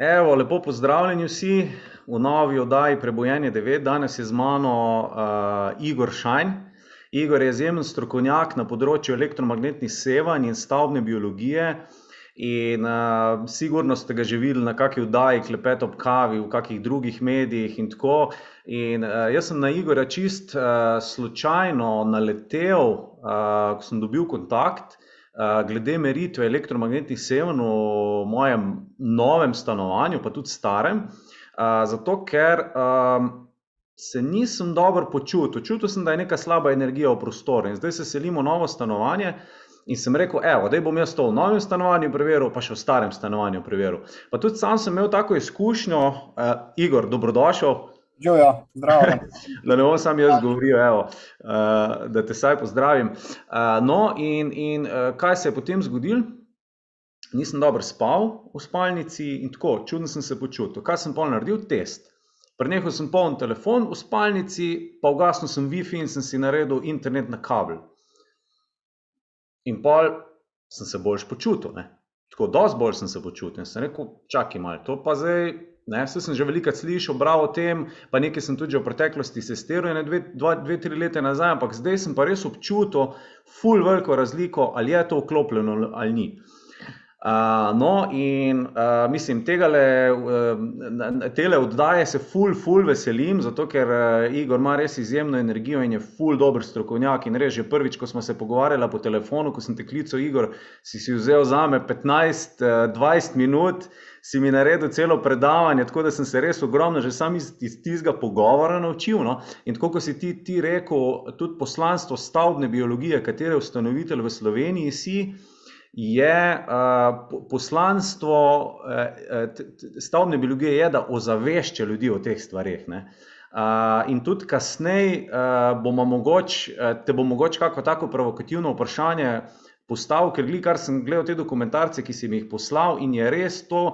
Evo, lepo pozdravljeni vsi v novi oddaji Prebojenje 9. Danes je z mano uh, Igor Šajn. Igor je izjemen strokovnjak na področju elektromagnetnih sevanj in stavbne biologije. In uh, sigurno ste ga že videli na kakšni oddaji, klepet ob kavi, v kakšnih drugih medijih in tako. In uh, jaz sem na Igora čist uh, slučajno naletel, uh, ko sem dobil kontakt glede meritve elektromagnetnih sevanj v mojem novem stanovanju, pa tudi starem, zato ker se nisem dobro počutil. Čutil sem, da je neka slaba energija v prostoru in zdaj se selimo v novo stanovanje. In sem rekel, evo, da bom jaz to v novem stanovanju preveril, pa še v starem stanovanju preveril. Pa tudi sam sem imel tako izkušnjo, uh, Igor, dobrodošel, Živijo, zdravo. da ne bom sam jaz govoril, evo, uh, da te saj pozdravim. Uh, no, in, in uh, kaj se je potem zgodilo? Nisem dobro spal v spalnici in tako, čudno sem se počutil. Kaj sem pol naredil? Test. Prenehal sem poln telefon v spalnici, pa ugasnil sem WiFi in sem si naredil internet na kabel. In pol sem se boljš počutil. Ne? Tako, dosti bolj sem se počutil. Sem rekel, čakaj malo, to pa zdaj Ne, vse sem že veliko slišal, bral o tem, pa nekaj sem tudi v preteklosti sestiral, ne dve, dva, dve, tri leta nazaj, ampak zdaj sem pa res občutil, ful veliko razliko, ali je to vklopljeno ali ni. Uh, no, in uh, mislim, tega le, uh, tele oddaje se ful, ful veselim, zato ker uh, Igor ima res izjemno energijo in je ful dober strokovnjak. In res, že prvič, ko smo se pogovarjali po telefonu, ko sem te klical, Igor, si si vzel za me 15-20 uh, minut si mi naredil celo predavanje, tako da sem se res ogromno, že sam iz, iz tistega pogovora naučil. No? In tako kot si ti, ti rekel, tudi poslanstvo stavbne biologije, katere ustanovitelj v Sloveniji si. Je uh, poslanstvo uh, stavbne biologije, je, da ozavešča ljudi o teh stvarih. Uh, in tudi kasneje uh, bomo mogoče, uh, te bo mogoče kako tako provokativno vprašanje uh, postavil, ker gledaj, kar sem gledal te dokumentarce, ki sem jih poslal, in je res to,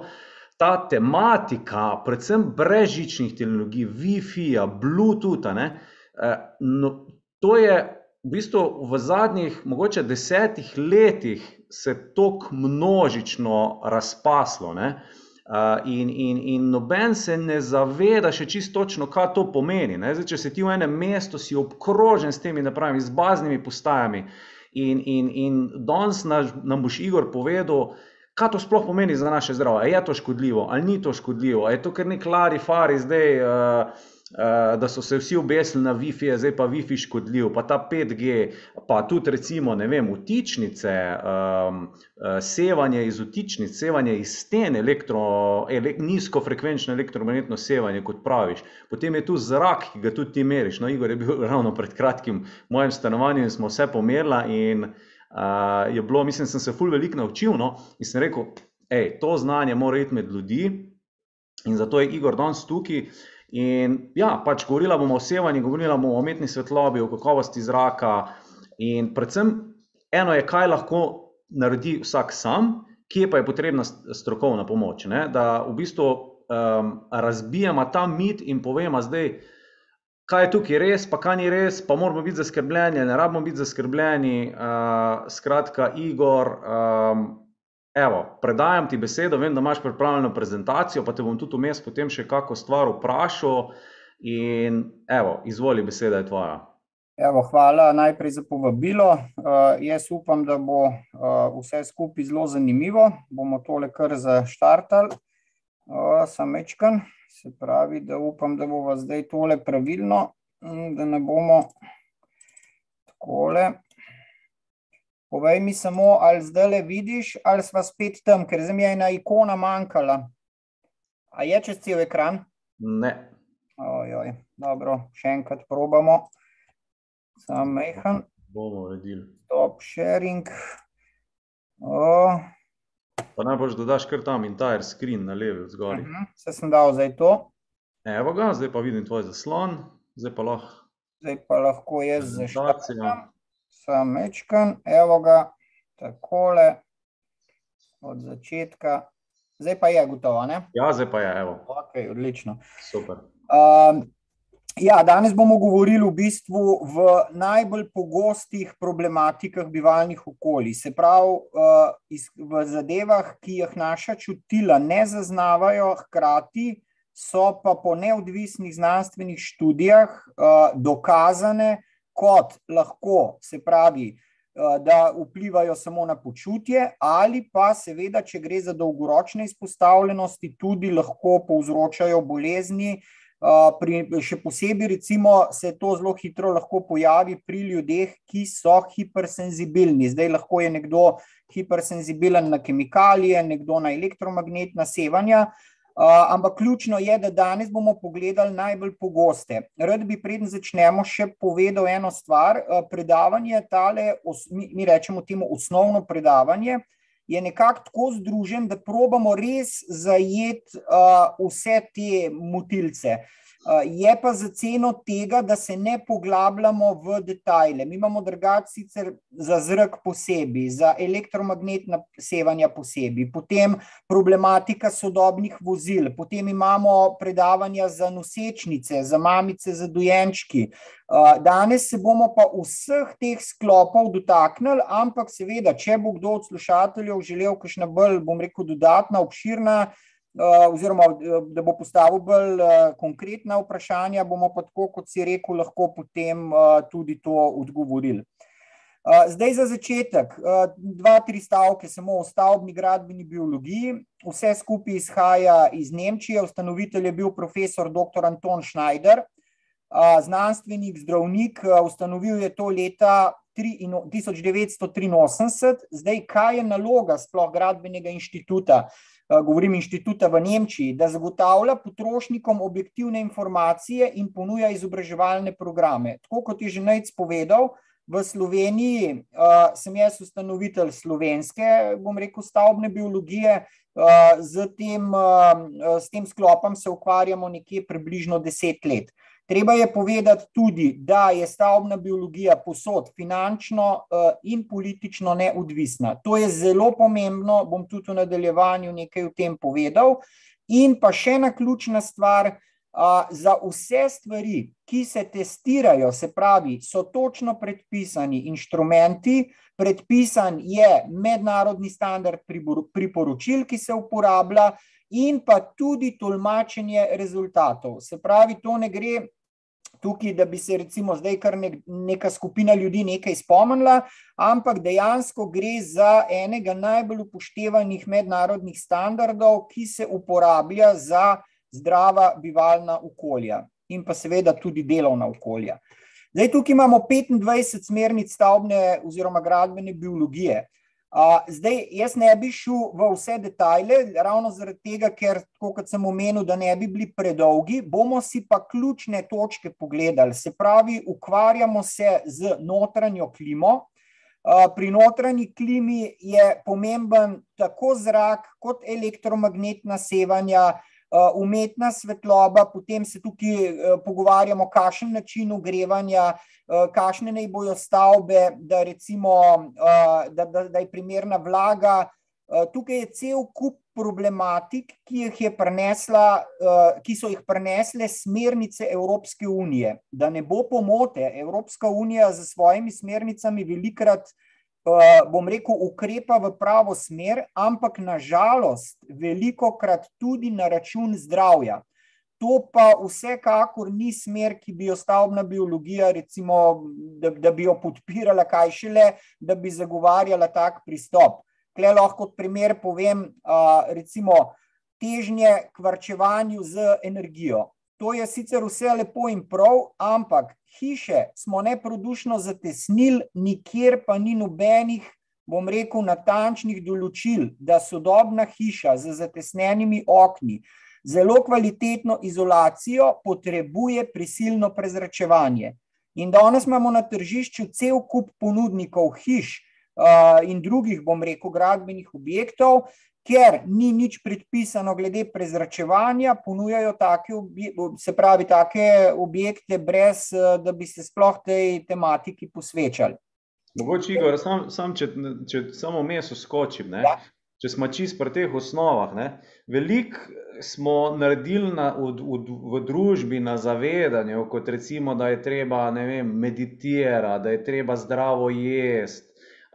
ta tematika, predvsem brežičnih tehnologij, Wi-Fi-ja, Bluetootha. Eh, no, to je v bistvu v zadnjih, mogoče desetih letih, se tako množično razpaslo. Ne? Uh, in, in, in noben se ne zaveda še čisto točno, kaj to pomeni. Zdaj, če si ti v enem mestu, si obkrožen s temi napravami, z baznimi postajami, In, in, in danes nam boš Igor povedal, kaj to sploh pomeni za naše zdravje. Je to škodljivo ali ni to škodljivo? Je to kar nek lari fari zdaj, uh, da so se vsi obesili na Wi-Fi, zdaj pa Wi-Fi škodljiv, pa ta 5G, pa tudi recimo ne vem, utičnice, um, sevanje iz utičnic, sevanje iz sten, elektro, elek, nizkofrekvenčno elektromagnetno sevanje, kot praviš. Potem je tu zrak, ki ga tudi ti meriš. No, Igor je bil ravno pred kratkim v mojem stanovanju in smo vse pomerili. Uh, je bilo, mislim, sem se ful veliko naučil no? in sem rekel, hej, to znanje mora iti med ljudi in zato je Igor danes tukaj. In ja, pač govorila bomo o sevanju, govorila bomo o umetni svetlobi, o kakovosti zraka in predvsem eno je, kaj lahko naredi vsak sam, kje pa je potrebna strokovna pomoč. Ne? Da v bistvu um, razbijamo ta mit in povemo zdaj, kaj je tukaj res, pa kaj ni res, pa moramo biti zaskrbljeni, ne rabimo biti zaskrbljeni. Uh, skratka, Igor, um, evo, predajam ti besedo, vem, da imaš pripravljeno prezentacijo, pa te bom tudi vmes potem še kako stvar vprašal. In evo, izvoli, beseda je tvoja. Evo, hvala najprej za povabilo. Uh, jaz upam, da bo uh, vse skupaj zelo zanimivo. Bomo tole kar zaštartali, uh, samečkan. Se pravi, da upam, da bo zdaj tole pravilno, da ne bomo takole. Povej mi samo, ali zdaj le vidiš, ali sva spet tam, ker zdaj mi je ena ikona manjkala. A je čez cel ekran? Ne. Ojoj, dobro, še enkrat probamo. Sam mehan. Bomo vedeli. Stop sharing. O, Pa najbolj dodaš kar tam entire screen na levi zgori. uh -huh. Se sem dal zdaj to. Evo ga, zdaj pa vidim tvoj zaslon, zdaj pa lahko. Zdaj pa lahko jaz Prezentacija. Sam mečkan, evo ga, takole, od začetka. Zdaj pa je gotovo, ne? Ja, zdaj pa je, evo, Ok, odlično. super. Um, Ja, danes bomo govorili v bistvu v najbolj pogostih problematikah bivalnih okolij. Se pravi, v zadevah, ki jih naša čutila ne zaznavajo, hkrati so pa po neodvisnih znanstvenih študijah dokazane kot lahko, se pravi, da vplivajo samo na počutje, ali pa seveda, če gre za dolgoročne izpostavljenosti, tudi lahko povzročajo bolezni. Pri, še posebej, recimo, se to zelo hitro lahko pojavi pri ljudeh, ki so hipersenzibilni. Zdaj, lahko je nekdo hipersenzibilen na kemikalije, nekdo na elektromagnetna sevanja, ampak ključno je, da danes bomo pogledali najbolj pogoste. Rad bi, preden začnemo, še povedal eno stvar. Predavanje tale, mi rečemo temu osnovno predavanje, je nekako tako združen, da probamo res zajeti uh, vse te motilce. Uh, je pa za ceno tega, da se ne poglabljamo v detajle. Mi imamo drugače sicer za zrak posebej, za elektromagnetna sevanja posebej, potem problematika sodobnih vozil, potem imamo predavanja za nosečnice, za mamice, za dojenčki. Uh, danes se bomo pa vseh teh sklopov dotaknili, ampak seveda, če bo kdo od slušateljev želel kakšna bolj, bom rekel, dodatna, obširna, oziroma da bo postavil bolj konkretna vprašanja, bomo pa tako, kot si rekel, lahko potem tudi to odgovorili. Zdaj za začetek, dva, tri stavke samo o stavbni gradbeni biologiji. Vse skupaj izhaja iz Nemčije, ustanovitelj je bil profesor dr. Anton Schneider, znanstvenik, zdravnik, ustanovil je to leta 1983. Zdaj, kaj je naloga sploh gradbenega inštituta? Govorim inštituta v Nemčiji, da zagotavlja potrošnikom objektivne informacije in ponuja izobraževalne programe. Tako kot je že Najc povedal, v Sloveniji uh, sem jaz ustanovitelj slovenske, bom rekel, stavbne biologije, uh, z, tem, uh, s tem sklopom se ukvarjamo nekje približno deset let. Treba je povedati tudi, da je stavbna biologija posod finančno in politično neodvisna. To je zelo pomembno, bom tudi v nadaljevanju nekaj o tem povedal. In pa še ena ključna stvar, za vse stvari, ki se testirajo, se pravi, so točno predpisani inštrumenti, predpisan je mednarodni standard priporočil, ki se uporablja, in pa tudi tolmačenje rezultatov. Se pravi, to ne gre tukaj, da bi se recimo zdaj kar nek, neka skupina ljudi nekaj spomnila, ampak dejansko gre za enega najbolj upoštevanih mednarodnih standardov, ki se uporablja za zdrava bivalna okolja in pa seveda tudi delovna okolja. Zdaj, tukaj imamo 25 smernic stavbne oziroma gradbene biologije. Zdaj, jaz ne bi šel v vse detajle, ravno zaradi tega, ker, kot sem omenil, da ne bi bili predolgi, bomo si pa ključne točke pogledali. Se pravi, ukvarjamo se z notranjo klimo. Pri notranji klimi je pomemben tako zrak, kot elektromagnetna sevanja, umetna svetloba, potem se tukaj pogovarjamo, kakšen način ogrevanja, kakšne naj bojo stavbe, da, recimo, da, da, da je primerna vlaga. Tukaj je cel kup problematik, ki, je prinesla, ki so jih prinesle smernice Evropske unije. Da ne bo pomote, Evropska unija z svojimi smernicami velikrat bom rekel, ukrepa v pravo smer, ampak nažalost veliko krat tudi na račun zdravja. To pa vsekakor ni smer, ki bi jo stavbna biologija, recimo, da, da bi jo podpirala, kaj šele, da bi zagovarjala tak pristop. Tle lahko kot primer povem, recimo, težnje k varčevanju z energijo. To je sicer vse lepo in prav, ampak hiše smo neprodušno zatesnili, nikjer pa ni nobenih, bom rekel, natančnih določil, da sodobna hiša z zatesnenimi okni, zelo kvalitetno izolacijo potrebuje prisilno prezračevanje. In danes imamo na tržišču cel kup ponudnikov hiš uh, in drugih, bom rekel, gradbenih objektov, ker ni nič predpisano glede prezračevanja, ponujajo take, se pravi, take objekte, brez da bi se sploh tej tematiki posvečali. Mogoče, Igor, sam, sam, če, če samo meso skočim. Ja. če smo čist pri teh osnovah. Veliko smo naredili na, v, v, v družbi na zavedanju, kot recimo, da je treba vem, meditirati, da je treba zdravo jesti.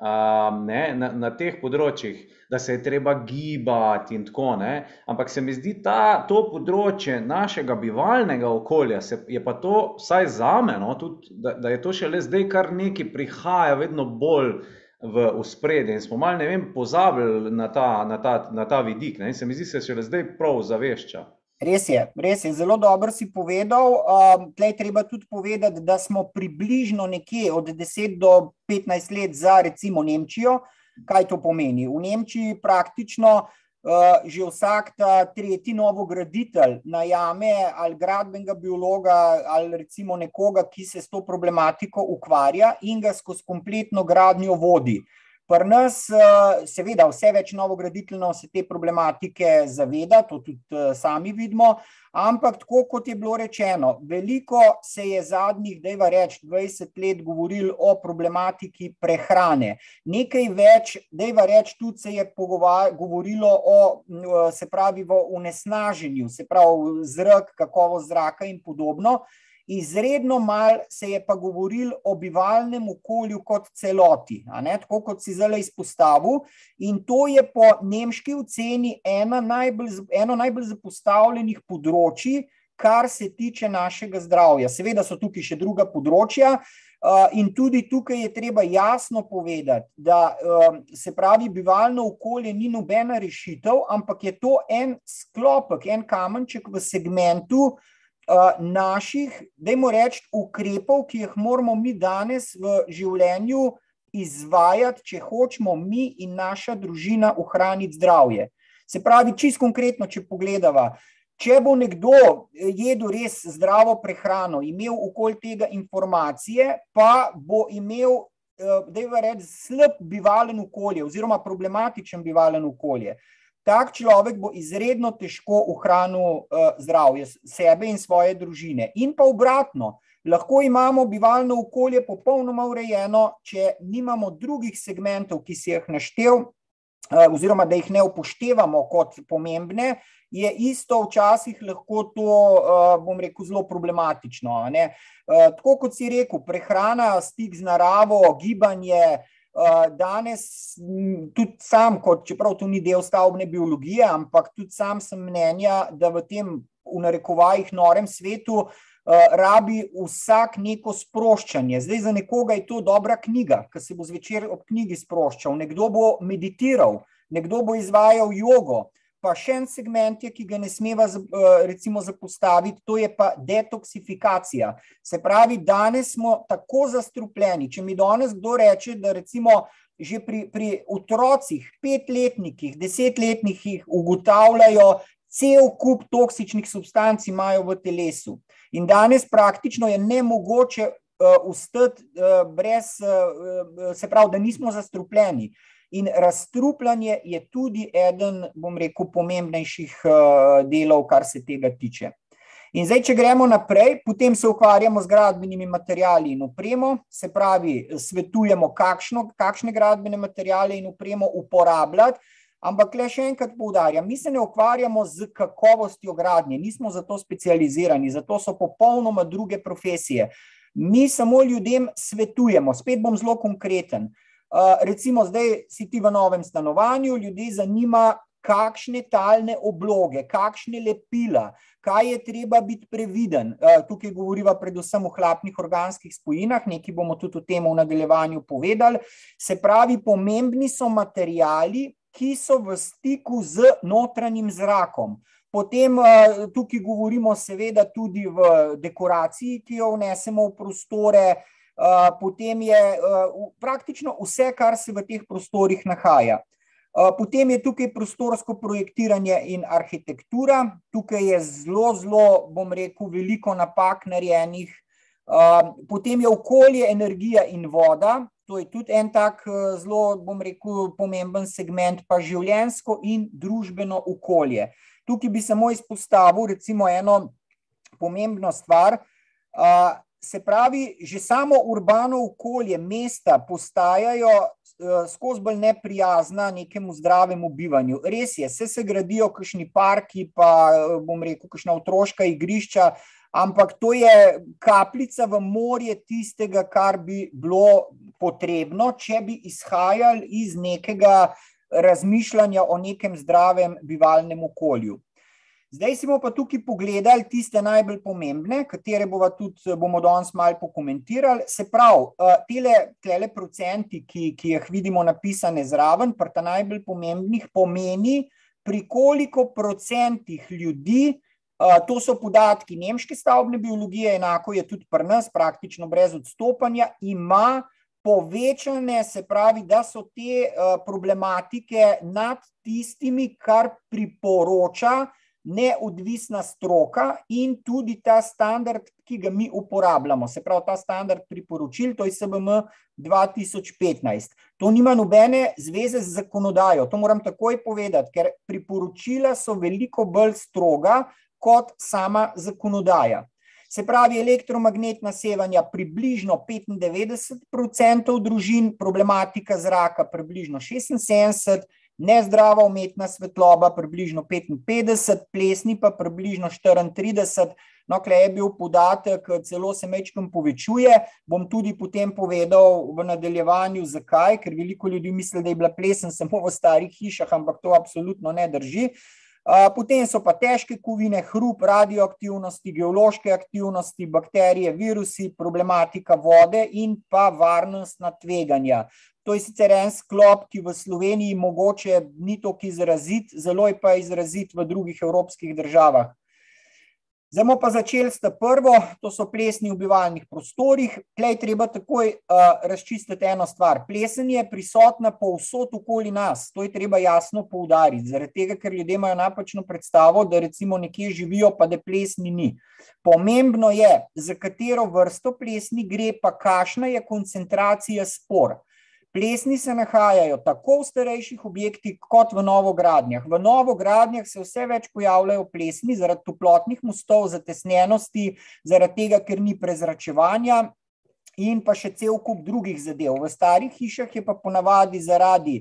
Um, ne, na, na teh področjih, da se je treba gibati, in tako naprej. Ampak se mi zdi, da to področje našega bivalnega okolja, se, je pa to, vsaj za me, no, da, da je to še le zdaj, kar nekaj prihaja, vedno bolj v spredje in smo malo, ne vem, pozabili na ta, na ta, na ta vidik. Ne? Se mi zdi, da se še zdaj prav zavešča. Res je, res je, zelo dobro si povedal. Um, Tlej treba tudi povedati, da smo približno nekje od 10 do 15 let za recimo Nemčijo. Kaj to pomeni? V Nemčiji praktično uh, že vsak ta tretji novograditelj najame ali gradbenega biologa ali recimo nekoga, ki se s to problematiko ukvarja in ga skozi kompletno gradnjo vodi. Pri nas, eh, seveda, vse več novograditeljno se te problematike zaveda, to tudi eh, sami vidimo, ampak tako kot je bilo rečeno, veliko se je zadnjih, dejva reč, 20 let govoril o problematiki prehrane. Nekaj več, dejva reč, tudi se je govorilo o, se pravi, v unesnaženju, se pravi, zrak, kakovost zraka in podobno. Izredno malo se je pa govoril o bivalnem okolju kot celoti, tako kot si zdaj izpostavil. In to je po nemški oceni najbolj, eno najbolj zapostavljenih področji, kar se tiče našega zdravja. Seveda so tukaj še druga področja. In tudi tukaj je treba jasno povedati, da se pravi, bivalno okolje ni nobena rešitev, ampak je to en sklopek, en kamenček v segmentu, naših, dajmo reči, ukrepov, ki jih moramo mi danes v življenju izvajati, če hočemo mi in naša družina ohraniti zdravje. Se pravi, čist konkretno, če pogledava, če bo nekdo jedel res zdravo prehrano, imel okoli tega informacije, pa bo imel, da je reč, slab bivalen okolje oziroma problematičen bivalen okolje tak človek bo izredno težko ohranil uh, zdravje sebe in svoje družine. In pa obratno, lahko imamo bivalno okolje popolnoma urejeno, če nimamo drugih segmentov, ki si jih naštel, uh, oziroma da jih ne upoštevamo kot pomembne. Je isto, včasih lahko to, uh, bom rekel, zelo problematično. Tako kot si rekel, prehrana, stik z naravo, gibanje, Eh, danes, tudi sam, kot, čeprav to ni del stavbne biologije, ampak tudi sam sem mnenja, da v tem, v narekovajih, norem svetu uh, rabi vsak neko sproščanje. Zdaj, za nekoga je to dobra knjiga, ki se bo zvečer ob knjigi sproščal, nekdo bo meditiral, nekdo bo izvajal jogo. Pa še en segment je, ki ga ne smeva eh, recimo zapostaviti, to je pa detoksifikacija. Se pravi, danes smo tako zastrupljeni. Če mi danes kdo reče, da recimo že pri, pri otrocih, petletnikih, desetletnikih ugotavljajo cel kup toksičnih substanc imajo v telesu. In danes praktično je nemogoče uh, ustati uh, brez, uh, se pravi, da nismo zastrupljeni. In razstrupljanje je tudi eden, bom rekel, pomembnejših eh, delov, kar se tega tiče. In zdaj, če gremo naprej, potem se ukvarjamo z gradbenimi materiali in upremo, se pravi, svetujemo, kakšno, kakšne gradbene materiale in upremo uporabljati. Ampak, le še enkrat poudarjam, mi se ne ukvarjamo z kakovostjo gradnje, nismo za to specializirani, zato so popolnoma druge profesije. Mi samo ljudem svetujemo, spet bom zelo konkreten. Recimo, zdaj si ti v novem stanovanju, ljudi zanima, kakšne talne obloge, kakšne lepila, kaj je treba biti previden. Tukaj govoriva predvsem o hlapnih organskih spojinah, nekaj bomo tudi o tem v nadaljevanju povedali. Se pravi, pomembni so materijali, ki so v stiku z notranjim zrakom. Potem tukaj govorimo seveda tudi v dekoraciji, ki jo vnesemo v prostore, Eh, potem je eh, praktično vse, kar se v teh prostorih nahaja. Eh, potem je tukaj prostorsko projektiranje in arhitektura. Tukaj je zelo, zelo, bom rekel, veliko napak narejenih. Potem je okolje, energija in voda. To je tudi en tak zelo, bom rekel, pomemben segment, pa življensko in družbeno okolje. Tukaj bi samo izpostavil recimo eno pomembno stvar se pravi, že samo urbano okolje, mesta postajajo skozi bolj neprijazna nekemu zdravemu bivanju. Res je, se, se gradijo kakšni parki, pa bom rekel, kakšna otroška igrišča, ampak to je kapljica v morje tistega, kar bi bilo potrebno, če bi izhajali iz nekega razmišljanja o nekem zdravem bivalnem okolju. Zdaj si bomo pa tukaj pogledali tiste najbolj pomembne, katere bomo tudi bomo danes malo pokomentirali. Se pravi, tele, tele procenti, ki, ki jih vidimo napisane zraven, pa ta najbolj pomembnih pomeni, pri koliko procentih ljudi, to so podatki nemške stavbne biologije, enako je tudi pri nas, praktično brez odstopanja, ima povečane, se pravi, da so te problematike nad tistimi, kar priporoča, neodvisna stroka in tudi ta standard, ki ga mi uporabljamo, se pravi ta standard priporočil, to je SBM 2015. To nima nobene zveze z zakonodajo, to moram takoj povedati, ker priporočila so veliko bolj stroga kot sama zakonodaja. Se pravi, elektromagnetna sevanja približno 95% družin, problematika zraka približno 76%, nezdrava umetna svetloba, približno 55, plesni pa približno 34. No, klej je bil podatek, celo se mečkam povečuje. Bom tudi potem povedal v nadaljevanju, zakaj, ker veliko ljudi misli, da je bila plesen samo v starih hišah, ampak to absolutno ne drži. Potem so pa težke kovine, hrup, radioaktivnosti, geološke aktivnosti, bakterije, virusi, problematika vode in pa varnostna tveganja. To je sicer en sklop, ki v Sloveniji mogoče ni tako izrazit, zelo je pa izrazit v drugih evropskih državah. Zdaj bomo pa začeli s prvo, to so plesni v bivalnih prostorih. Tlej treba takoj uh, razčistiti eno stvar. Plesen je prisotna povsod okoli nas, to je treba jasno poudariti, zaradi tega, ker ljudje imajo napačno predstavo, da recimo nekje živijo, pa da plesni ni. Pomembno je, za katero vrsto plesni gre, pa kakšna je koncentracija spor. Plesni se nahajajo tako v starejših objektih, kot v novogradnjah. V novogradnjah se vse več pojavljajo plesni zaradi toplotnih mostov, zatesnjenosti, zaradi tega, ker ni prezračevanja in pa še cel kup drugih zadev. V starih hišah je pa ponavadi zaradi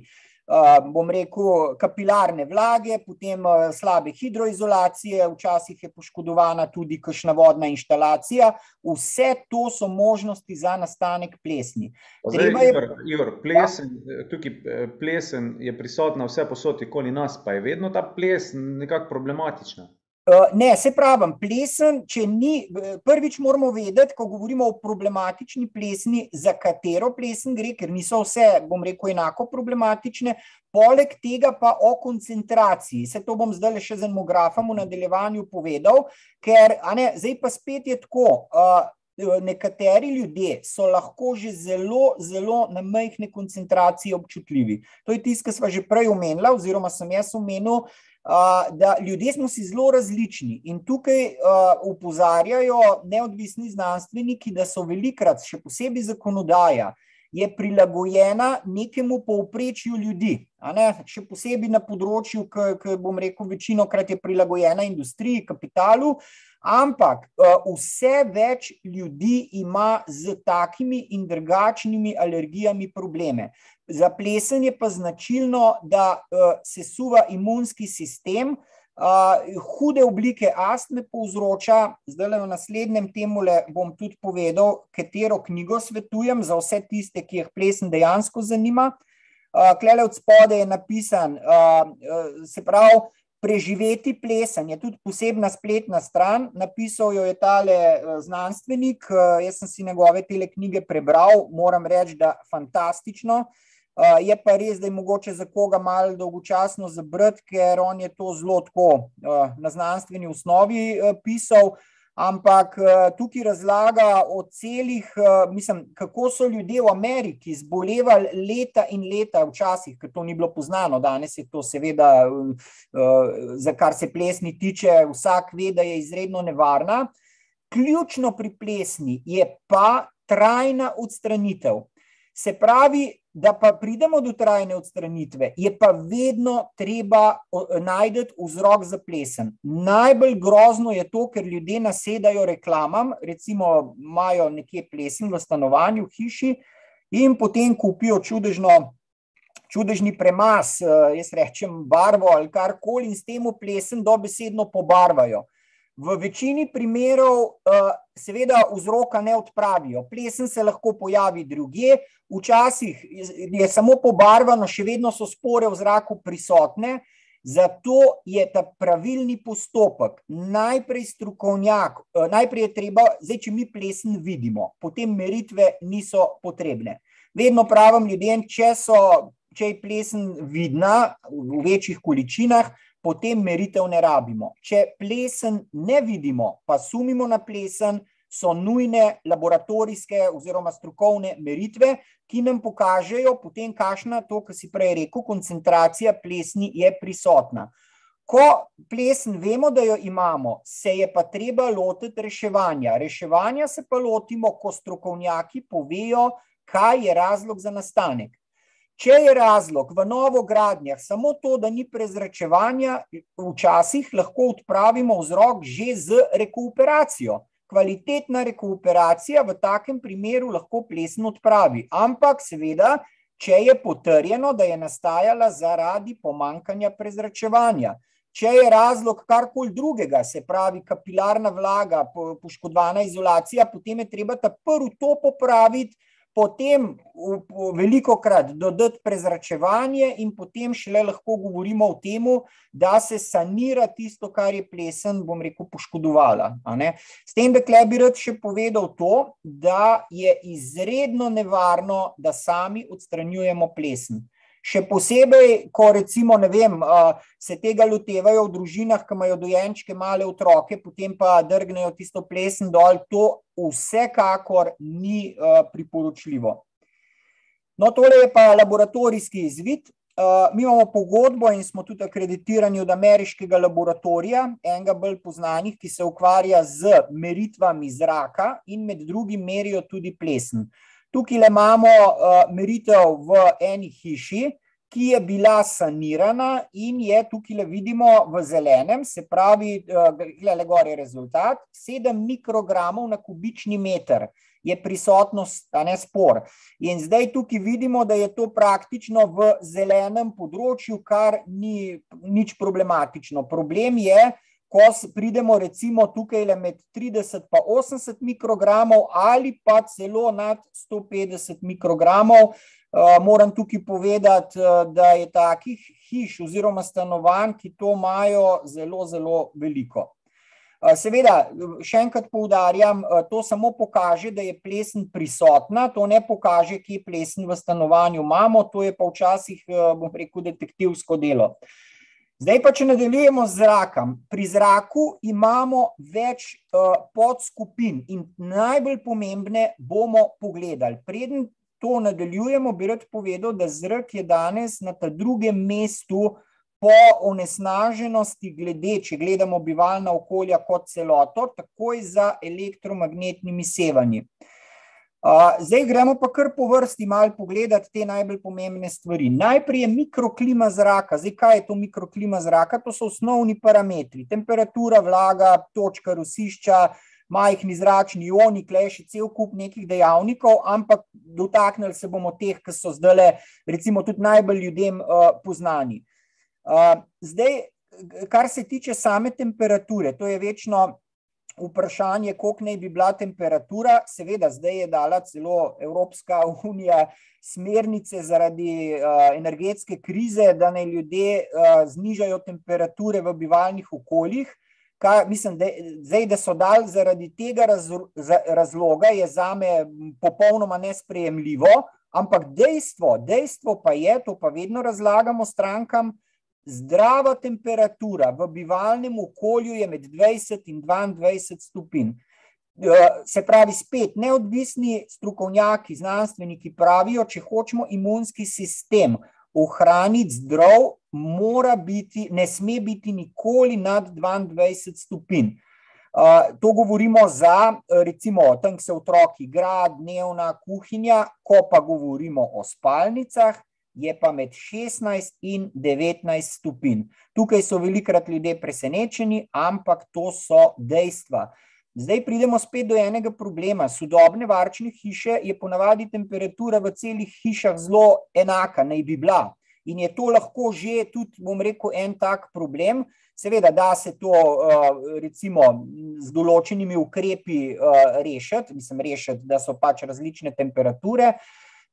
bom rekel, kapilarne vlage, potem slabe hidroizolacije, včasih je poškodovana tudi kakšna vodna inštalacija. Vse to so možnosti za nastanek plesni. Zdaj, je... Igor, Igor, plesen, ja. tukaj eh, plesen je prisotna vse posod okoli nas, pa je vedno ta ples nekako problematična. Eh, ne, se pravim, plesen, če ni, eh, prvič moramo vedeti, ko govorimo o problematični plesni, za katero plesen gre, ker niso vse, bom rekel, enako problematične, poleg tega pa o koncentraciji. Se to bom zdaj še z demografom v nadaljevanju povedal, ker, a ne, zdaj pa spet je tako, uh, nekateri ljudje so lahko že zelo, zelo na majhne koncentracije občutljivi. To je tisto, kar sva že prej omenila, oziroma sem jaz omenil, da ljudje smo si zelo različni in tukaj upozarjajo neodvisni znanstveniki, da so velikrat, še posebej zakonodaja, je prilagojena nekemu povprečju ljudi. Še posebej na področju, ki bom rekel, večino krat je prilagojena industriji, kapitalu, ampak vse več ljudi ima z takimi in drugačnimi alergijami probleme. Za plesen je pa značilno, da uh, se suva imunski sistem, hude oblike astme povzroča. Zdaj, v naslednjem temu bom tudi povedal, katero knjigo svetujem za vse tiste, ki jih plesen dejansko zanima. Klele od spode je napisan, uh, se pravi, preživeti plesen je tudi posebna spletna stran. Napisal jo je tale znanstvenik, uh, jaz sem si njegove tele knjige prebral, moram reči, da fantastično. Uh, je pa res, da je mogoče za koga malo dolgočasno zabrati, ker on je to zelo tako na znanstveni osnovi pisal, ampak uh, tukaj razlaga o celih, uh, mislim, kako so ljudje v Ameriki zbolevali leta in leta, včasih, ker to ni bilo poznano, danes je to seveda, uh, za kar se plesni tiče, vsak ve, da je izredno nevarna. Ključno pri plesni je pa trajna odstranitev. Se pravi, da pa pridemo do trajne odstranitve, je pa vedno treba najti vzrok za plesen. Najbolj grozno je to, ker ljudje nasedajo reklamam, recimo imajo nekje plesen v stanovanju, v hiši in potem kupijo čudežno čudežni premas, jaz rečem barvo ali karkoli in s tem plesen dobesedno pobarvajo. V večini primerov seveda vzroka ne odpravijo. Plesen se lahko pojavi druge, včasih je samo pobarvano, še vedno so spore v zraku prisotne, Zato je ta pravilni postopek. Najprej strokovnjak, najprej je treba, zdaj, če mi plesen vidimo, potem meritve niso potrebne. Vedno pravim ljudem, če, so, če je plesen vidna v večjih količinah, potem meritev ne rabimo. Če plesen ne vidimo, pa sumimo na plesen, so nujne laboratorijske oziroma strokovne meritve, ki nam pokažejo, potem, kakšna to, kar si prej rekel, koncentracija plesni je prisotna. Ko plesen vemo, da jo imamo, se je pa treba lotiti reševanja. Reševanja se pa lotimo, ko strokovnjaki povejo, kaj je razlog za nastanek. Če je razlog v novogradnjah samo to, da ni prezračevanja, včasih lahko odpravimo vzrok že z rekuperacijo kvalitetna rekuperacija v takem primeru lahko plesen odpravi. Ampak, seveda, če je potrjeno, da je nastajala zaradi pomankanja prezračevanja. Če je razlog karkoli drugega, se pravi kapilarna vlaga, poškodovana izolacija, potem je treba ta prvi to popraviti potem veliko krat dodati prezračevanje in potem šele lahko govorimo o tem, da se sanira tisto, kar je plesen, bom rekel, poškodovala. S tem, da bi rad še povedal to, da je izredno nevarno, da sami odstranjujemo plesen. Še posebej, ko recimo, ne vem, se tega lotevajo v družinah, ki imajo dojenčke, male otroke, potem pa drgnejo tisto plesen dol, to vsekakor ni priporočljivo. No, tole je pa laboratorijski izvid. Mi imamo pogodbo in smo tudi akreditirani od ameriškega laboratorija, enega bolj poznanih, ki se ukvarja z meritvami zraka in med drugim merijo tudi plesen. Tukaj imamo uh, meritev v eni hiši, ki je bila sanirana in je tukaj vidimo v zelenem, se pravi, gledaj, gor je rezultat, 7 mikrogramov na kubični meter je prisotnost, a ne spor. In zdaj tukaj vidimo, da je to praktično v zelenem področju, kar ni nič problematično. Problem je, ko pridemo recimo tukaj le med 30 pa 80 mikrogramov ali pa celo nad 150 mikrogramov. Moram tukaj povedati, da je takih hiš oziroma stanovanj, ki to imajo zelo, zelo veliko. Seveda, še enkrat poudarjam, to samo pokaže, da je plesen prisotna, to ne pokaže, kje plesen v stanovanju imamo, to je pa včasih, bom rekel, detektivsko delo. Zdaj pa, če nadaljujemo z zrakom. Pri zraku imamo več uh, podskupin in najbolj pomembne bomo pogledali. Preden to nadaljujemo, bi rad povedal, da zrak je danes na ta drugem mestu po onesnaženosti glede, če gledamo bivalna okolja kot celoto, takoj za elektromagnetnimi sevanji. Zdaj gremo pa kar po vrsti malo pogledati te najbolj pomembne stvari. Najprej je mikroklima zraka. Zdaj, kaj je to mikroklima zraka? To so osnovni parametri. Temperatura, vlaga, točka rosišča, majhni zračni ioni, kleši cel kup nekih dejavnikov, ampak dotaknili se bomo teh, ki so zdaj recimo tudi najbolj ljudem poznani. Zdaj, kar se tiče same temperature, to je večno vprašanje, koliko naj bi bila temperatura. Seveda, zdaj je dala celo Evropska unija smernice zaradi uh, energetske krize, da naj ljudje uh, znižajo temperature v bivalnih okoljih. Kaj, mislim, da, zdaj, da so dal zaradi tega raz, razloga, je za me popolnoma nesprejemljivo, ampak dejstvo, dejstvo pa je, to pa vedno razlagamo strankam, Zdrava temperatura v bivalnem okolju je med 20 in 22 stopinj. Se pravi, spet neodvisni strokovnjaki, znanstveniki pravijo, če hočemo imunski sistem ohraniti zdrav, mora biti, ne sme biti nikoli nad 22 stopinj. To govorimo za, recimo, tam se otroki igra, dnevna kuhinja, ko pa govorimo o spalnicah, je pa med 16 in 19 stopinj. Tukaj so velikrat ljudje presenečeni, ampak to so dejstva. Zdaj pridemo spet do enega problema. Sodobne varčne hiše je ponavadi temperatura v celih hišah zelo enaka, naj bi bila. in je to lahko že tudi, bom rekel, en tak problem. Seveda, da se to recimo z določenimi ukrepi rešiti, mislim, rešiti, da so pač različne temperature.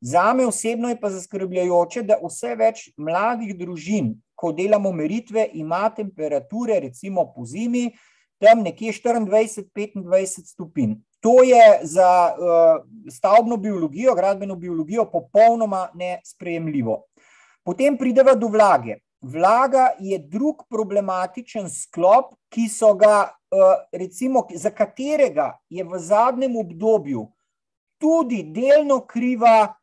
Za me osebno je pa zaskrbljujoče, da vse več mladih družin, ko delamo meritve, ima temperature, recimo po zimi, tam nekje 24-25 stopinj. To je za uh, stavbno biologijo, gradbeno biologijo, popolnoma nesprejemljivo. Potem prideva do vlage. Vlaga je drug problematičen sklop, ki so ga, uh, recimo, za katerega je v zadnjem obdobju tudi delno kriva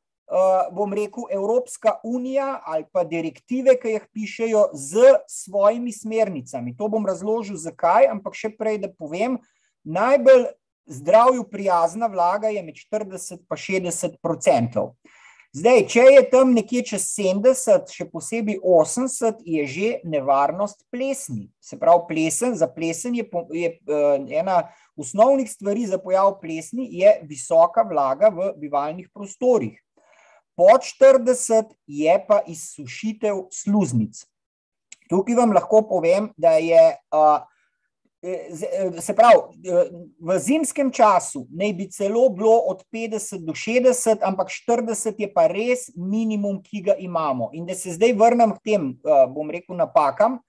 bom rekel, Evropska unija ali pa direktive, ki jih pišejo z svojimi smernicami. To bom razložil, zakaj, ampak še prej, da povem, najbolj zdravju prijazna vlaga je med 40 in 60 odstotkov. Zdaj, če je tam nekje čez 70, še posebej 80, je že nevarnost plesni. Se pravi, plesen, za plesen je, je uh, ena osnovnih stvari za pojav plesni, je visoka vlaga v bivalnih prostorih pod 40 je pa izsušitev sluznic. Tukaj vam lahko povem, da je, se pravi, v zimskem času naj bi celo bilo od 50 do 60, ampak 40 je pa res minimum, ki ga imamo. In da se zdaj vrnem k tem, bom rekel, napakam,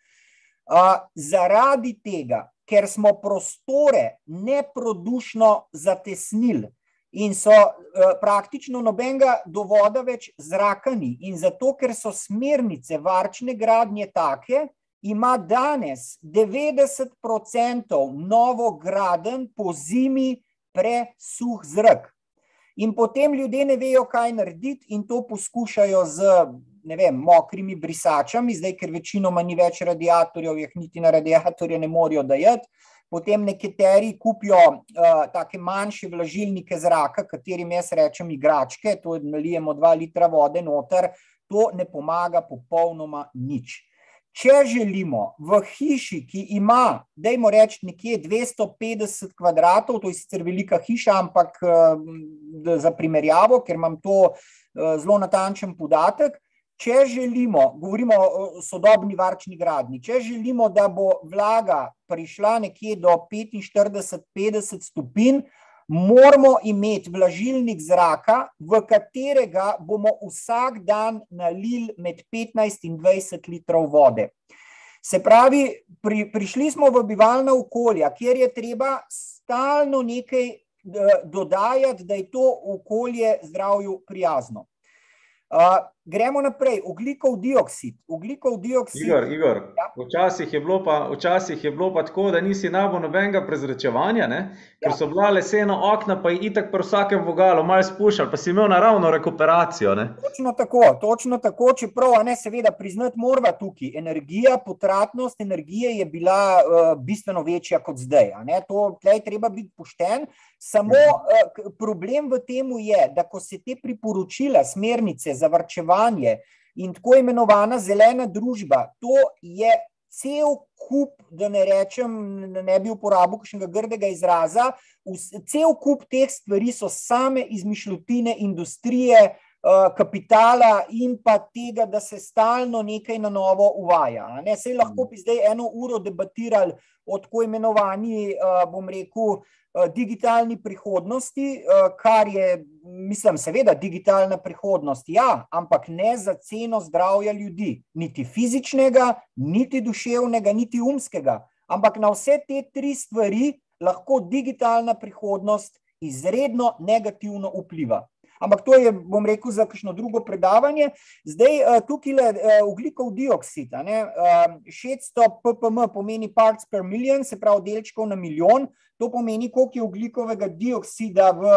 zaradi tega, ker smo prostore neprodušno zatesnili, in so uh, praktično nobenega dovoda več zrakani. In zato, ker so smernice varčne gradnje take, ima danes 90% novo graden po zimi presuh zrak. In potem ljudje ne vejo, kaj narediti, in to poskušajo z vem, mokrimi brisačami, zdaj, ker večinoma ni več radiatorjev, jih niti na radiatorje ne morajo dajati potem nekateri kupijo uh, take manjše vlažilnike zraka, katerim jaz rečem igračke, to nalijemo dva litra vode noter, to ne pomaga popolnoma nič. Če želimo v hiši, ki ima, dajmo reči, nekje 250 kvadratov, to je sicer velika hiša, ampak za primerjavo, ker imam to zelo natančen podatek, če želimo, govorimo o sodobni varčni gradni, če želimo, da bo vlaga prišla nekje do 45-50 stopinj, moramo imeti vlažilnik zraka, v katerega bomo vsak dan nalili med 15 in 20 litrov vode. Se pravi, pri, prišli smo v bivalna okolja, kjer je treba stalno nekaj eh, dodajati, da je to okolje zdravju prijazno. Gremo naprej, ugljikov dioksid. Ugljikov dioksid. Igor, Igor. Ja. Včasih, je pa, včasih je bilo pa tako, da nisi nabo nobenega prezračevanja, ne? ker ja. so bila lesena okna, pa je itak pri vsakem vogalu malo spuščal, pa si imel naravno rekuperacijo. Ne? Točno tako, točno tako, čeprav ne, seveda, priznati moramo tukaj. Energija, potratnost energije je bila uh, bistveno večja kot zdaj. To, tlej treba biti pošten. Samo uh, problem v tem je, da ko se te priporočila, smernice za vrčevanje in tako imenovana zelena družba, to je cel kup, da ne rečem, ne bi uporabil kakšnega grdega izraza, cel kup teh stvari so same izmišljotine industrije, kapitala in pa tega, da se stalno nekaj na novo uvaja. Ne, sej lahko bi zdaj eno uro debatirali o tako imenovani, bom rekel, Eh, digitalni prihodnosti, eh, kar je, mislim, seveda, digitalna prihodnost, ja, ampak ne za ceno zdravja ljudi, niti fizičnega, niti duševnega, niti umskega. Ampak na vse te tri stvari lahko digitalna prihodnost izredno negativno vpliva. Ampak to je, bom rekel, za kakšno drugo predavanje. Zdaj, eh, tukaj je ugljikov dioksid. 600 ppm pomeni parts per million, se pravi delčkov na milijon. To pomeni, koliko je ugljikovega dioksida v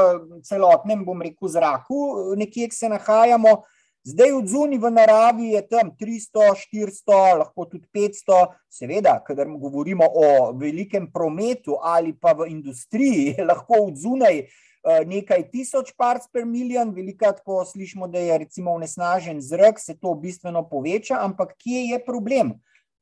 celotnem, bom rekel, zraku, nekje se nahajamo. Zdaj, od zunaj v naravi je tam 300, 400, lahko tudi 500. Seveda, kadar govorimo o velikem prometu ali pa v industriji, lahko od zunaj eh, nekaj tisoč parts per milijon, velikrat, ko slišimo, da je recimo vnesnažen zrak, se to bistveno poveča, ampak kje je problem?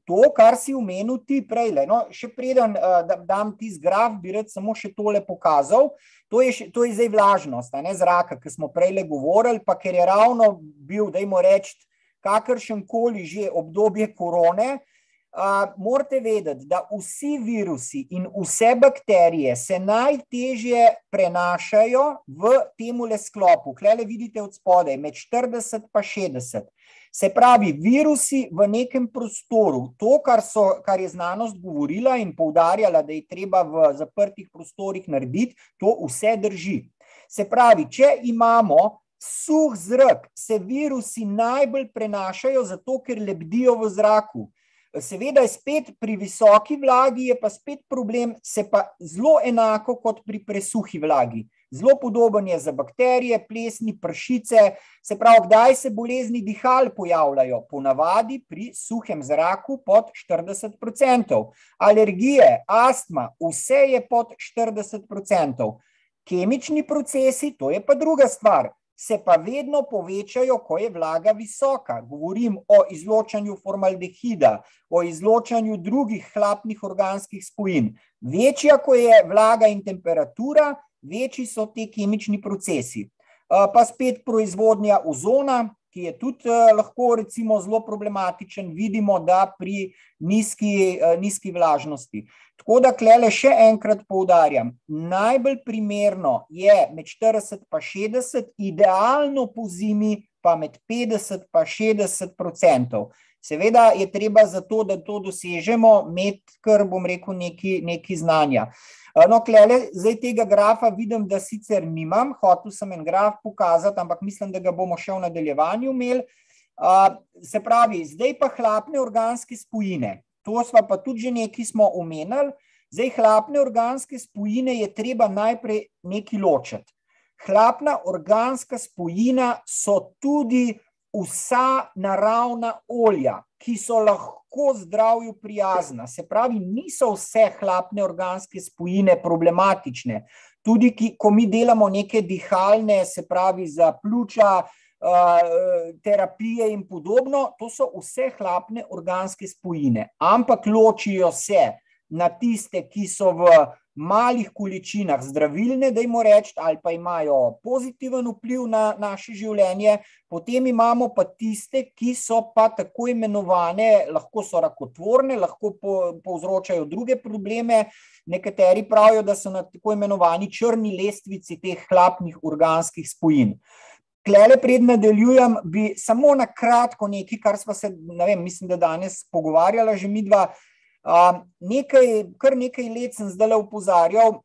to, kar si umenil ti prej. No, še preden uh, da, dam ti zgraf, bi rad samo še tole pokazal. To je, še, to je zdaj vlažnost, ne zraka, ki smo prej le govorili, pa ker je ravno bil, dajmo reči, kakršen koli že obdobje korone, Uh, morate vedeti, da vsi virusi in vse bakterije se najtežje prenašajo v tem sklopu. Klele vidite od spodaj, med 40 in 60. Se pravi, virusi v nekem prostoru, to, kar, so, kar je znanost govorila in poudarjala, da je treba v zaprtih prostorih narediti, to vse drži. Se pravi, če imamo suh zrak, se virusi najbolj prenašajo, zato ker lebdijo v zraku. Seveda je spet pri visoki vlagi, je pa spet problem, se pa zelo enako kot pri presuhi vlagi. Zelo podoben je za bakterije, plesni, pršice. Se pravi, kdaj se bolezni dihal pojavljajo? Ponavadi pri suhem zraku pod 40%. Alergije, astma, vse je pod 40%. Kemični procesi, to je pa druga stvar se pa vedno povečajo, ko je vlaga visoka. Govorim o izločanju formaldehida, o izločanju drugih hlapnih organskih spojin. Večja, ko je vlaga in temperatura, večji so ti kemični procesi. Pa spet proizvodnja ozona, ki je tudi lahko recimo zelo problematičen, vidimo, da pri nizki, nizki vlažnosti. Tako da, klele še enkrat poudarjam, najbolj primerno je med 40 in 60, idealno po zimi pa med 50 in 60 odstotkov. Seveda je treba za to, da to dosežemo, imeti, kar bom rekel, neki, neki znanja. No, klele, zdaj tega grafa vidim, da sicer nimam, hotel sem en graf pokazati, ampak mislim, da ga bomo še v nadaljevanju imeli. Se pravi, zdaj pa hlapne organske spojine to smo pa tudi že nekaj smo omenili. Zdaj, hlapne organske spojine je treba najprej nekaj ločiti. Hlapna organska spojina so tudi vsa naravna olja, ki so lahko zdravju prijazna. Se pravi, niso vse hlapne organske spojine problematične. Tudi, ki, ko mi delamo neke dihalne, se pravi, za pljuča, terapije in podobno, to so vse hlapne organske spojine, ampak ločijo se na tiste, ki so v malih količinah zdravilne, da jim reč, ali pa imajo pozitiven vpliv na naše življenje, potem imamo pa tiste, ki so pa tako imenovane, lahko so rakotvorne, lahko povzročajo druge probleme. Nekateri pravijo, da so na tako imenovani črni lestvici teh hlapnih organskih spojin. Klele pred nadaljujem, bi samo na kratko nekaj, kar smo se, ne vem, mislim, da danes pogovarjala že mi dva. Nekaj, kar nekaj let sem zdaj upozarjal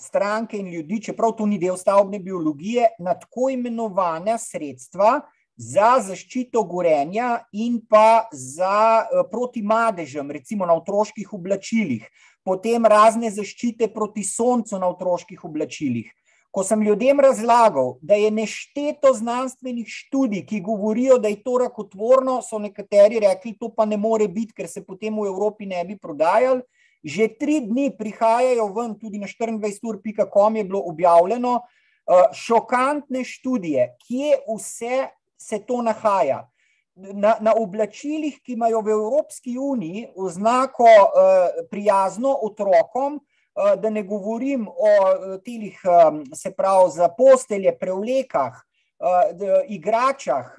stranke in ljudi, čeprav to ni del stavbne biologije, na tako imenovane sredstva za zaščito gorenja in pa za proti madežem, recimo na otroških oblačilih, potem razne zaščite proti soncu na otroških oblačilih. Ko sem ljudem razlagal, da je nešteto znanstvenih študij, ki govorijo, da je to rakotvorno, so nekateri rekli, to pa ne more biti, ker se potem v Evropi ne bi prodajali. Že tri dni prihajajo ven, tudi na 24.com je bilo objavljeno, šokantne študije, kje vse se to nahaja. Na, na oblačilih, ki imajo v Evropski uniji oznako prijazno otrokom, Eh, da ne govorim o eh, telih, se pravi, za postelje, prevlekah, eh, igračah,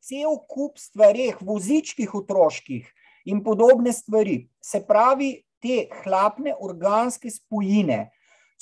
cel kup stvarih, vozičkih otroških in podobne stvari. Se pravi, te hlapne organske spojine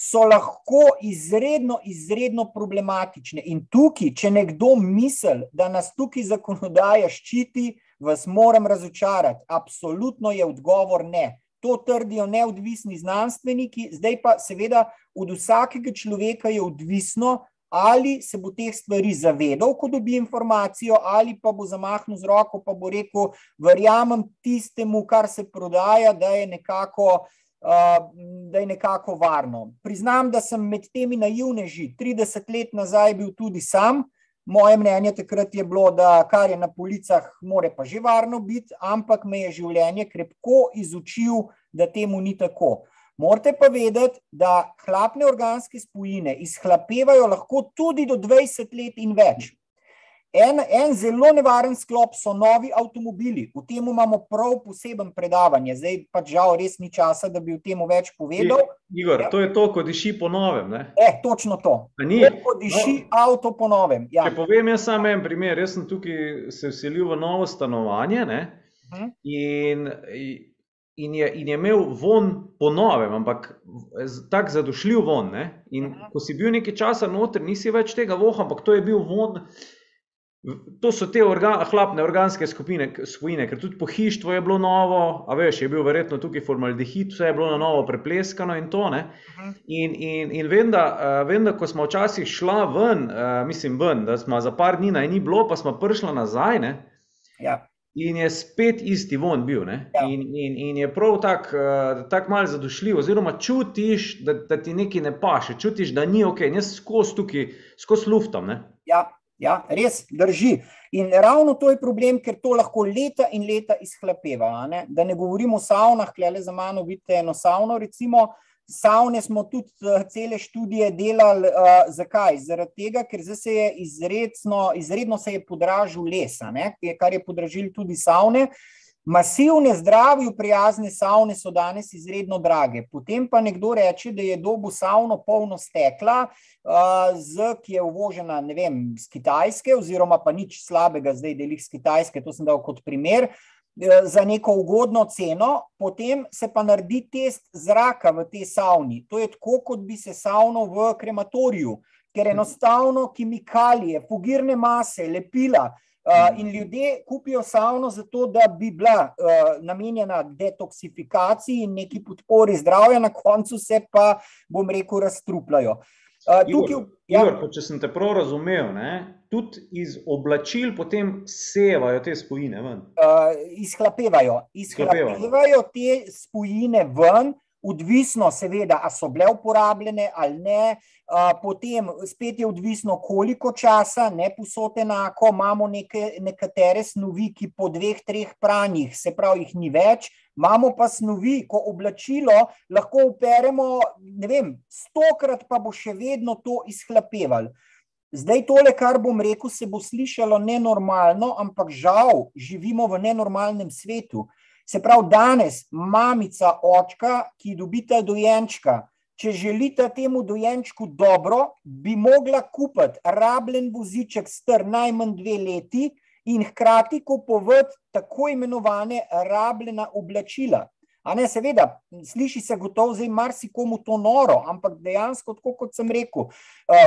so lahko izredno, izredno problematične. In tukaj, če nekdo misli, da nas tukaj zakonodaja ščiti, vas moram razočarati. Absolutno je odgovor ne. To trdijo neodvisni znanstveniki, zdaj pa seveda od vsakega človeka je odvisno, ali se bo teh stvari zavedal, ko dobi informacijo, ali pa bo zamahnil z roko, pa bo rekel, verjamem tistemu, kar se prodaja, da je nekako, da je nekako varno. Priznam, da sem med temi naivneži 30 let nazaj bil tudi sam, Moje mnenje takrat je bilo, da kar je na policah, more pa že varno biti, ampak me je življenje krepko izučil, da temu ni tako. Morate pa vedeti, da hlapne organske spojine izhlapevajo lahko tudi do 20 let in več. En, en zelo nevaren sklop so novi avtomobili. V tem imamo prav poseben predavanje. Zdaj pa žal res ni časa, da bi o tem več povedal. Igor, ja. to je to, ko diši po novem. Ne? E, točno to. Ko diši no. avto po novem. Ja. Če povem jaz samo en primer, jaz sem tukaj se vselil v novo stanovanje uh mhm. -huh. in, in, je, in je imel von po novem, ampak tako zadošljiv von. Ne? In uh mhm. -huh. ko si bil nekaj časa noter, nisi več tega voha, ampak to je bil von. To so te organ, hlapne organske skupine, skupine, ker tudi pohištvo je bilo novo, a veš, je bil verjetno tukaj formaldehid, vse je bilo na novo prepleskano in to. Mhm. In, in, in vem, da, uh, vem, da ko smo včasih šla ven, uh, mislim, ven, da smo za par dni naj ni bilo, pa smo prišla nazaj. Ja. In je spet isti von bil. Ja. In, in, in je prav tako uh, tak malo zadošljiv, oziroma čutiš, da, da ti nekaj ne paše, čutiš, da ni ok, jaz skozi tukaj, skozi luftam. Ja. Ja, res drži. In ravno to je problem, ker to lahko leta in leta izhlapeva. Ne? Da ne govorimo o savnah, ki le za mano vidite eno savno. Recimo, savne smo tudi uh, cele študije delali. Uh, zakaj? Zaradi tega, ker se je izredno, izredno se je podražil lesa, ne? kar je podražil tudi savne. Uh, Masivne, zdravju prijazne savne so danes izredno drage. Potem pa nekdo reče, da je dobu savno polno stekla, z, ki je uvožena vem, z Kitajske, oziroma pa nič slabega, zdaj delih z Kitajske, to sem dal kot primer, za neko ugodno ceno, potem se pa naredi test zraka v tej savni. To je tako, kot bi se savno v krematoriju, ker enostavno kemikalije, fugirne mase, lepila. Uh, in ljudje kupijo savno zato, da bi bila uh, namenjena detoksifikaciji in neki podpori zdravja, na koncu se pa, bom rekel, razstrupljajo. Uh, tukaj, Igor, ja. Igor, če sem te prav razumel, ne, tudi iz oblačil potem sevajo te spojine ven. Uh, izhlapevajo, izhlapevajo te spojine ven. Odvisno, seveda, ali so bile uporabljene ali ne, potem spet je odvisno, koliko časa, ne posod enako. Imamo neke, nekatere snovi, ki po dveh, treh pranjih, se pravi, jih ni več, imamo pa snovi, ko oblačilo lahko uperemo, ne vem, stokrat, pa bo še vedno to izhlapeval. Zdaj, tole, kar bom rekel, se bo slišalo nenormalno, ampak žal živimo v nenormalnem svetu. Se pravi, danes mamica, očka, ki dobita dojenčka, če želita temu dojenčku dobro, bi mogla kupiti rabljen voziček star najmanj dve leti in hkrati kupovati tako imenovane rabljena oblačila. A ne, seveda, sliši se gotovo, zdaj marsikomu to noro, ampak dejansko, tako kot sem rekel,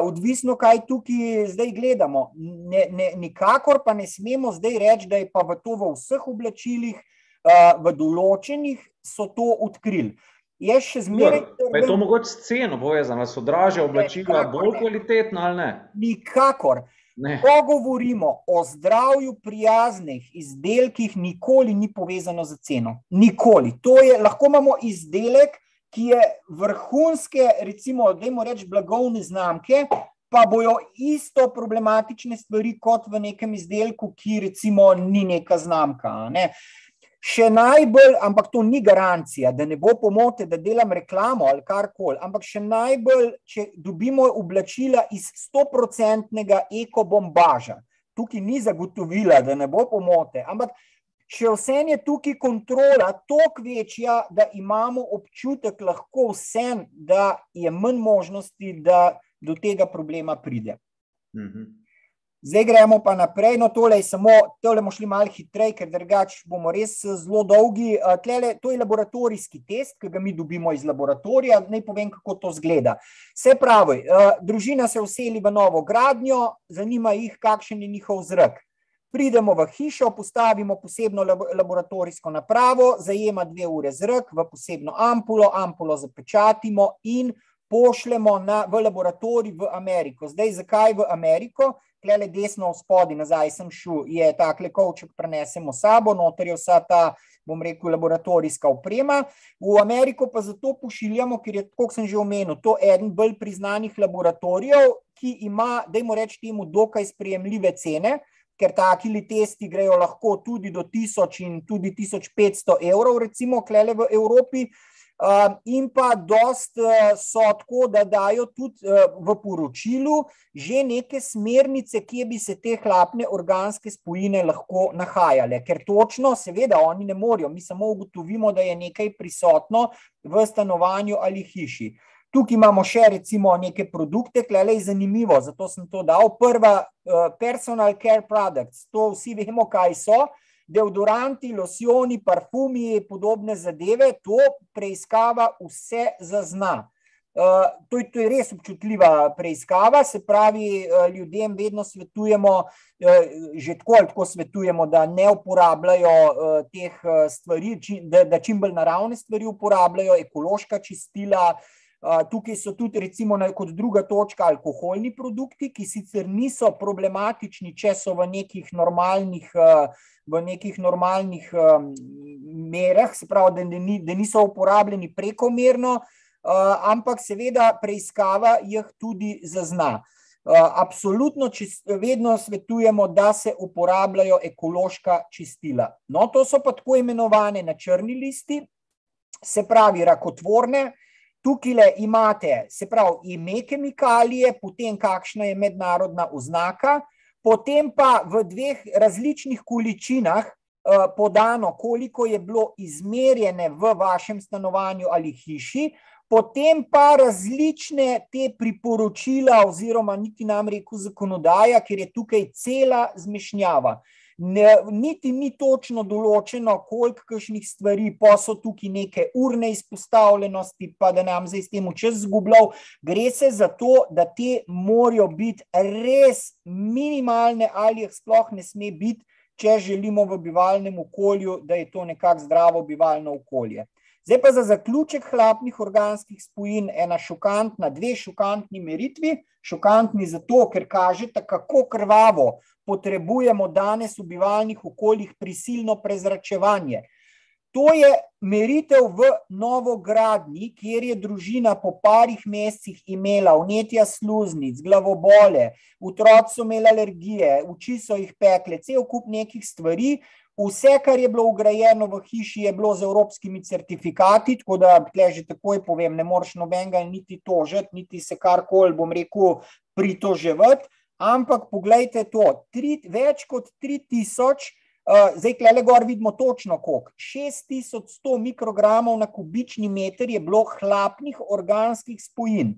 odvisno, kaj tukaj zdaj gledamo. Ne, ne, nikakor pa ne smemo zdaj reči, da je pa v to v vseh oblačilih, v določenih so to odkrili. Je še zmeraj. Je to mogoče s ceno povezano, so draže oblačila, bolj kvalitetna ali ne? Nikakor. Ne. Ko govorimo o zdravju prijaznih izdelkih, nikoli ni povezano z ceno. Nikoli. Je, lahko imamo izdelek, ki je vrhunske, recimo, dajmo reči, blagovne znamke, pa bojo isto problematične stvari kot v nekem izdelku, ki recimo ni neka znamka. Ne? Še najbolj, ampak to ni garancija, da ne bo pomote, da delam reklamo ali karkoli, ampak še najbolj, če dobimo oblačila iz 100-odstotnega ekobombaža, tukaj ni zagotovila, da ne bo pomote, ampak še vse je tukaj kontrola toliko večja, da imamo občutek lahko vsem, da je manj možnosti, da do tega problema pride. Mhm. Zdaj gremo pa naprej, no tole je samo, tole bomo šli malo hitreje, ker drugače bomo res eh, zelo dolgi. Eh, tlele, to je laboratorijski test, ki ga mi dobimo iz laboratorija, naj povem, kako to zgleda. Se pravi, eh, družina se vseli v novo gradnjo, zanima jih, kakšen je njihov zrak. Pridemo v hišo, postavimo posebno laboratorijsko napravo, zajema dve ure zrak v posebno ampulo, ampulo zapečatimo in pošljemo na, v laboratorij v Ameriko. Zdaj, zakaj v Ameriko? Klele desno v spodi, nazaj sem šel, je takle kovček prenesemo sabo, noter je vsa ta, bom rekel, laboratorijska oprema. V Ameriko pa zato pošiljamo, ker je, kot sem že omenil, to eden bolj priznanih laboratorijev, ki ima, dajmo reči temu, dokaj sprejemljive cene. ker taki testi grejo lahko tudi do 1000 in tudi 1500 evrov, recimo, klele v Evropi. In pa dost uh, so tako, da dajo tudi uh, v poročilu že neke smernice, kje bi se te hlapne organske spojine lahko nahajale. Ker točno, seveda, oni ne morejo, mi samo ugotovimo, da je nekaj prisotno v stanovanju ali hiši. Tukaj imamo še recimo neke produkte, klele je zanimivo, zato sem to dal. Prva, uh, personal care products, to vsi vemo, kaj so deodoranti, losioni, parfumi, podobne zadeve, to preiskava vse zazna. Uh, to, je, to je res občutljiva preiskava, se pravi, uh, ljudem vedno svetujemo, uh, že tako ali tako svetujemo, da ne uporabljajo teh stvari, da, da čim bolj naravne stvari uporabljajo, ekološka čistila. Uh, tukaj so tudi, recimo, kot druga točka, alkoholni produkti, ki sicer niso problematični, če so v nekih normalnih. Uh, v nekih normalnih merah, se pravi, da, ni, da niso uporabljeni prekomerno, uh, ampak seveda preiskava jih tudi zazna. Uh, absolutno čist, vedno svetujemo, da se uporabljajo ekološka čistila. No, to so pa tako imenovane na črni listi, se pravi rakotvorne. Tukaj imate, se pravi, ime kemikalije, potem kakšna je mednarodna oznaka, potem pa v dveh različnih količinah uh, podano, koliko je bilo izmerjene v vašem stanovanju ali hiši, potem pa različne te priporočila, oziroma niti nam reko zakonodaja, ker je tukaj cela zmešnjava. Ne, niti ni točno določeno, koliko kakšnih stvari, pa so tukaj neke urne izpostavljenosti, pa da nam zdaj s tem čas zgubljal. Gre se za to, da te morajo biti res minimalne, ali jih sploh ne sme biti, če želimo v bivalnem okolju, da je to nekako zdravo bivalno okolje. Zdaj pa za zaključek hlapnih organskih spojin ena šokantna, dve šokantni meritvi. Šokantni zato, ker kažete, kako krvavo potrebujemo danes v bivalnih okoljih prisilno prezračevanje. To je meritev v novogradnji, kjer je družina po parih mesecih imela vnetja sluznic, glavobole, otroci so imeli alergije, oči so jih pekle, cel kup nekih stvari. Vse, kar je bilo ugrajeno v hiši, je bilo z evropskimi certifikati, tako da tle že takoj povem, ne moreš nobenega niti tožiti, niti se karkoli, bom rekel, pritoževati. Ampak pogledajte to, tri, več kot 3000, uh, zdaj klele gor vidimo točno koliko, 6100 mikrogramov na kubični meter je bilo hlapnih organskih spojin.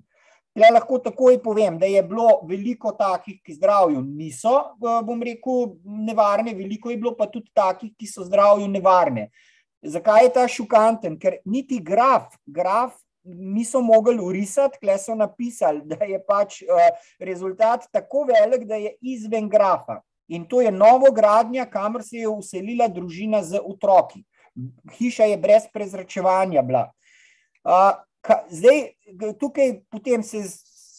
Tle lahko takoj povem, da je bilo veliko takih, ki zdravju niso, bom rekel, nevarne, veliko je bilo pa tudi takih, ki so zdravju nevarne. Zakaj je ta šokanten? Ker niti graf, graf niso mogli urisati, kle so napisali, da je pač uh, rezultat tako velik, da je izven grafa. In to je novo gradnja, kamor se je uselila družina z otroki. Hiša je brez prezračevanja bila. Ka, zdaj, tukaj potem se,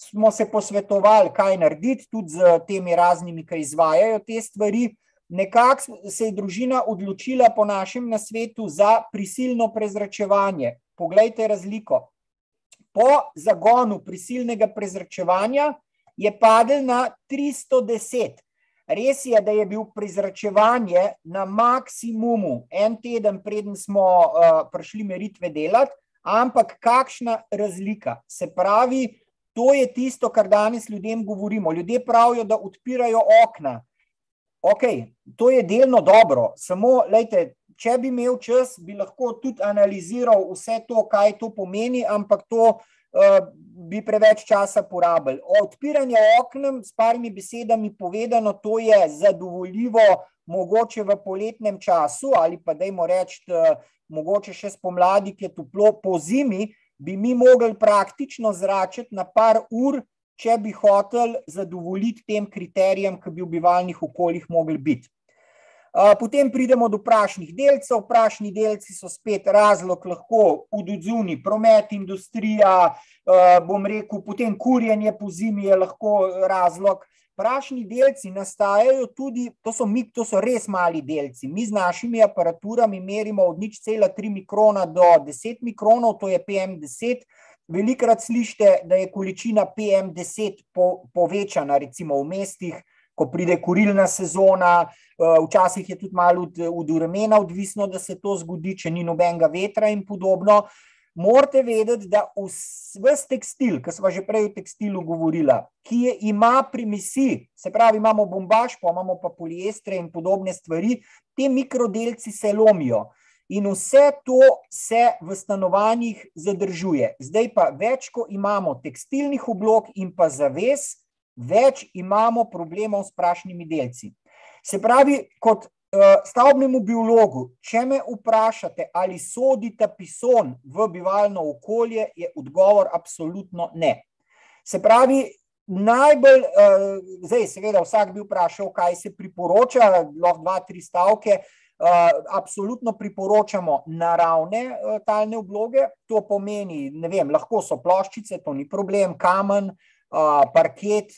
smo se posvetovali, kaj narediti, tudi z temi raznimi, ki izvajajo te stvari. Nekako se je družina odločila po našem nasvetu za prisilno prezračevanje. Poglejte razliko po zagonu prisilnega prezračevanja je padel na 310. Res je, da je bil prezračevanje na maksimumu en teden, preden smo uh, prišli meritve delati, ampak kakšna razlika. Se pravi, to je tisto, kar danes ljudem govorimo. Ljudje pravijo, da odpirajo okna. Ok, to je delno dobro, samo, lejte, če bi imel čas, bi lahko tudi analiziral vse to, kaj to pomeni, ampak to uh, bi preveč časa porabili. Odpiranje oknem, s parimi besedami povedano, to je zadovoljivo, mogoče v poletnem času, ali pa dajmo reči, mogoče še spomladi, ki je toplo, po zimi, bi mi mogli praktično zračiti na par ur. Če bi hotel zadovoljiti tem kriterijem, ki bi v bivalnih okoljih mogli biti. Potem pridemo do prašnih delcev. Prašni delci so spet razlog, lahko udodzuni, promet, industrija, bom rekel, potem kurjenje po zimi je lahko razlog. Prašni delci nastajajo tudi, to so, mi, to so res mali delci. Mi z našimi aparaturami merimo od nič cela 3 mikrona do 10 mikronov, to je PM10. Velikrat slišite, da je količina PM10 po, povečana, recimo v mestih, ko pride kurilna sezona, včasih je tudi malo od uremena odvisno, da se to zgodi, če ni nobenega vetra in podobno morate vedeti, da vse tekstil, ki smo že prej o tekstilu govorili, ki je, ima primesi, se pravi, imamo bombaž, pa imamo pa poliestre in podobne stvari, te mikrodelci se lomijo. In vse to se v stanovanjih zadržuje. Zdaj pa več, ko imamo tekstilnih oblog in pa zaves, več imamo problemov s prašnimi delci. Se pravi, kot stavbnemu biologu, če me vprašate, ali sodi ta pison v bivalno okolje, je odgovor absolutno ne. Se pravi, najbolj, eh, zdaj seveda vsak bi vprašal, kaj se priporoča, lahko dva, tri stavke, eh, absolutno priporočamo naravne talne obloge, to pomeni, ne vem, lahko so ploščice, to ni problem, kamen, parket,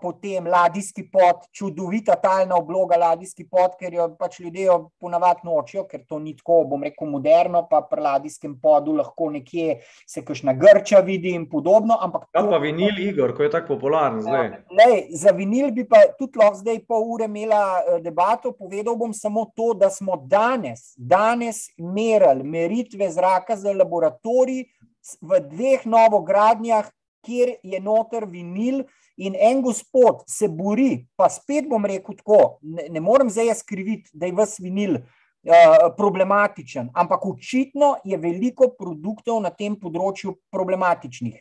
potem ladijski pot, čudovita talna obloga ladijski pot, ker jo pač ljudje ponavadi nočijo, ker to ni tako, bom rekel, moderno, pa pri ladijskem podu lahko nekje se kakšna grča vidi in podobno. Ampak ja, to, pa vinil, Igor, ko je tako popularen zdaj. Lej, za vinil bi pa tudi lahko zdaj pol ure imela e, debato, povedal bom samo to, da smo danes, danes merili meritve zraka za laboratorij v dveh novogradnjah, kjer je noter vinil, In en gospod se bori, pa spet bom rekel tako, ne, ne morem zdaj skriviti, da je vse vinil uh, problematičen, ampak očitno je veliko produktov na tem področju problematičnih.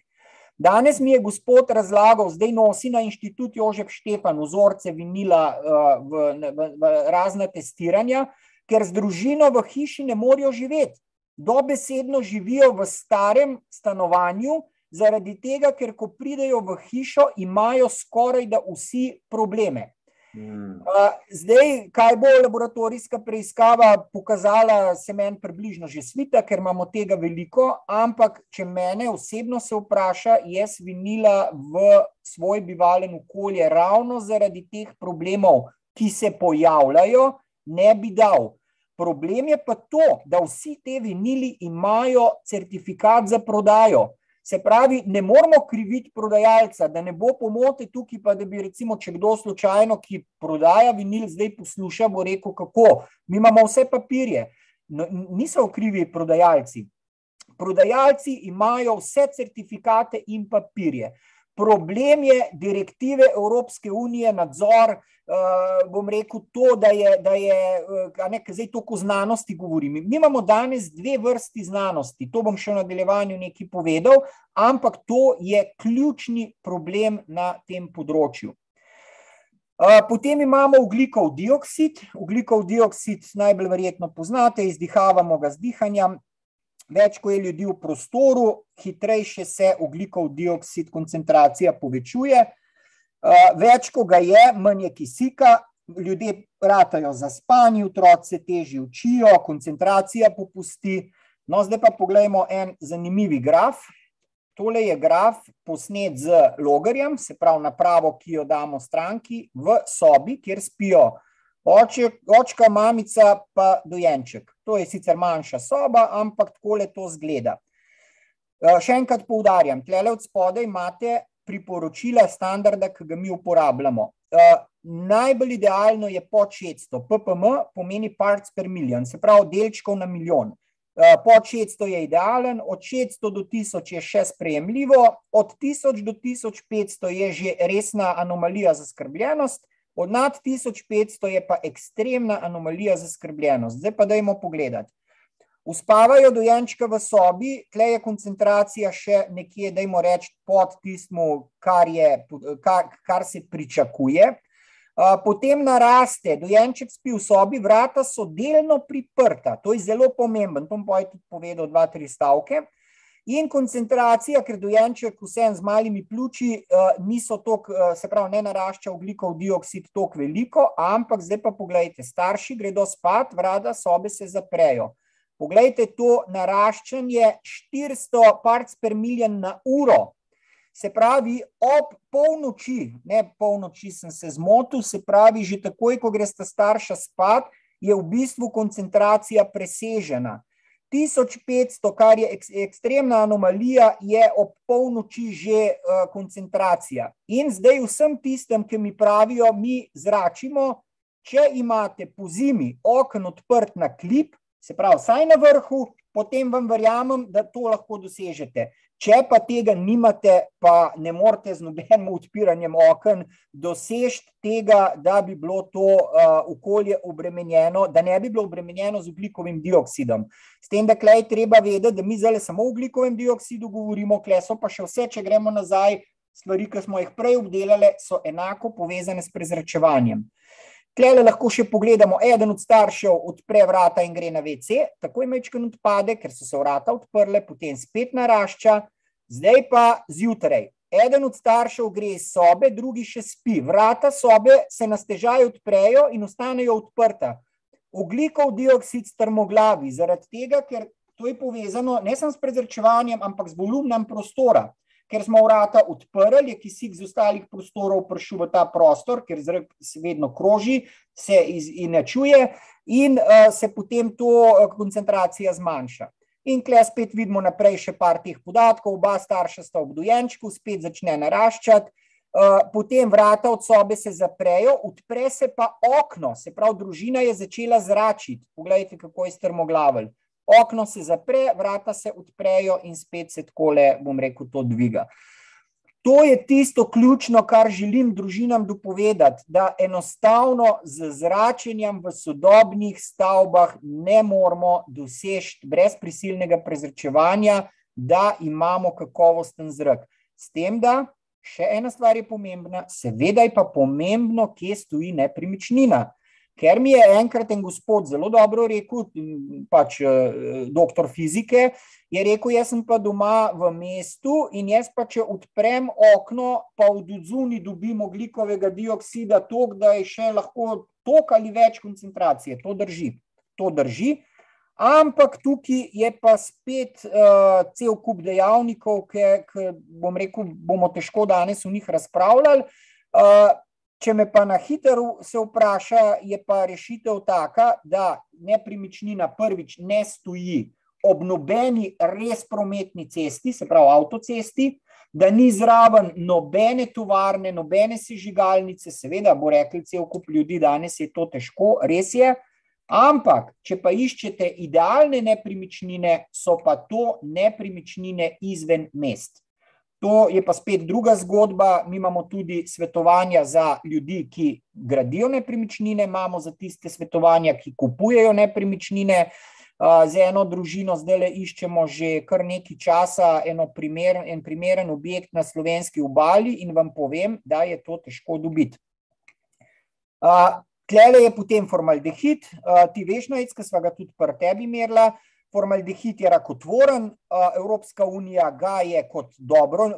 Danes mi je gospod razlagal, zdaj nosi na inštitut Jožef Štefan vzorce vinila uh, v, v, v razne testiranja, ker z družino v hiši ne morejo živeti. Dobesedno živijo v starem stanovanju, zaradi tega, ker ko pridejo v hišo, imajo skoraj da vsi probleme. Hmm. Zdaj, kaj bo laboratorijska preiskava pokazala, se meni približno že svita, ker imamo tega veliko, ampak če mene osebno se vpraša, jaz vinila v svoj bivalen okolje ravno zaradi teh problemov, ki se pojavljajo, ne bi dal. Problem je pa to, da vsi te vinili imajo certifikat za prodajo. Se pravi, ne moramo kriviti prodajalca, da ne bo pomote tukaj, pa da bi recimo, če kdo slučajno, ki prodaja vinil, zdaj posluša, bo rekel, kako. Mi imamo vse papirje, no, niso krivi prodajalci. Prodajalci imajo vse certifikate in papirje. Problem je direktive Evropske unije, nadzor, uh, bom rekel to, da je, da je uh, ne, zdaj toliko o znanosti govorim. Mi imamo danes dve vrsti znanosti, to bom še v nadaljevanju nekaj povedal, ampak to je ključni problem na tem področju. Uh, potem imamo ugljikov dioksid. Ugljikov dioksid najbolj verjetno poznate, izdihavamo ga z dihanjem. Več, ko je ljudi v prostoru, hitrejše se oglikov dioksid koncentracija povečuje. Več, ko ga je, manj je kisika, ljudje ratajo za spanje, otroci se težje učijo, koncentracija popusti. No, zdaj pa pogledajmo en zanimivi graf. Tole je graf posnet z logarjem, se pravi napravo, ki jo damo stranki v sobi, kjer spijo Oče, očka, mamica, pa dojenček. To je sicer manjša soba, ampak tako le to zgleda. E, še enkrat poudarjam, tle od spodaj imate priporočila standarda, ki ga mi uporabljamo. E, najbolj idealno je pod 600. PPM pomeni parts per million, se pravi delčkov na milijon. E, pod 600 je idealen, od 600 do 1000 je še sprejemljivo, od 1000 do 1500 je že resna anomalija za skrbljenost. Od nad 1500 je pa ekstremna anomalija za skrbljenost. Zdaj pa dajmo pogledati. Uspavajo dojenčka v sobi, tle je koncentracija še nekje, dajmo reči, pod tistmu, kar, je, kar, kar se pričakuje. Potem naraste, dojenček spi v sobi, vrata so delno priprta. To je zelo pomemben, to bom tudi povedal dva, tri stavke. In koncentracija, ker dojenček vsem z malimi pljuči eh, niso tako, eh, se pravi, ne narašča oglikov dioksid tako veliko, ampak zdaj pa pogledajte, starši gredo spat, vrada sobe se zaprejo. Poglejte to naraščanje 400 parts per miljon na uro. Se pravi, ob polnoči, ne polnoči sem se zmotil, se pravi, že takoj, ko gre sta starša spat, je v bistvu koncentracija presežena. 1500, kar je ek, ekstremna anomalija, je ob polnoči že uh, koncentracija. In zdaj vsem tistem, ki mi pravijo, mi zračimo, če imate po zimi okno odprt na klip, se pravi, vsaj na vrhu, potem vam verjamem, da to lahko dosežete. Če pa tega nimate, pa ne morete z nobenim odpiranjem okn doseči tega, da bi bilo to uh, okolje obremenjeno, da ne bi bilo obremenjeno z ugljikovim dioksidom. S tem, da je treba vedeti, da mi zdaj samo o ugljikovem dioksidu govorimo, kle so pa še vse, če gremo nazaj, stvari, ki smo jih prej obdelali, so enako povezane s prezračevanjem. Klele lahko še pogledamo, eden od staršev odpre vrata in gre na WC, tako je mečken odpade, ker so se vrata odprle, potem spet narašča, zdaj pa zjutraj. Eden od staršev gre iz sobe, drugi še spi. Vrata sobe se na stežaj odprejo in ostanejo odprta. Oglikov dioksid strmoglavi, zaradi tega, ker to je povezano ne samo s prezračevanjem, ampak z volumnom prostora ker smo vrata odprli, je kisik z ostalih prostorov prišel v ta prostor, ker zrak se vedno kroži, se inačuje in uh, se potem to uh, koncentracija zmanjša. In klej spet vidimo naprej še par teh podatkov, oba starša sta ob dojenčku, spet začne naraščati, uh, potem vrata od sobe se zaprejo, odpre se pa okno, se pravi, družina je začela zračiti. Poglejte, kako je strmoglavelj okno se zapre, vrata se odprejo in spet se tako le, bom rekel, to dviga. To je tisto ključno, kar želim družinam dopovedati, da enostavno z zračenjem v sodobnih stavbah ne moramo doseči brez prisilnega prezračevanja, da imamo kakovosten zrak. S tem, da še ena stvar je pomembna, seveda je pa pomembno, kje stoji nepremičnina. Ker mi je enkrat en gospod zelo dobro rekel, pač eh, doktor fizike, je rekel, jaz sem pa doma v mestu in jaz pa če odprem okno, pa v odzuni dobim oglikovega dioksida tok, da je še lahko tok ali več koncentracije. To drži. To drži. Ampak tukaj je pa spet uh, cel kup dejavnikov, ki bom rekel, bomo težko danes v njih razpravljali. Uh, Če me pa na hitro se vpraša, je pa rešitev taka, da nepremičnina prvič ne stoji ob nobeni res prometni cesti, se pravi avtocesti, da ni zraven nobene tovarne, nobene sežigalnice, seveda bo rekli cel kup ljudi, danes je to težko, res je, ampak če pa iščete idealne nepremičnine, so pa to nepremičnine izven mest. To je pa spet druga zgodba. Mi imamo tudi svetovanja za ljudi, ki gradijo nepremičnine, imamo za tiste svetovanja, ki kupujejo nepremičnine. Z eno družino zdaj le iščemo že kar nekaj časa primer, en primeren objekt na slovenski obali in vam povem, da je to težko dobiti. Tlele je potem formaldehid, ti veš, no, ki smo ga tudi pri tebi merila, Formaldehid je rakotvoren, Evropska unija ga je kot dobro,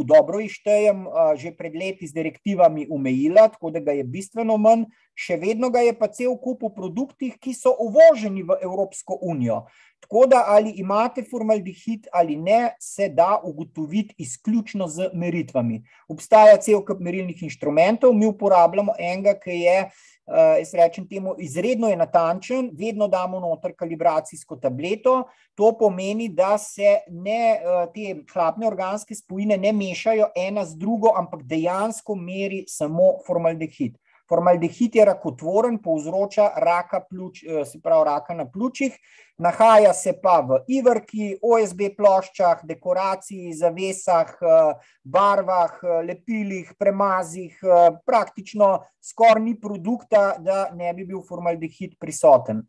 v dobro ištejem, že pred leti z direktivami umejila, tako da ga je bistveno manj, še vedno ga je pa cel kup v produktih, ki so uvoženi v Evropsko unijo. Tako da ali imate formaldehid ali ne, se da ugotoviti izključno z meritvami. Obstaja cel kup merilnih inštrumentov, mi uporabljamo enega, ki je uh, jaz rečem temu, izredno je natančen, vedno damo noter kalibracijsko tableto. To pomeni, da se ne, uh, te hlapne organske spojine ne mešajo ena z drugo, ampak dejansko meri samo formaldehid. Formaldehid je rakotvoren, povzroča raka, pljuč, eh, se pravi raka na pljučih, nahaja se pa v ivrki, OSB ploščah, dekoraciji, zavesah, eh, barvah, eh, lepilih, premazih, praktično skoraj ni produkta, da ne bi bil formaldehid prisoten.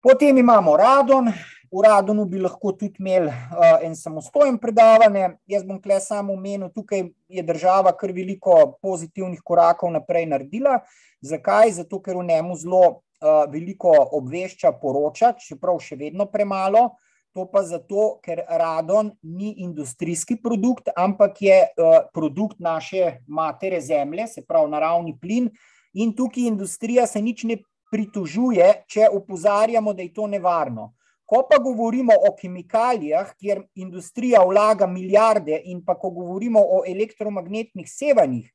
Potem imamo radon, v radonu bi lahko tudi imeli uh, en samostojen predavanje. Jaz bom kle samo omenil, tukaj je država kar veliko pozitivnih korakov naprej naredila. Zakaj? Zato, ker v njemu zelo uh, veliko obvešča, poroča, čeprav še vedno premalo. To pa zato, ker radon ni industrijski produkt, ampak je uh, produkt naše matere zemlje, se pravi naravni plin. In tukaj industrija se nič ne pritožuje, če upozarjamo, da je to nevarno. Ko pa govorimo o kemikalijah, kjer industrija vlaga milijarde, in pa ko govorimo o elektromagnetnih sevanjih,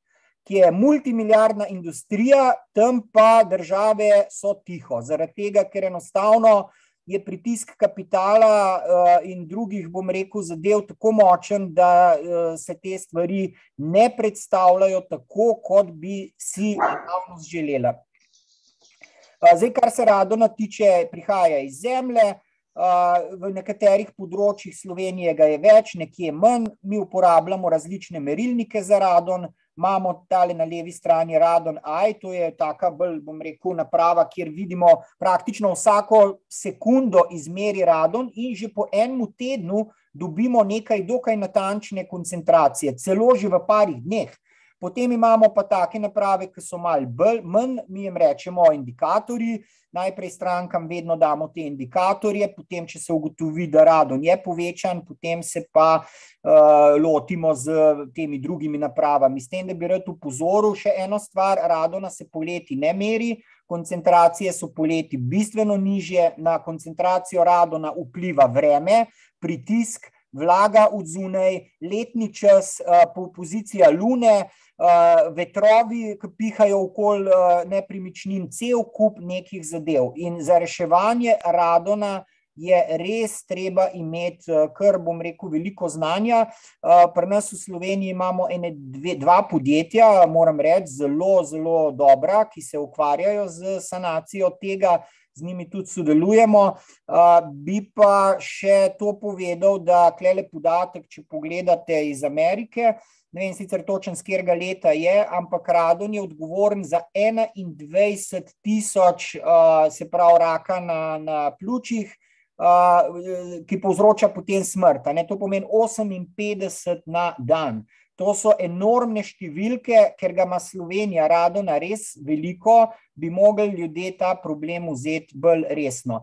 ki je multimilijardna industrija, tam pa države so tiho. Zaradi tega, ker enostavno je pritisk kapitala uh, in drugih, bom rekel, zadev tako močen, da uh, se te stvari ne predstavljajo tako, kot bi si javnost želela. Zdaj, kar se radona tiče, prihaja iz zemlje. V nekaterih področjih Slovenije ga je več, nekje manj, mi uporabljamo različne merilnike za radon, imamo tale na levi strani Radon AI, to je taka bolj, bom rekel, naprava, kjer vidimo praktično vsako sekundo izmeri radon in že po enem tednu dobimo nekaj dokaj natančne koncentracije, celo že v parih dneh. Potem imamo pa take naprave, ki so malo bolj, manj, mi jim rečemo indikatorji. Najprej strankam vedno damo te indikatorje, potem, če se ugotovi, da radon je povečan, potem se pa uh, lotimo z temi drugimi napravami. S tem, da bi rad upozoril še eno stvar, radona se poleti ne meri, koncentracije so poleti bistveno nižje, na koncentracijo radona vpliva vreme, pritisk, vlaga od zunaj, letni čas, uh, pozicija lune, uh, vetrovi, ki pihajo okoli uh, nepremičnin, cel kup nekih zadev. In za reševanje radona je res treba imeti, kar bom rekel, veliko znanja. Pri nas v Sloveniji imamo ene, dve, dva podjetja, moram reči, zelo, zelo dobra, ki se ukvarjajo z sanacijo tega. Z njimi tudi sodelujemo. Uh, bi pa še to povedal, da klele podatek, če pogledate iz Amerike, uh, ne vem sicer točen, z katerega leta je, ampak radon je odgovoren za 21 tisoč, uh, se pravi, raka na, na pljučih, uh, ki povzroča potem smrt. To pomeni 58 na dan. To so enormne številke, ker ga ima Slovenija radona res veliko, bi mogli ljudje ta problem vzeti bolj resno.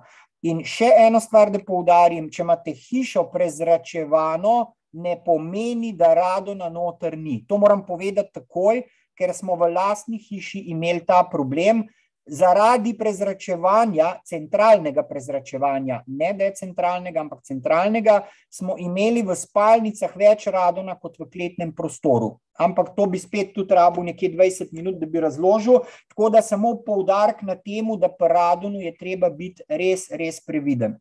In še eno stvar, da poudarim, če imate hišo prezračevano, ne pomeni, da radona noter ni. To moram povedati takoj, ker smo v lastni hiši imeli ta problem. Zaradi prezračevanja, centralnega prezračevanja, ne decentralnega, ampak centralnega, smo imeli v spalnicah več radona kot v kletnem prostoru. Ampak to bi spet tudi rabo nekje 20 minut, da bi razložil. Tako da samo poudarek na tem, da pri radonu je treba biti res, res previden.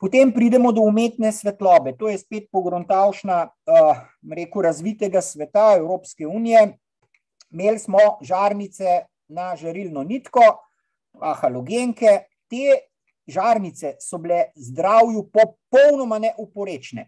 Potem pridemo do umetne svetlobe. To je spet pogrontavšna, uh, rekel, razvitega sveta Evropske unije. Imeli smo žarnice na žarilno nitko, halogenke. Te žarnice so bile zdravju popolnoma neuporečne.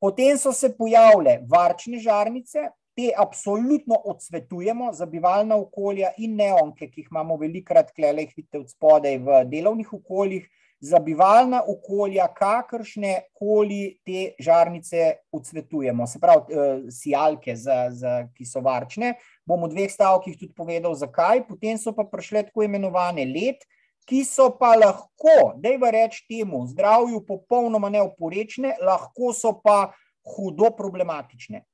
Potem so se pojavile varčne žarnice, te absolutno odsvetujemo za bivalna okolja in neonke, ki jih imamo velikrat, klele jih vidite od spodaj v delovnih okoljih za bivalna okolja, kakršne koli te žarnice odsvetujemo, se pravi, eh, sijalke, za, za, ki so varčne. Bom v dveh stavkih tudi povedal, zakaj. Potem so pa prišle tako imenovane let, ki so pa lahko, da je reč temu, zdravju popolnoma neoporečne, lahko so pa hudo problematične.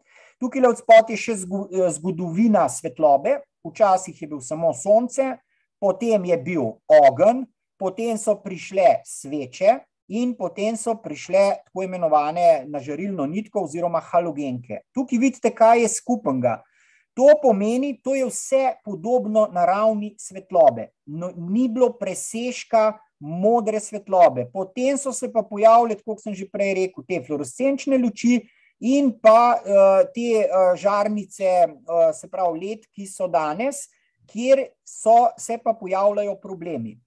Tukaj le odspot je še eh, zgodovina svetlobe. Včasih je bil samo sonce, potem je bil ogenj, potem so prišle sveče in potem so prišle tako imenovane nažarilno nitko oziroma halogenke. Tukaj vidite, kaj je skupenga. To pomeni, to je vse podobno naravni svetlobe. No, ni bilo presežka modre svetlobe. Potem so se pa pojavile, kot sem že prej rekel, te fluorescenčne luči in pa uh, te uh, žarnice, uh, se pravi led, ki so danes, kjer so, se pa pojavljajo problemi.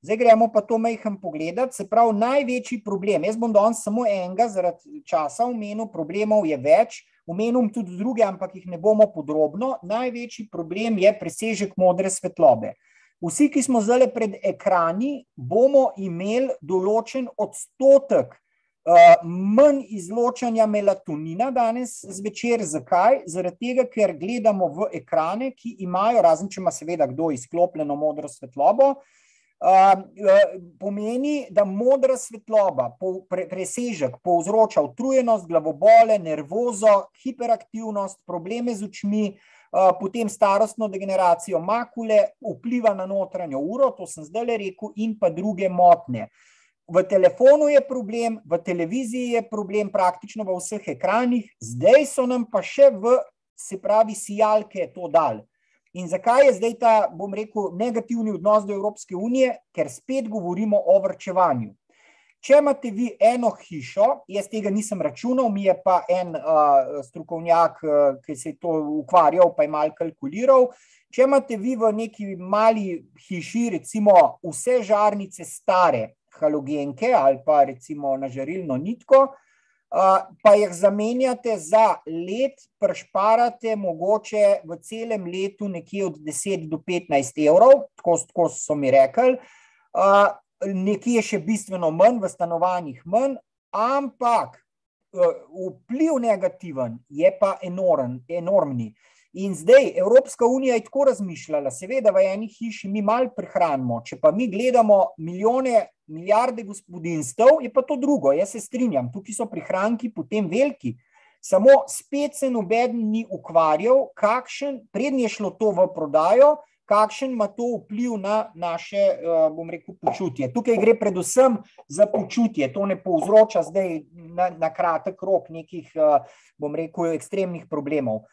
Zdaj gremo pa to majhen pogledat. Se pravi, največji problem, jaz bom danes samo enega, zaradi časa omenil, problemov je več, omenil tudi druge, ampak jih ne bomo podrobno. Največji problem je presežek modre svetlobe. Vsi, ki smo zdaj pred ekrani, bomo imeli določen odstotek uh, manj izločanja melatonina danes zvečer. Zakaj? Zaradi tega, ker gledamo v ekrane, ki imajo, razen če ima seveda kdo izklopljeno modro svetlobo, uh, pomeni, da modra svetloba, presežek, povzroča utrujenost, glavobole, nervozo, hiperaktivnost, probleme z očmi, potem starostno degeneracijo makule, vpliva na notranjo uro, to sem zdaj le rekel, in pa druge motnje. V telefonu je problem, v televiziji je problem, praktično v vseh ekranih, zdaj so nam pa še v, se pravi, sijalke to dal. In zakaj je zdaj ta, bom rekel, negativni odnos do Evropske unije? Ker spet govorimo o vrčevanju. Če imate vi eno hišo, jaz tega nisem računal, mi je pa en uh, strokovnjak, uh, ki se je to ukvarjal, pa je mal kalkuliral. Če imate vi v neki mali hiši, recimo, vse žarnice stare halogenke ali pa recimo na žarilno nitko, pa jih zamenjate za let, prešparate mogoče v celem letu nekje od 10 do 15 evrov, tako, tako so mi rekli, nekje še bistveno manj, v stanovanjih manj, ampak vpliv negativen je pa enorm, enormni. In zdaj Evropska unija je tako razmišljala, seveda v eni hiši mi malo prehranimo, če pa mi gledamo milijone, milijarde gospodinstv, je pa to drugo. Jaz se strinjam, tukaj so prihranki potem veliki. Samo spet se noben ni ukvarjal, kakšen, prednje je šlo to v prodajo, kakšen ima to vpliv na naše, eh, bom rekel, počutje. Tukaj gre predvsem za počutje, to ne povzroča zdaj na, na kratek rok nekih, eh, bom rekel, ekstremnih problemov.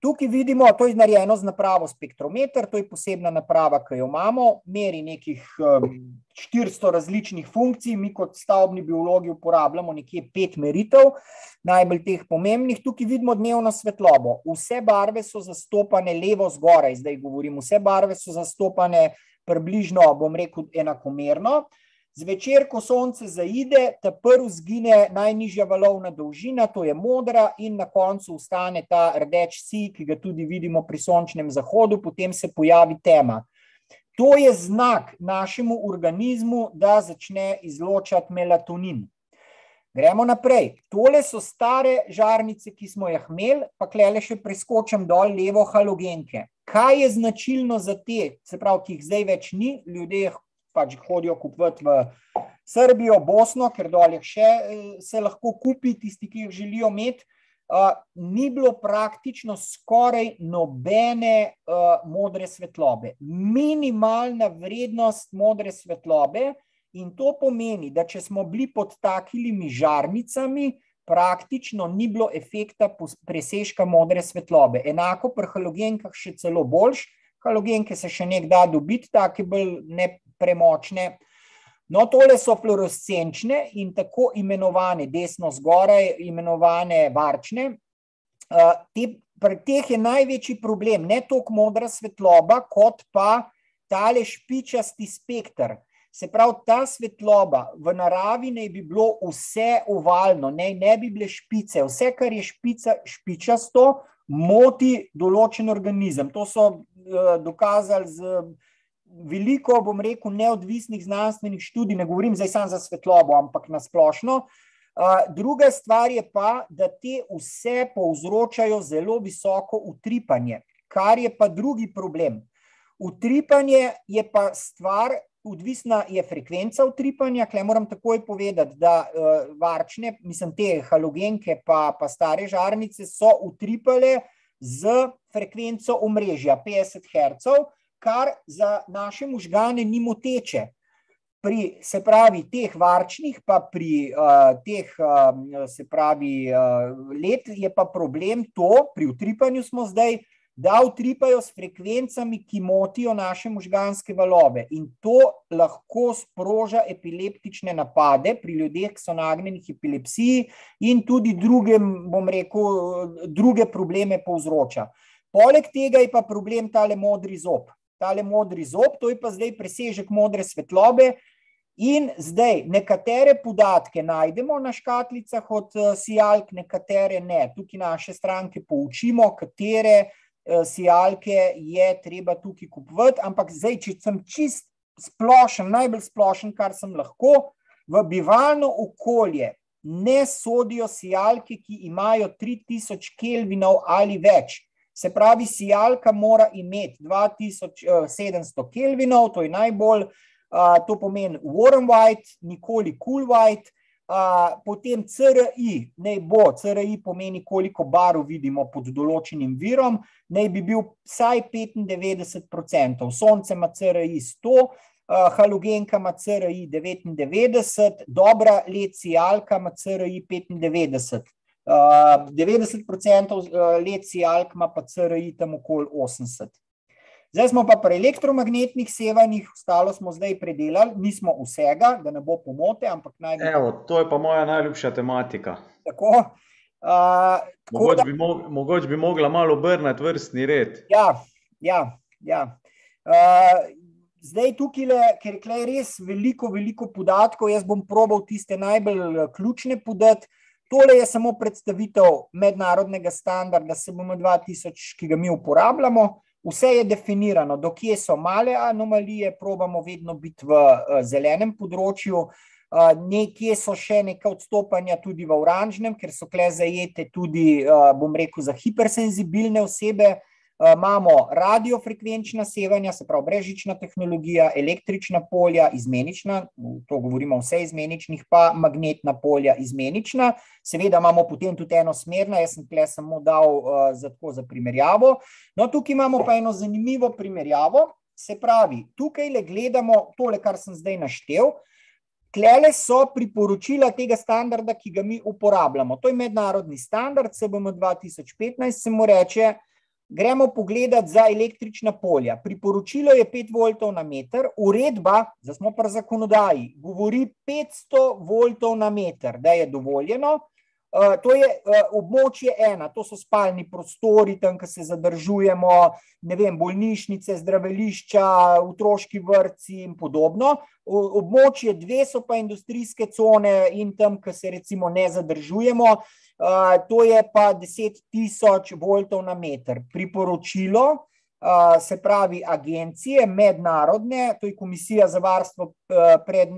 Tukaj vidimo, to je narejeno z napravo spektrometer, to je posebna naprava, ki jo imamo, meri nekih 400 različnih funkcij, mi kot stavbni biologi uporabljamo nekje pet meritev, najbolj teh pomembnih. Tukaj vidimo dnevno svetlobo. Vse barve so zastopane levo zgoraj, zdaj govorim, vse barve so zastopane približno, bom rekel, enakomerno. Zvečer, ko sonce zaide, ta prvi zgine najnižja valovna dolžina, to je modra, in na koncu ostane ta rdeč si, ki ga tudi vidimo pri sončnem zahodu, potem se pojavi tema. To je znak našemu organizmu, da začne izločati melatonin. Gremo naprej. Tole so stare žarnice, ki smo jih imeli, pa klele še preskočim dol levo halogenke. Kaj je značilno za te, se pravi, ki jih zdaj več ni, ljudje jih pač hodijo kupiti v Srbijo, Bosno, ker dolje še eh, se lahko kupi, tisti, ki jih želijo imeti. Uh, ni bilo praktično skoraj nobene uh, modre svetlobe. Minimalna vrednost modre svetlobe, in to pomeni, da če smo bili pod takimi žarnicami, praktično ni bilo efekta presežka modre svetlobe. Enako pri halogenkah, še celo boljš. Halogenke se še nekdaj da dobiti, take bolj ne, premočne. No, tole so fluorescenčne in tako imenovane, desno zgoraj, imenovane varčne. Te, pri teh je največji problem ne toliko modra svetloba, kot pa tale špičasti spektr. Se pravi, ta svetloba v naravi naj bi bilo vse ovalno, ne, ne bi bile špice. Vse, kar je špica, špičasto, moti določen organizem. To so uh, dokazali z veliko, bom rekel, neodvisnih znanstvenih študij, ne govorim zdaj samo za svetlobo, ampak na splošno. Druga stvar je pa, da te vse povzročajo zelo visoko utripanje, kar je pa drugi problem. Utripanje je pa stvar, odvisna je frekvenca utripanja. Klej moram takoj povedati, da varčne, mislim, te halogenke pa, pa stare žarnice so utripale z frekvenco omrežja 50 Hz, kar za naše možgane ni moteče. Pri, se pravi, teh varčnih, pa pri uh, teh, uh, se pravi, uh, let je pa problem to, pri utripanju smo zdaj, da utripajo s frekvencami, ki motijo naše možganske valove. In to lahko sproža epileptične napade pri ljudeh, ki so nagnjeni epilepsiji in tudi druge, bom rekel, druge probleme povzroča. Poleg tega je pa problem tale modri zob tale modri zob, to je pa zdaj presežek modre svetlobe. In zdaj nekatere podatke najdemo na škatlicah od uh, sijalk, nekatere ne. Tukaj naše stranke poučimo, katere uh, sijalke je treba tukaj kupovati. Ampak zdaj, če sem čist splošen, najbolj splošen, kar sem lahko, v bivalno okolje ne sodijo sijalke, ki imajo 3000 kelvinov ali več. Se pravi, sijalka mora imeti 2700 eh, kelvinov, to je najbolj, to pomeni warm white, nikoli cool white, potem CRI, naj bo, CRI pomeni, koliko barov vidimo pod določenim virom, naj bi bil vsaj 95%, sonce ima CRI 100, halogenka ima CRI 99, dobra let sijalka ima CRI 95. 90% let si Alk ima pa CRI tam okoli 80. Zdaj smo pa pri elektromagnetnih sevanjih, ostalo smo zdaj predelali, nismo vsega, da ne bo pomote, ampak naj. Evo, to je pa moja najljubša tematika. Tako. Uh, mogoče, da... bi mo mogoče bi mogla malo obrniti vrstni red. Ja, ja. ja. Uh, zdaj tukaj, le, ker je res veliko, veliko podatkov, jaz bom probal tiste najbolj ključne podati. Tole je samo predstavitev mednarodnega standarda SM2000, ki ga mi uporabljamo. Vse je definirano, dokje so male anomalije, probamo vedno biti v uh, zelenem področju, uh, nekje so še neka odstopanja tudi v oranžnem, ker so kle zajete tudi, uh, bom rekel, za hipersenzibilne osebe. Eh, imamo radiofrekvenčna sevanja, se pravi brežična tehnologija, električna polja, izmenična, to govorimo o vseh izmeničnih, pa magnetna polja, izmenična. Seveda imamo potem tudi eno smerno, jaz sem tle samo dal uh, za, za primerjavo. No, tukaj imamo pa eno zanimivo primerjavo. Se pravi, tukaj le gledamo tole, kar sem zdaj naštel. Klele so priporočila tega standarda, ki ga mi uporabljamo. To je mednarodni standard, CBM 2015, se mu reče. Gremo pogledat za električna polja. Priporočilo je 5 voltov na meter, uredba, zdaj smo pri zakonodaji, govori 500 voltov na meter, da je dovoljeno. Uh, to je uh, območje ena, to so spalni prostori, tam, kjer se zadržujemo, ne vem, bolnišnice, zdravilišča, otroški vrtci in podobno. Območje dve so pa industrijske cone in tam, kjer se recimo ne zadržujemo. Uh, to je pa 10.000 voltov na meter. Priporočilo, uh, se pravi, agencije, mednarodne, to je Komisija za varstvo uh, pred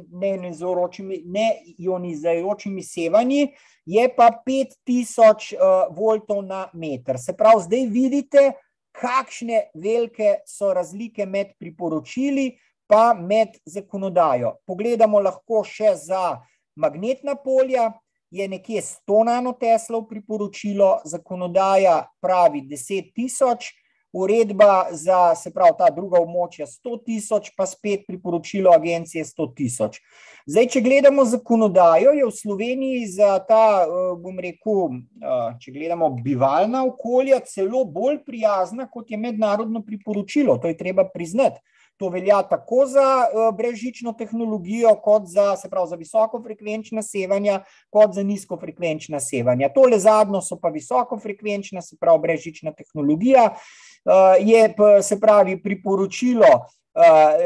neionizajočimi sevanji, je pa 5.000 uh, voltov na meter. Se pravi, zdaj vidite, kakšne velike so razlike med priporočili. Pa med zakonodajo. Pogledamo lahko še za magnetna polja, je nekje 100 nanoteslov priporočilo, zakonodaja pravi 10 tisoč, uredba za se pravi ta druga območja 100 tisoč, pa spet priporočilo agencije 100 tisoč. Zdaj, če gledamo zakonodajo, je v Sloveniji za ta, eh, bom rekel, eh, če gledamo bivalna okolja, celo bolj prijazna, kot je mednarodno priporočilo, to je treba priznati. To velja tako za uh, brežično tehnologijo, kot za, pravi, za visokofrekvenčna sevanja, kot za nizkofrekvenčna sevanja. Tole zadnjo so pa visokofrekvenčna, se pravi, brežična tehnologija. Uh, je se pravi, priporočilo uh,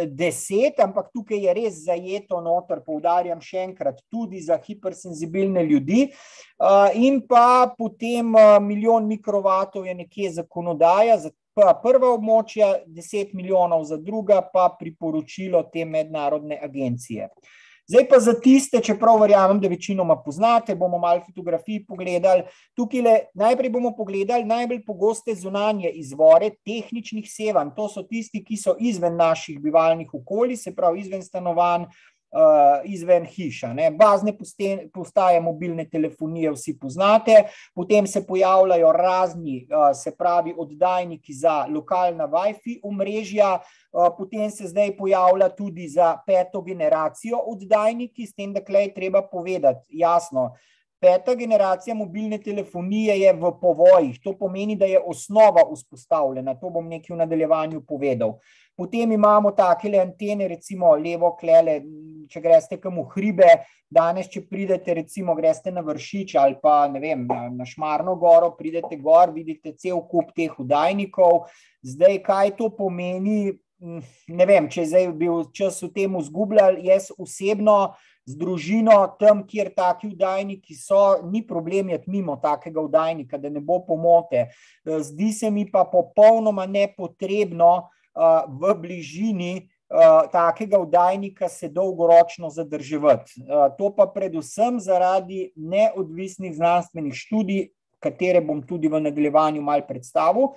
deset, ampak tukaj je res zajeto noter, poudarjam še enkrat, tudi za hipersenzibilne ljudi. In pa potem milijon mikrovatov je nekje zakonodaja, pa prva območja, 10 milijonov za druga, pa priporočilo te mednarodne agencije. Zdaj pa za tiste, čeprav verjamem, da večinoma poznate, bomo malo fotografij pogledali. Tukaj le, najprej bomo pogledali najbolj pogoste zunanje izvore tehničnih sevanj. To so tisti, ki so izven naših bivalnih okolij, se pravi izven stanovanj, izven hiša. Ne. Bazne postaje mobilne telefonije vsi poznate, potem se pojavljajo razni, uh, se pravi, oddajniki za lokalna WiFi omrežja, uh, potem se zdaj pojavlja tudi za peto generacijo oddajniki, s tem, da je treba povedati jasno. Peta generacija mobilne telefonije je v povojih, to pomeni, da je osnova vzpostavljena. To bom nekaj v nadaljevanju povedal. Potem imamo take antene, recimo levo klele, če greste kam v hribe, danes, če pridete, recimo, greste na vršič ali pa ne vem, na, na Šmarno goro, pridete gor, vidite cel kup teh udajnikov. Zdaj, kaj to pomeni? Hm, ne vem, če zdaj bi čas v tem izgubljal, jaz osebno z družino tam, kjer taki udajniki so, ni problem jeti mimo takega udajnika, da ne bo pomote. Zdi se mi pa popolnoma nepotrebno, v bližini takega vdajnika se dolgoročno zadrževati. To pa predvsem zaradi neodvisnih znanstvenih študij, katere bom tudi v nadaljevanju mal predstavil.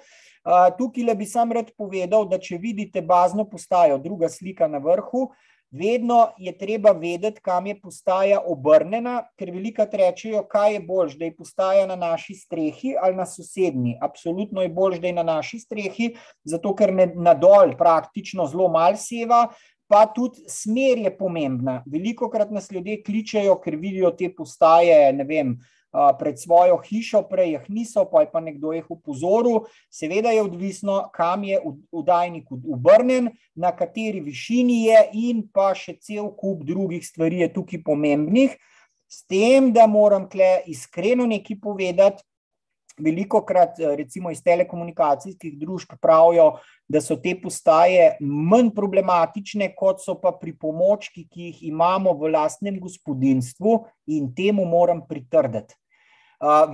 Tukaj le bi sam rad povedal, da če vidite bazno postajo, druga slika na vrhu, Vedno je treba vedeti, kam je postaja obrnjena, ker veliko rečejo, kaj je bolj, da je postaja na naši strehi ali na sosednji. Absolutno je bolj, da je na naši strehi, zato ker ne, na dol praktično zelo mal seva, pa tudi smer je pomembna. Veliko krat nas ljudje kličejo, ker vidijo te postaje, ne vem. Pred svojo hišo, prej jih niso, pa je pa nekdo jih upozoril. Seveda je odvisno, kam je udajnik obrnen, na kateri višini je, in pa še cel kup drugih stvari je tukaj pomembnih. S tem, da moram tle iskreno nekaj povedati, veliko krat, recimo iz telekomunikacijskih družb, pravijo, da so te postaje manj problematične, kot so pa pripomočki, ki jih imamo v lastnem gospodinstvu, in temu moram pritrditi.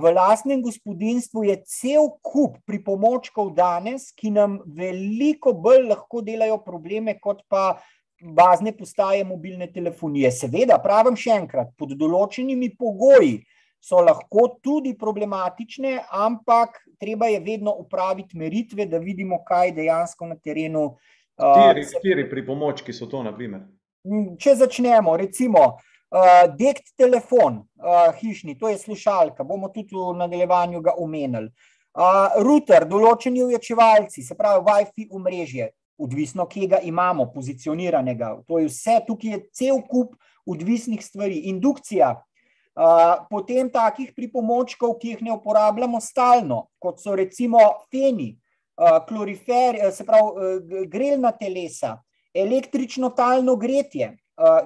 V lastnem gospodinstvu je cel kup pripomočkov danes, ki nam veliko bolj lahko delajo probleme, kot pa bazne postaje mobilne telefonije. Seveda, pravim še enkrat, pod določenimi pogoji so lahko tudi problematične, ampak treba je vedno upraviti meritve, da vidimo, kaj dejansko na terenu. Kateri, kateri pripomočki so to, naprimer? Če začnemo, recimo, Uh, dekt telefon, uh, hišni, to je slušalka, bomo tudi v nadaljevanju ga omenili. Uh, router, določeni ujačevalci, se pravi Wi-Fi omrežje, odvisno, kje ga imamo, pozicioniranega. To je vse, tukaj je cel kup odvisnih stvari. Indukcija, uh, potem takih pripomočkov, ki jih ne uporabljamo stalno, kot so recimo feni, klorifer, se pravi grelna telesa, električno talno gretje.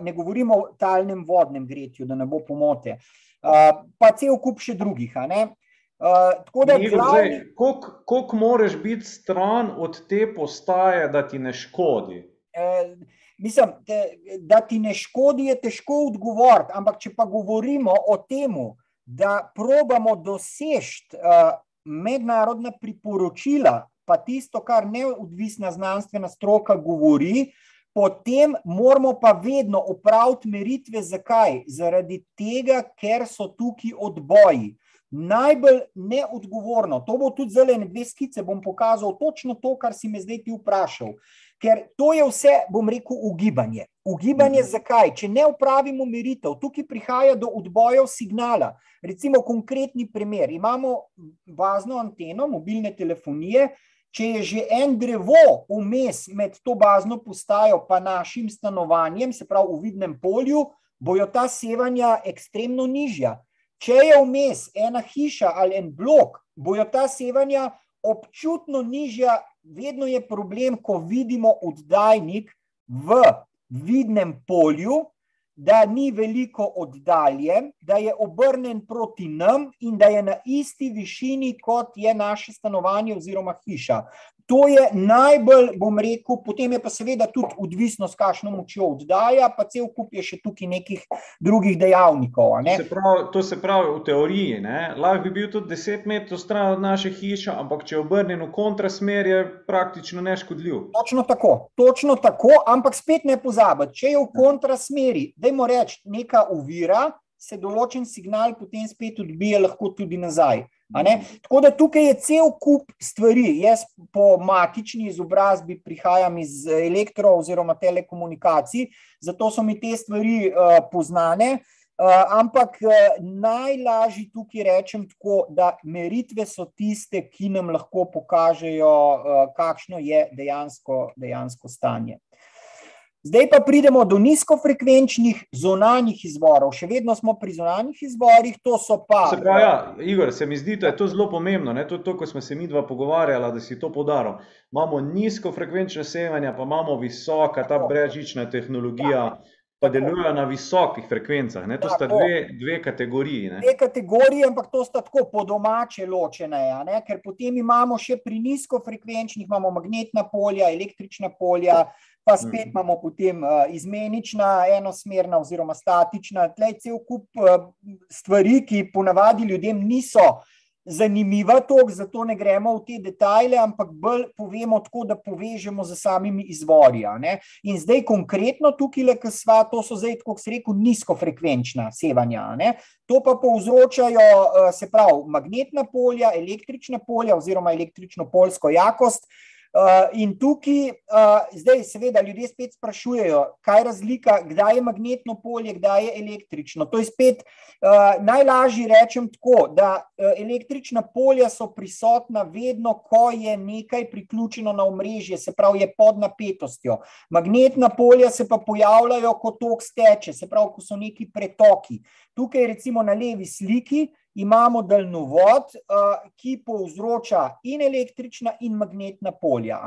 Ne govorimo o talnem vodnem gretju, da ne bo pomote, pa cel kup še drugih. Uh, glavni... Kako moraš biti stran od te postaje, da ti ne škodi? Uh, mislim, te, da ti ne škodi, je težko odgovoriti. Ampak, če pa govorimo o tem, da probamo doseči uh, mednarodna priporočila, pa tisto, kar neodvisna znanstvena stroka govori, potem moramo pa vedno opraviti meritve. Zakaj? Zaradi tega, ker so tukaj odboji. Najbolj neodgovorno, to bo tudi zelo dve skice, bom pokazal točno to, kar si me zdaj ti vprašal. Ker to je vse, bom rekel, ugibanje. Ugibanje mhm. zakaj? Če ne upravimo meritev, tukaj prihaja do odbojev signala. Recimo konkretni primer, imamo bazno anteno mobilne telefonije, Če je že en drevo vmes med to bazno postajo in našim stanovanjem, se pravi v vidnem polju, bojo ta sevanja ekstremno nižja. Če je vmes ena hiša ali en blok, bojo ta sevanja občutno nižja. Vedno je problem, ko vidimo oddajnik v vidnem polju, da ni veliko oddaljen, da je obrnen proti nam in da je na isti višini, kot je naše stanovanje oziroma hiša. To je najbolj, bom rekel, potem je pa seveda tudi odvisno, s kakšno močjo oddaja, pa cel kup je še tukaj nekih drugih dejavnikov. To se pravi, to se pravi v teoriji. Lahko bi bil tudi deset metrov stran od naše hiše, ampak če je obrnjen v kontrasmer, je praktično neškodljiv. Točno tako, točno tako, ampak spet ne pozabiti, če je v kontrasmeri, dajmo reči, neka uvira, se določen signal potem spet odbije, lahko tudi nazaj. Tako da tukaj je cel kup stvari. Jaz po matični izobrazbi prihajam iz elektro- oziroma telekomunikacij, zato so mi te stvari uh, poznane. Uh, ampak uh, najlažje tukaj rečem tako, da meritve so tiste, ki nam lahko pokažejo, uh, kakšno je dejansko, dejansko stanje. Zdaj pa pridemo do nizkofrekvenčnih zunanjih izvorov. Še vedno smo pri zunanjih izvorih, to so pa. Se pravi, ja, Igor, se mi zdi, da je to zelo pomembno. Ne? To je to, ko smo se mi dva pogovarjali, da si to podaril. Imamo nizkofrekvenčne sevanja, pa imamo visoka, ta brežična tehnologija. Pa delujejo na visokih frekvencah. Ne? To sta dve, dve kategoriji. Ne? Dve kategoriji, ampak to sta tako po domače ločene. Ja, Ker potem imamo še pri nizkofrekvenčnih, imamo magnetna polja, električna polja, pa spet mm. imamo potem uh, izmenična, enosmerna oziroma statična. Tlej cel kup uh, stvari, ki ponavadi ljudem niso zanimiva, tok, zato ne gremo v te detajle, ampak bolj povemo tako, da povežemo z samimi izvori. In zdaj konkretno tukaj, ki sva, to so zdaj, kot se rekel, nizkofrekvenčna sevanja. Ne? To pa povzročajo, se pravi, magnetna polja, električna polja oziroma električno polsko jakost. Uh, in tukaj, uh, zdaj, seveda, ljudje spet sprašujejo, kaj je razlika, kdaj je magnetno polje, kdaj je električno. To je spet uh, najlažje rečem tako, da uh, električna polja so prisotna vedno, ko je nekaj priključeno na omrežje, se pravi, je pod napetostjo. Magnetna polja se pa pojavljajo, ko tok steče, se pravi, ko so neki pretoki. Tukaj, recimo na levi sliki, imamo daljnovod, ki povzroča in električna in magnetna polja.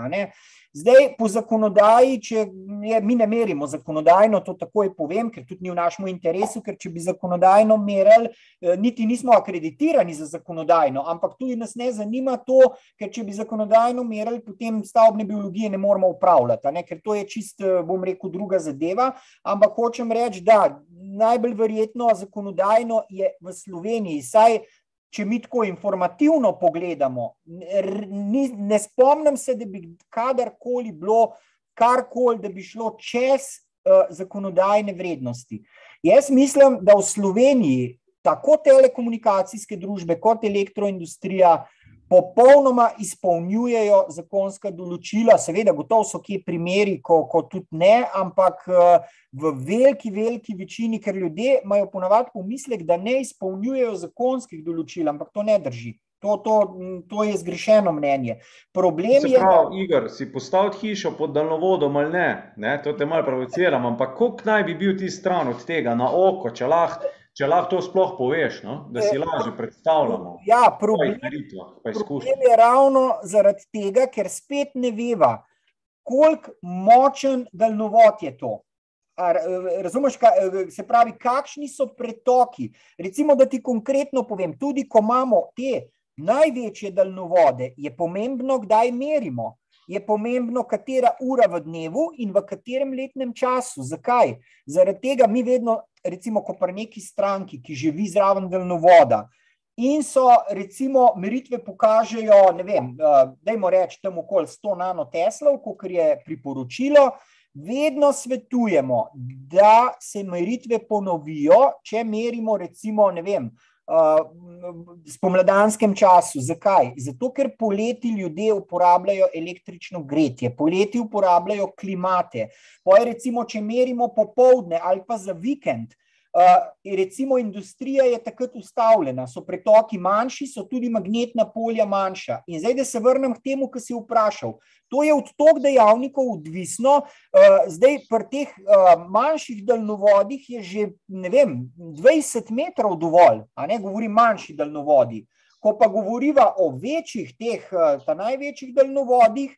Zdaj, po zakonodaji, če je, mi ne merimo zakonodajno, to takoj povem, ker tudi ni v našem interesu, ker če bi zakonodajno merili, e, niti nismo akreditirani za zakonodajno, ampak tudi nas ne zanima to, ker če bi zakonodajno merili, potem stavbne biologije ne moramo upravljati, ne? ker to je čist, e, bom rekel, druga zadeva. Ampak hočem reči, da najbolj verjetno zakonodajno je v Sloveniji, saj če mi tako informativno pogledamo, ne, ne spomnim se, da bi kadarkoli bilo karkoli, da bi šlo čez uh, zakonodajne vrednosti. Jaz mislim, da v Sloveniji tako telekomunikacijske družbe kot elektroindustrija popolnoma izpolnjujejo zakonska določila. Seveda, gotovo so kje primeri, ko, ko tudi ne, ampak v veliki, veliki večini, ker ljudje imajo ponavadi pomislek, da ne izpolnjujejo zakonskih določil, ampak to ne drži. To, to, to je zgrešeno mnenje. Problem je, prav, Igor, si postaviti hišo pod daljnovodom ali ne, ne, to te malo provociram, ampak koliko naj bi bil ti stran od tega na oko, če lahko Če lahko to sploh poveš, no? da si lažje predstavljamo. Ja, problem, problem je ravno zaradi tega, ker spet ne veva, koliko močen daljnovod je to. Razumeš, se pravi, kakšni so pretoki. Recimo, da ti konkretno povem, tudi ko imamo te največje daljnovode, je pomembno, kdaj merimo je pomembno, katera ura v dnevu in v katerem letnem času. Zakaj? Zaradi tega mi vedno, recimo, ko pa neki stranki, ki živi zraven daljnovoda. In so, recimo, meritve pokažejo, ne vem, dajmo reči, tam okoli 100 nanoteslov, kot je priporočilo. Vedno svetujemo, da se meritve ponovijo, če merimo, recimo, ne vem, spomladanskem času. Zakaj? Zato, ker poleti ljudje uporabljajo električno gretje, poleti uporabljajo klimate. Poje, recimo, če merimo popovdne ali pa za vikend, Uh, recimo, industrija je takrat ustavljena, so pretoki manjši, so tudi magnetna polja manjša. In zdaj, da se vrnem k temu, kar si vprašal. To je od tog dejavnikov odvisno. Uh, zdaj, pri teh uh, manjših daljnovodih je že vem, 20 metrov dovolj, a ne govorim manjši daljnovodi. Ko pa govoriva o večjih, teh največjih daljnovodih,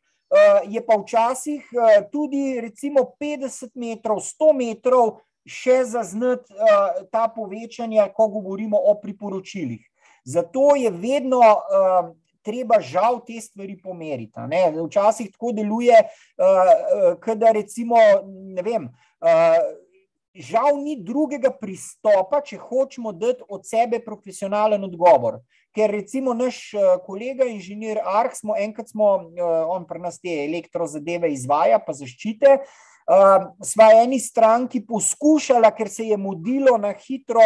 je pa včasih tudi recimo 50 metrov, 100 metrov še zaznati uh, ta povečanja, ko govorimo o priporočilih. Zato je vedno uh, treba, žal, te stvari pomeriti. Ne? Včasih tako deluje, uh, da recimo, ne vem. Uh, Žal ni drugega pristopa, če hočemo dati od sebe profesionalen odgovor. Ker recimo naš kolega, inženir Arh, smo enkrat, smo, on pri nas te elektrozadeve izvaja, pa zaščite, uh, Uh, sva eni stranki poskušala, ker se je mudilo na hitro,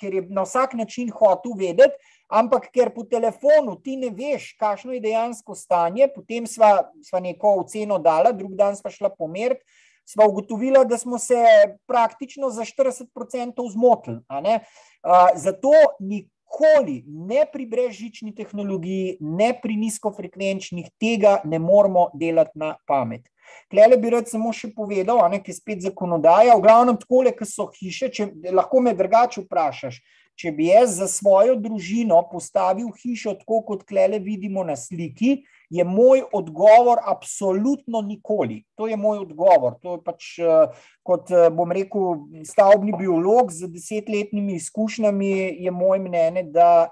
ker je na vsak način hotel vedeti, ampak ker po telefonu ti ne veš, kakšno je dejansko stanje, potem sva, sva neko oceno dala, drug dan sva šla pomeriti, sva ugotovila, da smo se praktično za 40% zmotili. Uh, zato nikoli, ne pri brezžični tehnologiji, ne pri nizkofrekvenčnih, tega ne moramo delati na pamet. Klele bi rad samo še povedal, ne, ki je spet zakonodaja. V glavnem, tako le, ki so hiše, če lahko me drugače vprašaš. Če bi jaz za svojo družino postavil hišo tako, kot klele vidimo na sliki, je moj odgovor absolutno nikoli. To je moj odgovor. To je pač, eh, kot eh, bom rekel, stavbni biolog z desetletnimi izkušnjami, je moj mnenje, da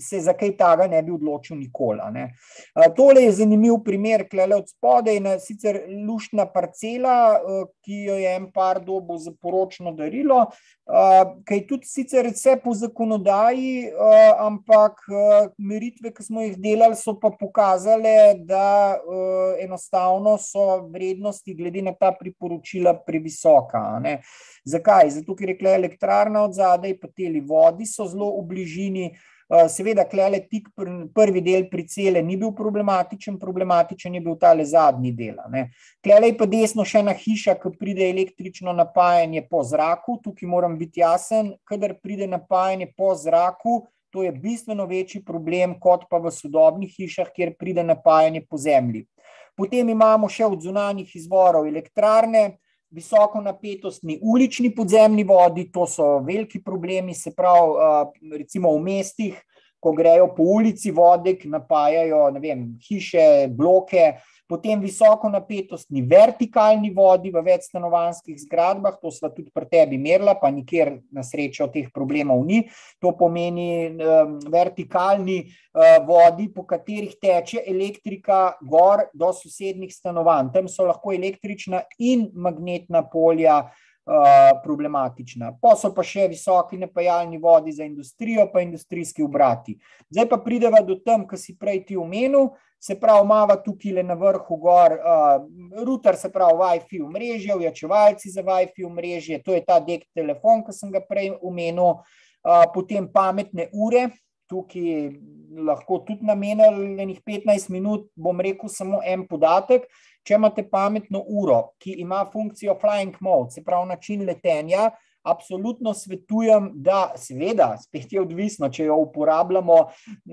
se za kaj takega ne bi odločil nikoli. Uh, tole je zanimiv primer, klele od spodaj, na sicer luštna parcela, uh, ki jo je en par dobo za poročno darilo, uh, kaj tudi sicer vse po zakonodaji, uh, ampak uh, meritve, ki smo jih delali, so pa pokazale, da uh, enostavno so vrednosti glede na ta priporočila previsoka. Zakaj? Zato, ker je elektrarna od zadaj, pa te vodi so zelo v bližini. Eh, seveda, klele tik prvi del pricele ni bil problematičen, problematičen je bil tale zadnji del. Klele je pa desno še ena hiša, ki pride električno napajanje po zraku. Tukaj moram biti jasen, kadar pride napajanje po zraku, to je bistveno večji problem kot pa v sodobnih hišah, kjer pride napajanje po zemlji. Potem imamo še od zunanjih izvorov elektrarne, visokonapetostni ulični podzemni vodi, to so veliki problemi, se pravi, recimo v mestih, ko grejo po ulici vode, ki napajajo vem, hiše, bloke, potem visoko napetostni vertikalni vodi v večstanovanskih zgradbah, to sva tudi pri tebi merila, pa nikjer na srečo teh problemov ni. To pomeni um, vertikalni uh, vodi, po katerih teče elektrika gor do sosednjih stanovanj. Tam so lahko električna in magnetna polja uh, problematična. Pa so pa še visoki napajalni vodi za industrijo, pa industrijski obrati. Zdaj pa prideva do tam, kar si prej ti omenil, se pravi, imamo tukaj le na vrhu gor, uh, router, se pravi, WiFi omrežje, ojačevalci za WiFi omrežje, to je ta dek telefon, ki sem ga prej omenil, uh, potem pametne ure. Tukaj lahko tudi namenili nekaj 15 minut, bom rekel samo en podatek. Če imate pametno uro, ki ima funkcijo flying mode, se pravi način letenja, Absolutno svetujem, da, seveda, spet je odvisno, če jo uporabljamo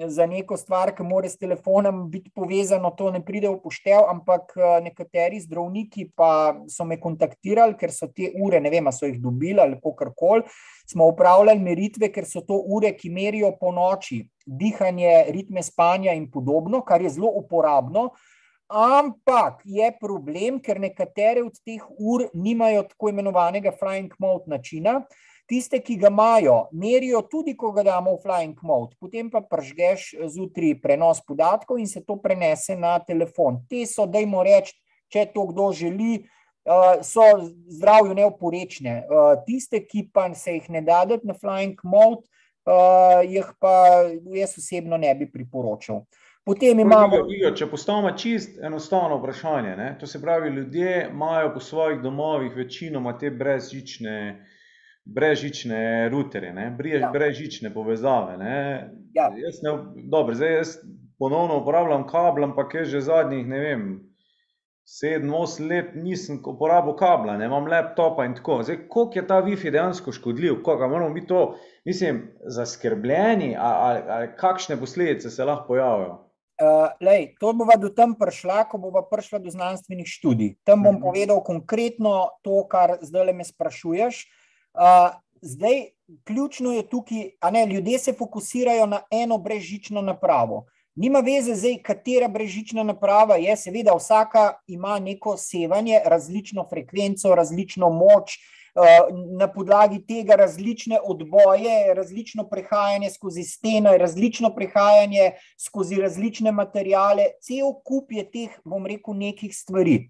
za neko stvar, ki mora s telefonom biti povezano, to ne pride v poštev, ampak nekateri zdravniki pa so me kontaktirali, ker so te ure, ne vem, so jih dobili ali kako koli. Smo upravljali meritve, ker so to ure, ki merijo po noči, dihanje, ritme spanja in podobno, kar je zelo uporabno. Ampak je problem, ker nekatere od teh ur nimajo tako imenovanega flying mode načina. Tiste, ki ga imajo, merijo tudi, ko ga damo v flying mode, potem pa pržgeš zjutraj prenos podatkov in se to prenese na telefon. Te so, dajmo reči, če to kdo želi, so zdravju neoporečne. Tiste, ki pa se jih ne da dati na flying mode, jih pa jaz osebno ne bi priporočal. Potem imamo. Igo, če postavimo čist enostavno vprašanje, ne? to se pravi, ljudje imajo po svojih domovih večinoma te brezžične, brezžične ruterje, Brez, ja. brezžične povezave. Ja. Jaz, ne, dobro, zdaj jaz ponovno uporabljam kabel, ampak je že zadnjih, ne vem, sedem, osem let nisem uporabil kabla, ne imam laptopa in tako. Zdaj, koliko je ta Wi-Fi dejansko škodljiv, koga moramo biti to, mislim, zaskrbljeni, ali kakšne posledice se lahko pojavijo? Uh, lej, to bomo do tam prišla, ko bomo prišla do znanstvenih študij. Tam bom mhm. povedal konkretno to, kar zdaj le me sprašuješ. Uh, zdaj, ključno je tukaj, da ne ljudje se fokusirajo na eno brežično napravo. Nima veze, zdaj, katera brežična naprava je, seveda, vsaka ima neko sevanje, različno frekvenco, različno moč. Uh, na podlagi tega različne odboje, različno prehajanje skozi steno, različno prehajanje skozi različne materijale, cel kup je teh, bom rekel, nekih stvari.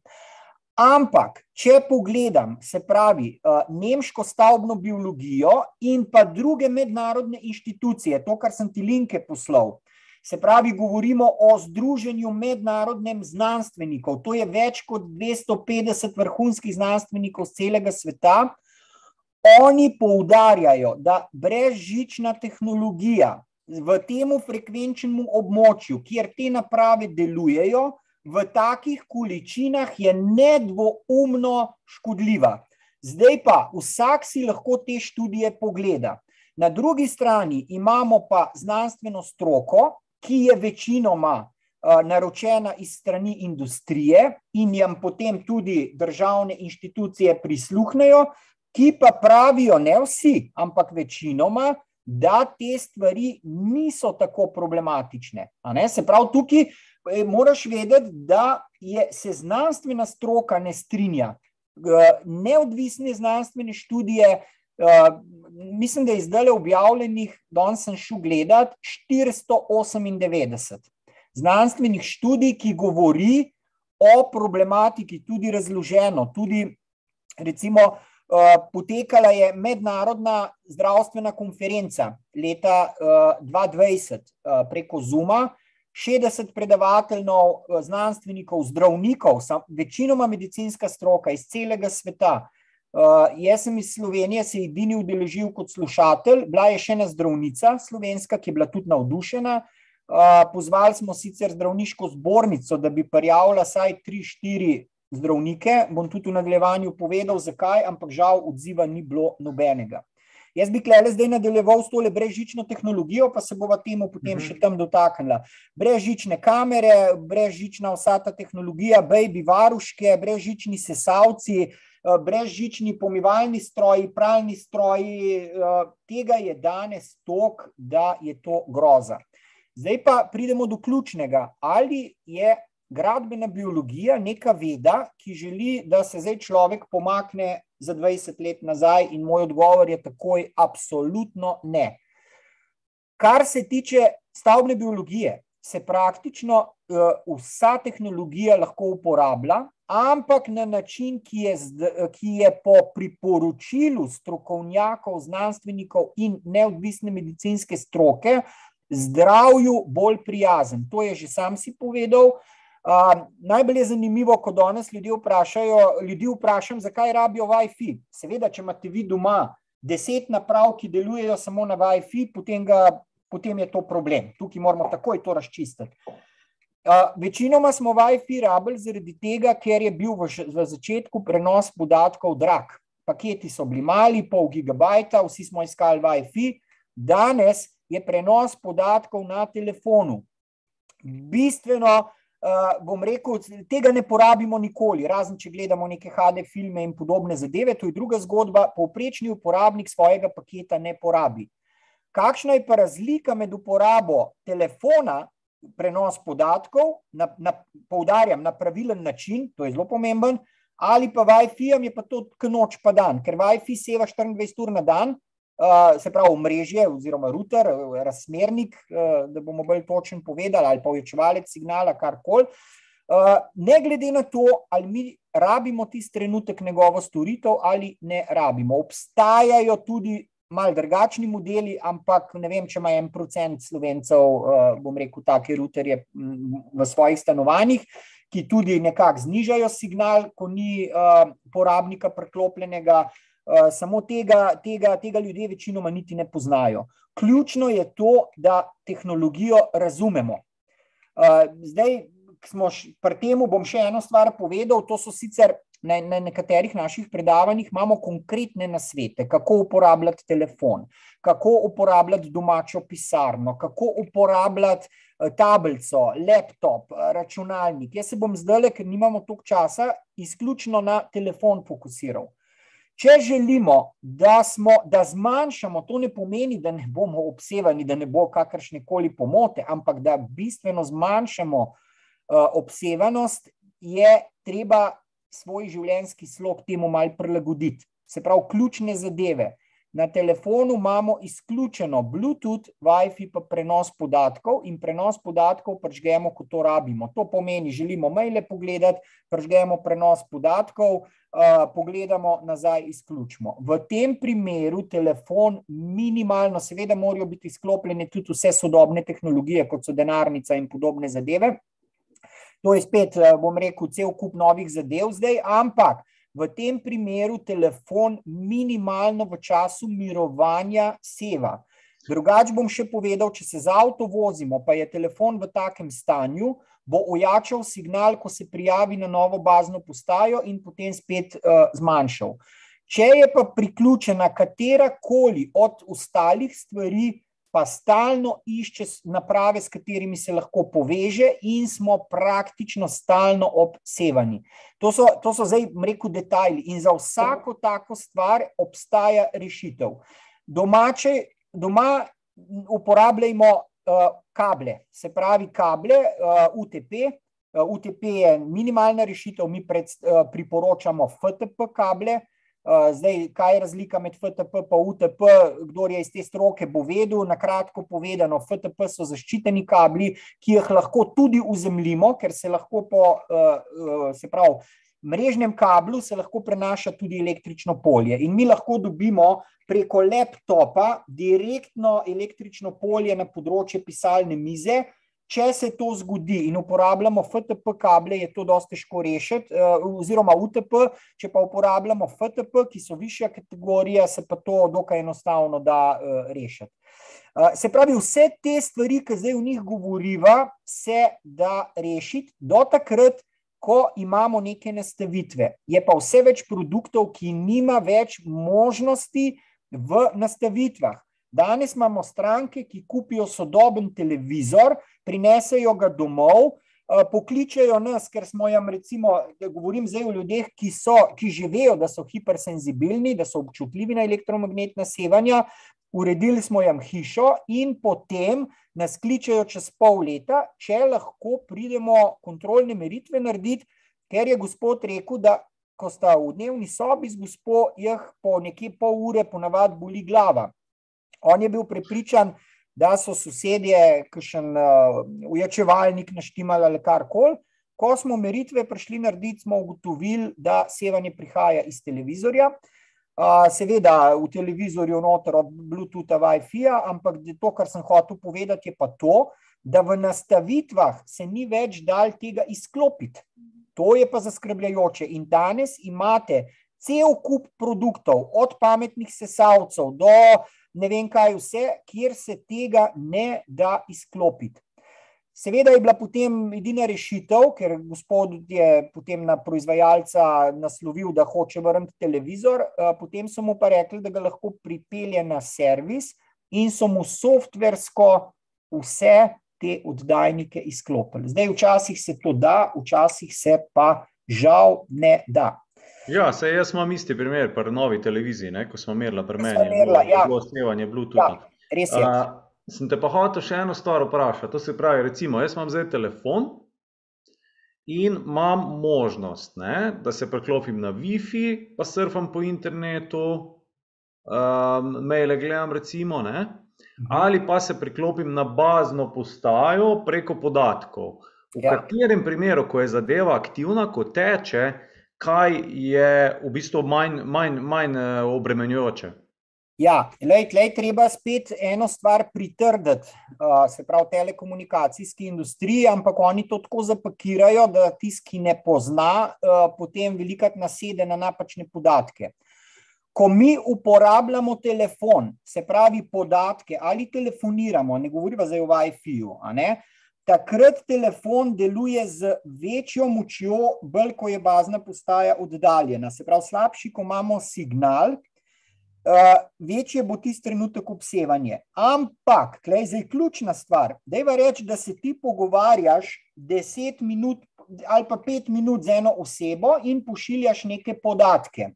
Ampak, če pogledam, se pravi, eh, nemško stavbno biologijo in pa druge mednarodne inštitucije, to, kar sem ti linke poslal, Se pravi, govorimo o združenju mednarodnem znanstvenikov. To je več kot 250 vrhunskih znanstvenikov z celega sveta. Oni poudarjajo, da brezžična tehnologija v tem frekvenčnem območju, kjer te naprave delujejo, v takih količinah je nedvoumno škodljiva. Zdaj pa vsak si lahko te študije pogleda. Na drugi strani imamo pa znanstveno stroko, ki je večinoma naročena iz strani industrije in jim potem tudi državne inštitucije prisluhnejo, ki pa pravijo, ne vsi, ampak večinoma, da te stvari niso tako problematične. Se pravi, tukaj eh, moraš vedeti, da je, se znanstvena stroka ne strinja. Neodvisne znanstvene študije Uh, mislim, da je zdaj objavljenih, danes sem šel gledati, 498 znanstvenih študij, ki govori o problematiki, tudi razloženo. Tudi, recimo, uh, potekala je mednarodna zdravstvena konferenca leta uh, 2020 uh, preko Zuma. 60 predavateljev, znanstvenikov, zdravnikov, večinoma medicinska stroka iz celega sveta, Uh, jaz sem iz Slovenije se edini udeležil kot slušatelj, bila je še ena zdravnica slovenska, ki je bila tudi navdušena. Uh, pozvali smo sicer zdravniško zbornico, da bi prijavila vsaj 3-4 zdravnike. Bom tudi v nadaljevanju povedal, zakaj, ampak žal odziva ni bilo nobenega. Jaz bi klele zdaj nadaljeval s tole brezžično tehnologijo, pa se bova temu potem še tam dotaknila. Brezžične kamere, brezžična vsa ta tehnologija, baby varuške, brezžični sesalci, brezžični pomivalni stroji, pralni stroji, tega je danes tok, da je to groza. Zdaj pa pridemo do ključnega. Ali je gradbena biologija neka veda, ki želi, da se zdaj človek pomakne za 20 let nazaj, in moj odgovor je takoj: absolutno ne. Kar se tiče stavbne biologije, se praktično uh, vsa tehnologija lahko uporablja, ampak na način, ki je, ki je po priporočilu strokovnjakov, znanstvenikov in neodvisne medicinske stroke zdravju bolj prijazen. To je že sam si povedal. Uh, najbolj je zanimivo, ko danes ljudi vprašajo, ljudi vprašam, zakaj rabijo WiFi. Seveda, če imate vi doma deset naprav, ki delujejo samo na WiFi, potem ga potem je to problem. Tukaj moramo takoj to razčistiti. Uh, večinoma smo WiFi rabili zaradi tega, ker je bil v, v začetku prenos podatkov drag. Paketi so bili mali, pol gigabajta, vsi smo iskali WiFi. Danes je prenos podatkov na telefonu. Bistveno, uh, bom rekel, tega ne porabimo nikoli, razen če gledamo neke HD filme in podobne zadeve. To je druga zgodba. Povprečni uporabnik svojega paketa ne porabi. Kakšna je pa razlika med uporabo telefona, prenos podatkov, na, na, poudarjam, na pravilen način, to je zelo pomemben, ali pa WiFi-jem je pa to noč pa dan, ker WiFi seva 24 ur na dan, uh, se pravi mrežje oziroma router, razmernik, uh, da bomo bolj točen povedali, ali pa uječevalec signala, karkoli. Uh, ne glede na to, ali mi rabimo tisti trenutek njegovo storitev ali ne rabimo. Obstajajo tudi malo drugačni modeli, ampak ne vem, če ima en procent slovencev, uh, bom rekel, take ruterje v svojih stanovanjih, ki tudi nekako znižajo signal, ko ni uh, porabnika preklopljenega. Uh, samo tega, tega, tega ljudje večinoma niti ne poznajo. Ključno je to, da tehnologijo razumemo. Zdaj, smo pri tem, bom še eno stvar povedal, to so sicer na, na nekaterih naših predavanjih imamo konkretne nasvete, kako uporabljati telefon, kako uporabljati domačo pisarno, kako uporabljati eh, tablico, laptop, eh, računalnik. Jaz se bom zdaj, ker nimamo toliko časa, izključno na telefon fokusiral. Če želimo, da, smo, da zmanjšamo, to ne pomeni, da ne bomo obsevani, da ne bo kakršne koli pomote, ampak da bistveno zmanjšamo uh, obsevanost, je treba svoj življenjski slog temu malo prilagoditi. Se pravi, ključne zadeve. Na telefonu imamo izključeno Bluetooth, WiFi pa prenos podatkov in prenos podatkov pržgemo, ko to rabimo. To pomeni, želimo maile pogledati, pržgemo prenos podatkov, uh, pogledamo nazaj, izključimo. V tem primeru telefon minimalno, seveda morajo biti izklopljene tudi vse sodobne tehnologije, kot so denarnica in podobne zadeve, To je spet, eh, bom rekel, cel kup novih zadev zdaj, ampak v tem primeru telefon minimalno v času mirovanja seva. Drugač bom še povedal, če se z avto vozimo, pa je telefon v takem stanju, bo ojačal signal, ko se prijavi na novo bazno postajo in potem spet uh, zmanjšal. Če je pa priključena katera koli od ostalih stvari, pa stalno išče naprave, s katerimi se lahko poveže, in smo praktično stalno obsevani. To so, to so zdaj, rekel, detajli. In za vsako tako stvar obstaja rešitev. Domače, doma uporabljamo uh, kable, se pravi, kable uh, UTP. Uh, UTP je minimalna rešitev, mi pred, uh, priporočamo FTP kable. Eh, zdaj, kaj je razlika med FTP in UTP? Kdo je iz te stroke, bo vedel. Na kratko povedano, FTP so zaščiteni kabli, ki jih lahko tudi uzemljimo, ker se lahko po uh, se pravi, mrežnem kablu se lahko prenaša tudi električno polje. In mi lahko dobimo preko laptopa direktno električno polje na področje pisalne mize. Če se to zgodi in uporabljamo FTP kable, je to dosti težko rešiti, eh, oziroma UTP, če pa uporabljamo FTP, ki so višja kategorija, se pa to dokaj enostavno da eh, rešiti. Eh, se pravi, vse te stvari, ki zdaj v njih govoriva, se da rešiti do takrat, ko imamo neke nastavitve. Je pa vse več produktov, ki nima več možnosti v nastavitvah. Danes imamo stranke, ki kupijo sodoben televizor, prinesejo ga domov, pokličejo nas, ker smo jim, recimo, govorim zdaj o ljudeh, ki, so, ki že vejo, da so hipersenzibilni, da so občutljivi na elektromagnetna sevanja. Uredili smo jim hišo, in potem nas kličejo čez pol leta, če lahko pridemo kontrolne meritve narediti, ker je gospod rekel, da ko sta v dnevni sobi z gospod, jih po nekje pol ure ponavadi boli glava. On je bil prepričan, da so sosedje, kakšen uh, ujačevalnik naštimali ali karkoli. Ko smo meritve prišli narediti, smo ugotovili, da sevanje prihaja iz televizorja. Uh, seveda v televizorju noter od Bluetootha, Wi-Fi-ja, ampak to, kar sem hotel povedati, je pa to, da v nastavitvah se ni več dal tega izklopiti. To je pa zaskrbljajoče. In danes imate cel kup produktov, od pametnih sesalcev do uh, ne vem kaj vse, kjer se tega ne da izklopiti. Seveda je bila potem edina rešitev, ker gospod je potem na proizvajalca naslovil, da hoče vrniti televizor, eh, potem so mu pa rekli, da ga lahko pripelje na servis in so mu softversko vse te oddajnike izklopili. Zdaj včasih se to da, včasih se pa žal ne da. Ja, se jaz imam isti primer pri novi televiziji, ne, ko smo merili pri meni. Merila, ja. Bilo snevanje Bluetooth. Ja, res je. Uh, sem te pa hotel še eno stvar vprašati. To se pravi, recimo, jaz imam zdaj telefon in imam možnost, ne, da se preklopim na Wi-Fi, pa surfam po internetu, um, maile gledam, recimo, ne, mhm. ali pa se preklopim na bazno postajo preko podatkov. V ja. katerem primeru, ko je zadeva aktivna, ko teče, kaj je v bistvu manj, manj, manj eh, obremenjujoče? Ja, lej, lej, treba spet eno stvar pritrditi, uh, se pravi, telekomunikacijski industriji, ampak oni to tako zapakirajo, da tisti, ki ne pozna, uh, potem velikrat nasede na napačne podatke. Ko mi uporabljamo telefon, se pravi podatke ali telefoniramo, ne govorimo zdaj o WiFi-ju, takrat telefon deluje z večjo močjo, bolj ko je bazna postaja oddaljena. Se pravi, slabši, ko imamo signal, uh, večje bo tisti trenutek obsevanje. Ampak, klej, zdaj ključna stvar. Dejva reči, da se ti pogovarjaš 10 minut ali pa 5 minut z eno osebo in pošiljaš neke podatke.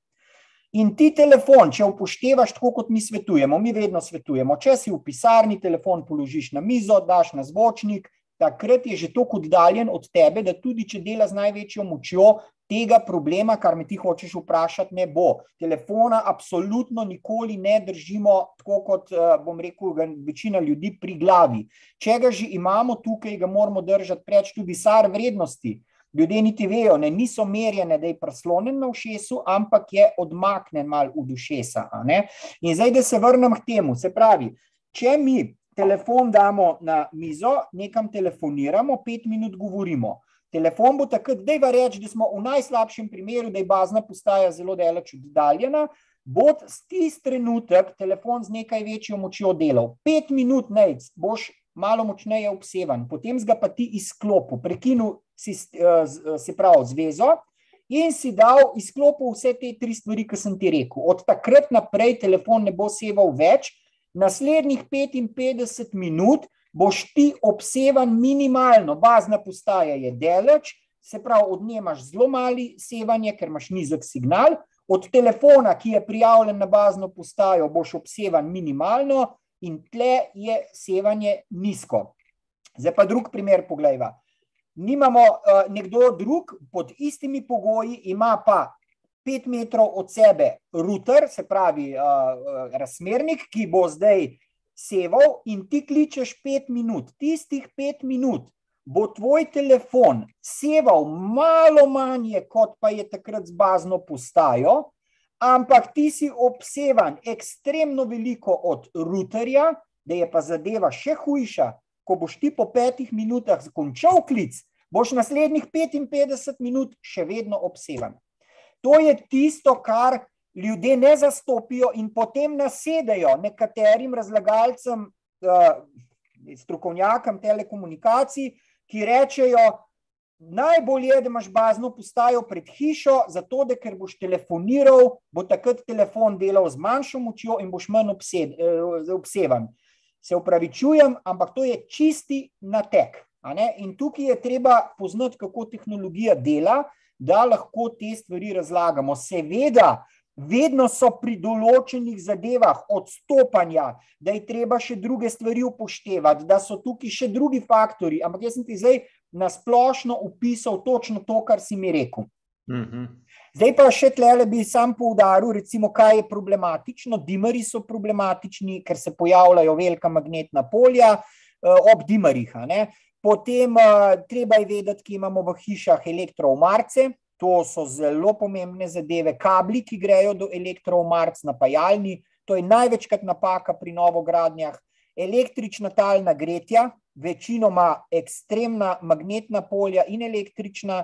In ti telefon, če upoštevaš tako, kot mi svetujemo, mi vedno svetujemo, če si v pisarni, telefon položiš na mizo, daš na zvočnik, takrat je že tako oddaljen od tebe, da tudi če dela z največjo močjo, tega problema, kar me ti hočeš vprašati, ne bo. Telefona absolutno nikoli ne držimo tako, kot eh, bom rekel, večina ljudi pri glavi. Če ga že imamo tukaj, ga moramo držati preč tudi sar vrednosti. Ljudje niti vejo, ne, niso merjene, da je prislonjen na ušesu, ampak je odmaknen mal v dušesa. In zdaj, da se vrnem k temu, se pravi, če mi telefon damo na mizo, nekam telefoniramo, pet minut govorimo. Telefon bo takrat, da je reči, da smo v najslabšem primeru, da je bazna postaja zelo daleč oddaljena, bo tisti trenutek telefon z nekaj večjo močjo delal. Pet minut nec, boš malo močneje obsevan, potem ga pa ti izklopil, prekinil si, eh, se pravi zvezo in si dal izklopil vse te tri stvari, ki sem ti rekel. Od takrat naprej telefon ne bo seval več, naslednjih 55 minut boš ti obsevan minimalno, bazna postaja je deleč, se pravi, od nje imaš zelo mali sevanje, ker imaš nizek signal, od telefona, ki je prijavljen na bazno postajo, boš obsevan minimalno in tle je sevanje nizko. Zdaj pa drug primer pogledajva. Nimamo uh, nekdo drug pod istimi pogoji, ima pa pet metrov od sebe router, se pravi uh, razmernik, ki bo zdaj seval in ti kličeš pet minut. Tistih pet minut bo tvoj telefon seval malo manje, kot pa je takrat z bazno postajo, ampak ti si obsevan ekstremno veliko od routerja, da je pa zadeva še hujša, ko boš ti po petih minutah zakončal klic, boš naslednjih 55 minut še vedno obsevan. To je tisto, kar ljudje ne zastopijo in potem nasedajo nekaterim razlagalcem, eh, strokovnjakom telekomunikacij, ki rečejo, najbolje, da imaš bazno postajo pred hišo, zato da ker boš telefoniral, bo takrat telefon delal z manjšo močjo in boš manj obsed, eh, obsevan. Se upravičujem, ampak to je čisti natek. In tukaj je treba poznati, kako tehnologija dela, da lahko te stvari razlagamo. Seveda, vedno so pri določenih zadevah odstopanja, da je treba še druge stvari upoštevati, da so tukaj še drugi faktori. Ampak jaz sem ti zdaj na splošno opisal točno to, kar si mi rekel. Mhm. Zdaj pa še tle bi sam poudaril, recimo, kaj je problematično. Dimari so problematični, ker se pojavljajo velika magnetna polja ob dimarih. Potem treba je vedeti, ki imamo v hišah elektroomarce, To so zelo pomembne zadeve, kabli, ki grejo do elektroomarc, napajalni. To je največkrat napaka pri novogradnjah. Električna talna gretja, večinoma ekstremna magnetna polja in električna.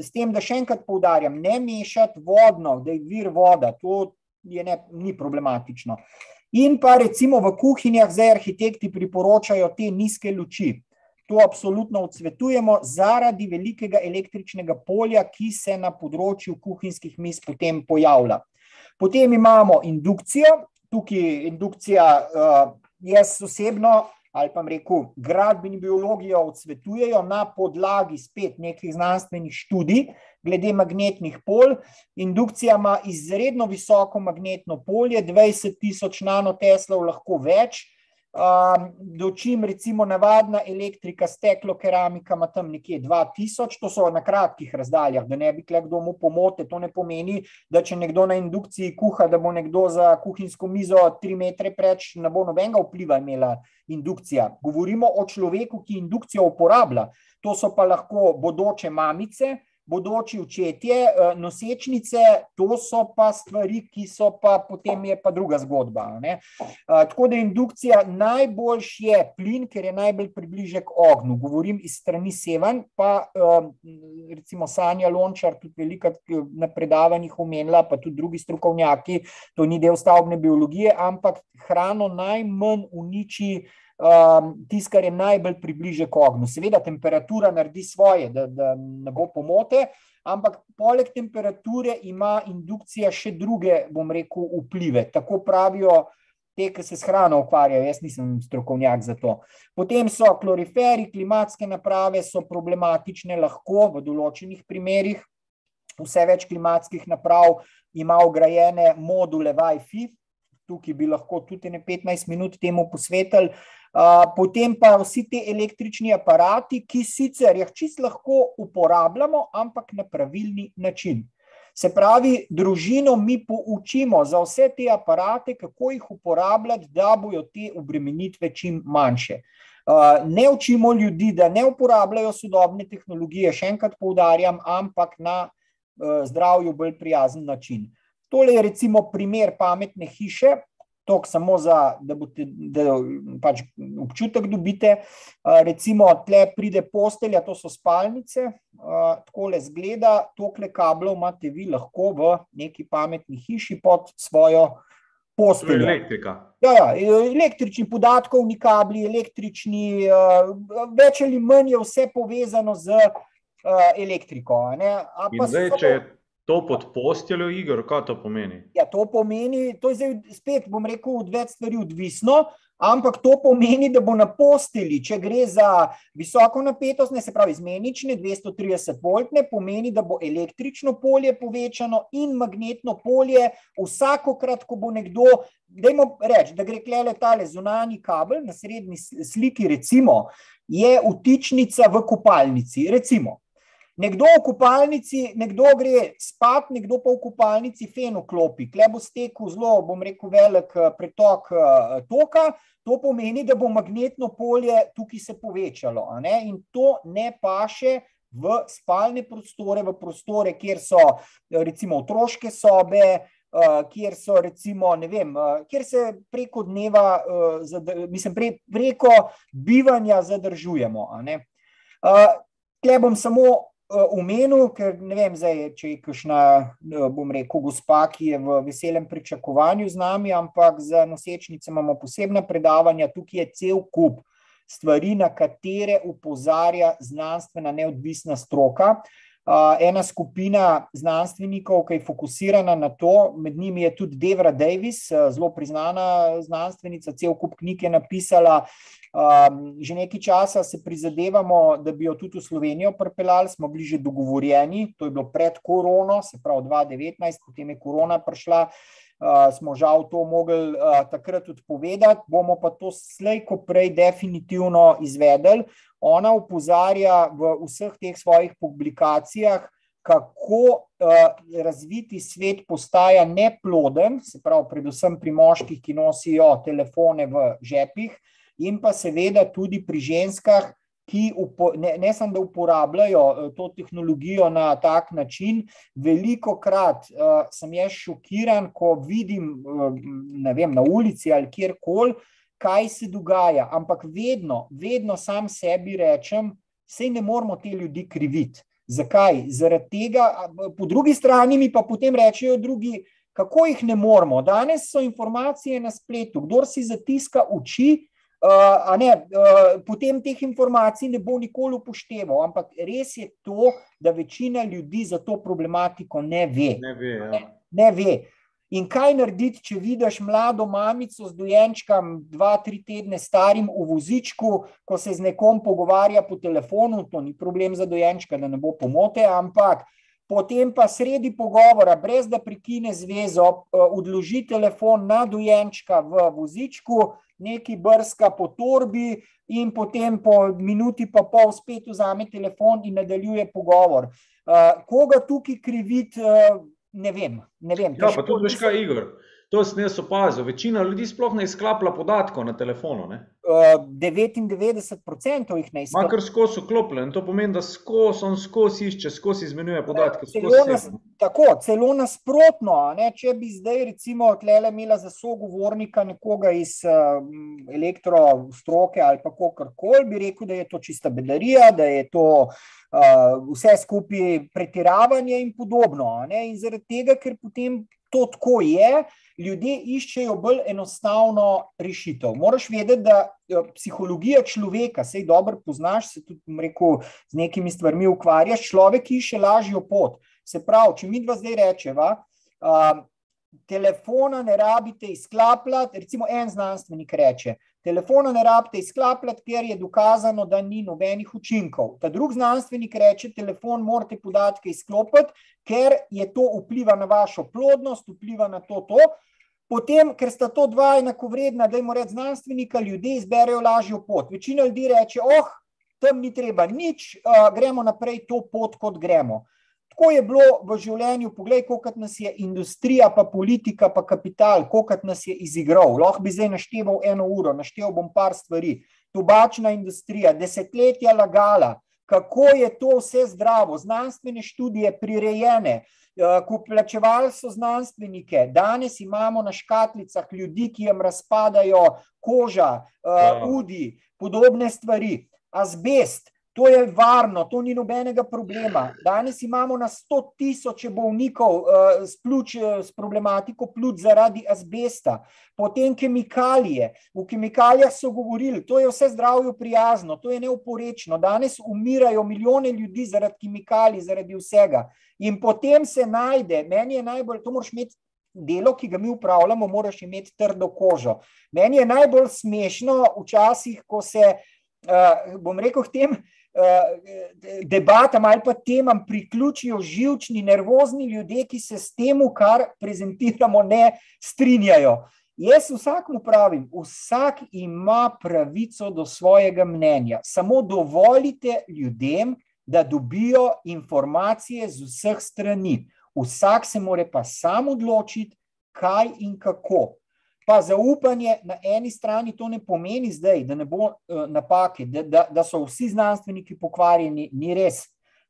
S tem, da še enkrat poudarjam, ne mešati vodno, da je vir voda, to je ne, ni problematično. In pa recimo v kuhinjah zdaj arhitekti priporočajo te nizke luči. To absolutno odsvetujemo zaradi velikega električnega polja, ki se na področju kuhinjskih mis potem pojavlja. Potem imamo indukcijo. Tukaj indukcija, jaz osebno, ali pa rekel, gradbeni biologijo odsvetujejo na podlagi spet nekih znanstvenih študij glede magnetnih polj. Indukcija ima izredno visoko magnetno polje, 20 tisoč nanoteslov, lahko več. Um, dočim recimo navadna elektrika, steklo, keramika ima tam nekje 2000, to so na kratkih razdaljah, da ne bi kle kdo mu pomote, to ne pomeni, da če nekdo na indukciji kuha, da bo nekdo za kuhinjsko mizo tri metre preč, ne bo nobenega vpliva imela indukcija. Govorimo o človeku, ki indukcijo uporablja, to so pa lahko bodoče mamice, bodoči očetje, eh, nosečnice, to so pa stvari, ki so pa potem je pa druga zgodba. Ne? Eh, tako da indukcija najboljš je plin, ker je najbolj približek ognju. Govorim iz strani sevan, pa eh, recimo Sanja Lončar, tudi velika na predavanjih omenila, pa tudi drugi strokovnjaki, to ni del stavbne biologije, ampak hrano najmanj uniči um, tisto, kar je najbolj približek ognju. Seveda, temperatura naredi svoje, da, da ne bo pomote, ampak poleg temperature ima indukcija še druge, bom rekel, vplive. Tako pravijo te, ki se s hrano ukvarjajo, jaz nisem strokovnjak za to. Potem so kloriferi, klimatske naprave, so problematične lahko v določenih primerih. Vse več klimatskih naprav ima ugrajene module Wi-Fi, tukaj bi lahko tudi 15 minut temu posvetili potem pa vsi ti električni aparati, ki sicer jih čisto lahko uporabljamo, ampak na pravilni način. Se pravi, družino mi poučimo za vse te aparate, kako jih uporabljati, da bojo te obremenitve čim manjše. Ne učimo ljudi, da ne uporabljajo sodobne tehnologije, še enkrat poudarjam, ampak na zdravju bolj prijazen način. Tole je recimo primer pametne hiše, to samo za, da, bote, da pač občutek dobite. Recimo, tle pride postelja, to so spalnice, tako le zgleda, tokle kablov imate vi lahko v neki pametni hiši pod svojo posteljo. Elektrika. Ja, ja, električni podatkovni kabli, električni, več ali manj je vse povezano z elektriko. Zdaj, če je To pod posteljo igr, kaj to pomeni? Ja, to pomeni, to je zdaj spet, bom rekel, od več stvari odvisno, ampak to pomeni, da bo na posteli, če gre za visoko napetost, ne se pravi izmenične, 230 voltne, pomeni, da bo električno polje povečano in magnetno polje vsakokrat, ko bo nekdo, dajmo reči, da gre klele tale zunani kabel na srednji sliki, recimo, je vtičnica v kopalnici, recimo. Nekdo v kopalnici, nekdo gre spat, nekdo pa v kopalnici feno klopi. Kle bo stekel zelo, bom rekel, velik eh, pretok eh, toka, to pomeni, da bo magnetno polje tukaj se povečalo. In to ne paše v spalne prostore, v prostore, kjer so recimo otroške sobe, eh, kjer so recimo, ne vem, kjer se preko dneva, mislim, preko bivanja zadržujemo. Kle bom samo omenil, ker ne vem, zdaj, če je kakšna, bom rekel, gospa, ki je v veselem pričakovanju z nami, ampak za nosečnice imamo posebna predavanja, tukaj je cel kup stvari, na katere upozarja znanstvena neodvisna stroka. Ena skupina znanstvenikov, ki je fokusirana na to, med njimi je tudi Devra Davis, zelo priznana znanstvenica, cel kup knjig je napisala, že nekaj časa se prizadevamo, da bi jo tudi v Slovenijo pripeljali, smo bili že dogovorjeni, to je bilo pred korono, se pravi 2019, potem je korona prišla. Uh, smo žal to mogli uh, takrat odpovedati, bomo pa to slej, ko prej, definitivno izvedeli. Ona upozarja v vseh teh svojih publikacijah, kako uh, razviti svet postaja neploden, se pravi, predvsem pri moških, ki nosijo telefone v žepih, in pa seveda tudi pri ženskah, ki upo, ne, ne samo da uporabljajo uh, to tehnologijo na tak način. Veliko krat uh, sem jaz šokiran, ko vidim uh, vem, na ulici ali kjerkoli, kaj se dogaja. Ampak vedno, vedno sam sebi rečem, sej ne moramo te ljudi kriviti. Zakaj? Zaradi tega, po drugi strani mi pa potem rečejo drugi, kako jih ne moramo. Danes so informacije na spletu, kdo si zatiska oči, uh, ne, uh, potem teh informacij ne bo nikoli upošteval. Ampak res je to, da večina ljudi za to problematiko ne ve. Ne ve. Ja. Ne, ne ve. In kaj narediti, če vidiš mlado mamico z dojenčkom, dva, tri tedne starim v vozičku, ko se z nekom pogovarja po telefonu, to ni problem za dojenčka, da ne bo pomote, ampak potem pa sredi pogovora, brez da prekine zvezo, eh, odloži telefon na dojenčka v vozičku, neki brska po torbi in potem po minuti pa pol spet vzame telefon in nadaljuje pogovor. Eh, koga tukaj kriviti? Eh, ne vem. Ne vem ja, pa tudi veš kaj, Igor. To sem jaz opazil. Večina ljudi sploh ne izklaplja podatkov na telefonu. Ne? Uh, 99% jih ne izklaplja. Makar skozi uklopljen, to pomeni, da skozi on skozi išče, skozi izmenjuje podatke. Celo, nas, tako, celo nasprotno. Ne? Če bi zdaj, recimo, tlele imela za sogovornika nekoga iz uh, elektrostroke ali pa kakorkoli, bi rekel, da je to čista bedarija, da je to uh, vse skupaj pretiravanje in podobno. Ne? In zaradi tega, ker potem to tako je, ljudje iščejo bolj enostavno rešitev. Moraš vedeti, da eh, psihologija človeka, sej dobro poznaš, se tudi rekel, z nekimi stvarmi ukvarjaš, človek išče lažjo pot. Se pravi, če mi dva zdaj rečeva, uh, telefona ne rabite izklapljati, recimo en znanstvenik reče, telefona ne rabite izklapljati, ker je dokazano, da ni nobenih učinkov. Ta drug znanstvenik reče, telefon morate podatke izklopiti, ker je to vpliva na vašo plodnost, vpliva na to, to. Potem, ker sta to dva enako vredna, da jim reče znanstvenika, ljudje izberejo lažjo pot. Večina ljudi reče, oh, tam ni treba nič, uh, gremo naprej to pot, kot gremo. Tako je bilo v življenju, poglej, koliko nas je industrija, pa politika, pa kapital, koliko nas je izigral. Lahko bi zdaj našteval eno uro, našteval bom par stvari. Tobačna industrija, desetletja lagala, kako je to vse zdravo, znanstvene študije prirejene, eh, ko plačevali so znanstvenike, danes imamo na škatlicah ljudi, ki jim razpadajo koža, uh, udi, podobne stvari, azbest. To je varno, to ni nobenega problema. Danes imamo na 100 tisoče bolnikov uh, s, pluč, uh, s problematiko pljuč zaradi azbesta, potem kemikalije. V kemikalijah so govorili, da je vse zdravju prijazno, to je neoporečno. Danes umirajo milijone ljudi zaradi kemikalij, zaradi vsega. In potem se najde, meni je najbolj, to moraš imeti. Delo, ki ga mi upravljamo, moraš imeti trdo kožo. Meni je najbolj smešno, včasih, ko se, uh, bom rekel, tem, uh, Eh, debatam ali pa temam priključijo živčni, nervozni ljudje, ki se s tem, kar prezentiramo, ne strinjajo. Jaz vsakmu pravim, vsak ima pravico do svojega mnenja. Samo dovolite ljudem, da dobijo informacije z vseh strani. Vsak se more pa sam odločiti, kaj in kako. Pa zaupanje na eni strani to ne pomeni zdaj, da ne bo uh, napake, da, da, da so vsi znanstveniki pokvarjeni, ni res.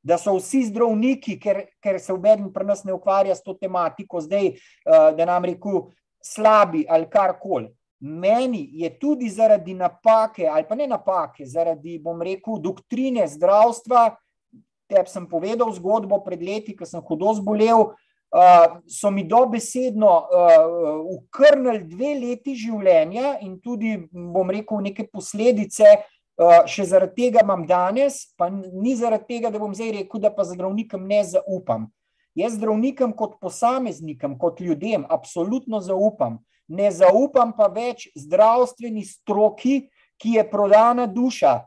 Da so vsi zdravniki, ker, ker se medijih pri nas ne ukvarja s to tematiko, zdaj, uh, da nam reku, slabi ali karkoli. Meni je tudi zaradi napake, ali pa ne napake, zaradi, bom rekel, doktrine zdravstva. Tep sem povedal zgodbo pred leti, ko sem hudo zbolel. Uh, so mi dobesedno uh, ukrnili dve leti življenja in tudi, bom rekel, neke posledice, uh, še zaradi tega imam danes, pa ni zaradi tega, da bom zdaj rekel, da pa zdravnikom ne zaupam. Jaz zdravnikom kot posameznikom, kot ljudem, absolutno zaupam. Ne zaupam pa več zdravstveni stroki, ki je prodana duša,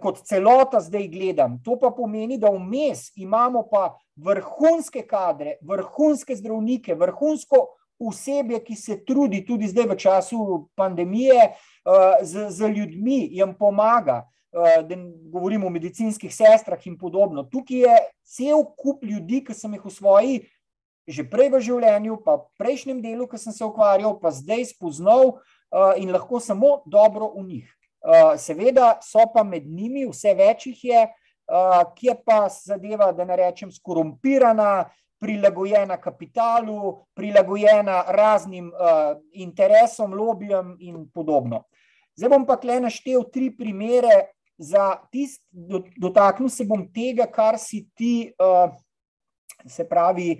kot celota zdaj gledam. To pa pomeni, da vmes imamo pa vrhunske kadre, vrhunske zdravnike, vrhunsko osebje, ki se trudi tudi zdaj v času pandemije z, z ljudmi, jim pomaga. Da govorimo o medicinskih sestrah in podobno. Tukaj je cel kup ljudi, ki sem jih v svoji že prej v življenju, pa v prejšnjem delu, ki sem se ukvarjal, pa zdaj spoznal uh, in lahko samo dobro v njih. Uh, seveda so pa med njimi, vse več jih je, uh, ki je pa zadeva, da ne rečem, skorumpirana, prilagojena kapitalu, prilagojena raznim uh, interesom, lobijem in podobno. Zdaj bom pa tle naštel tri primere. Za tist, dotaknil se bom tega, kar si ti, se pravi,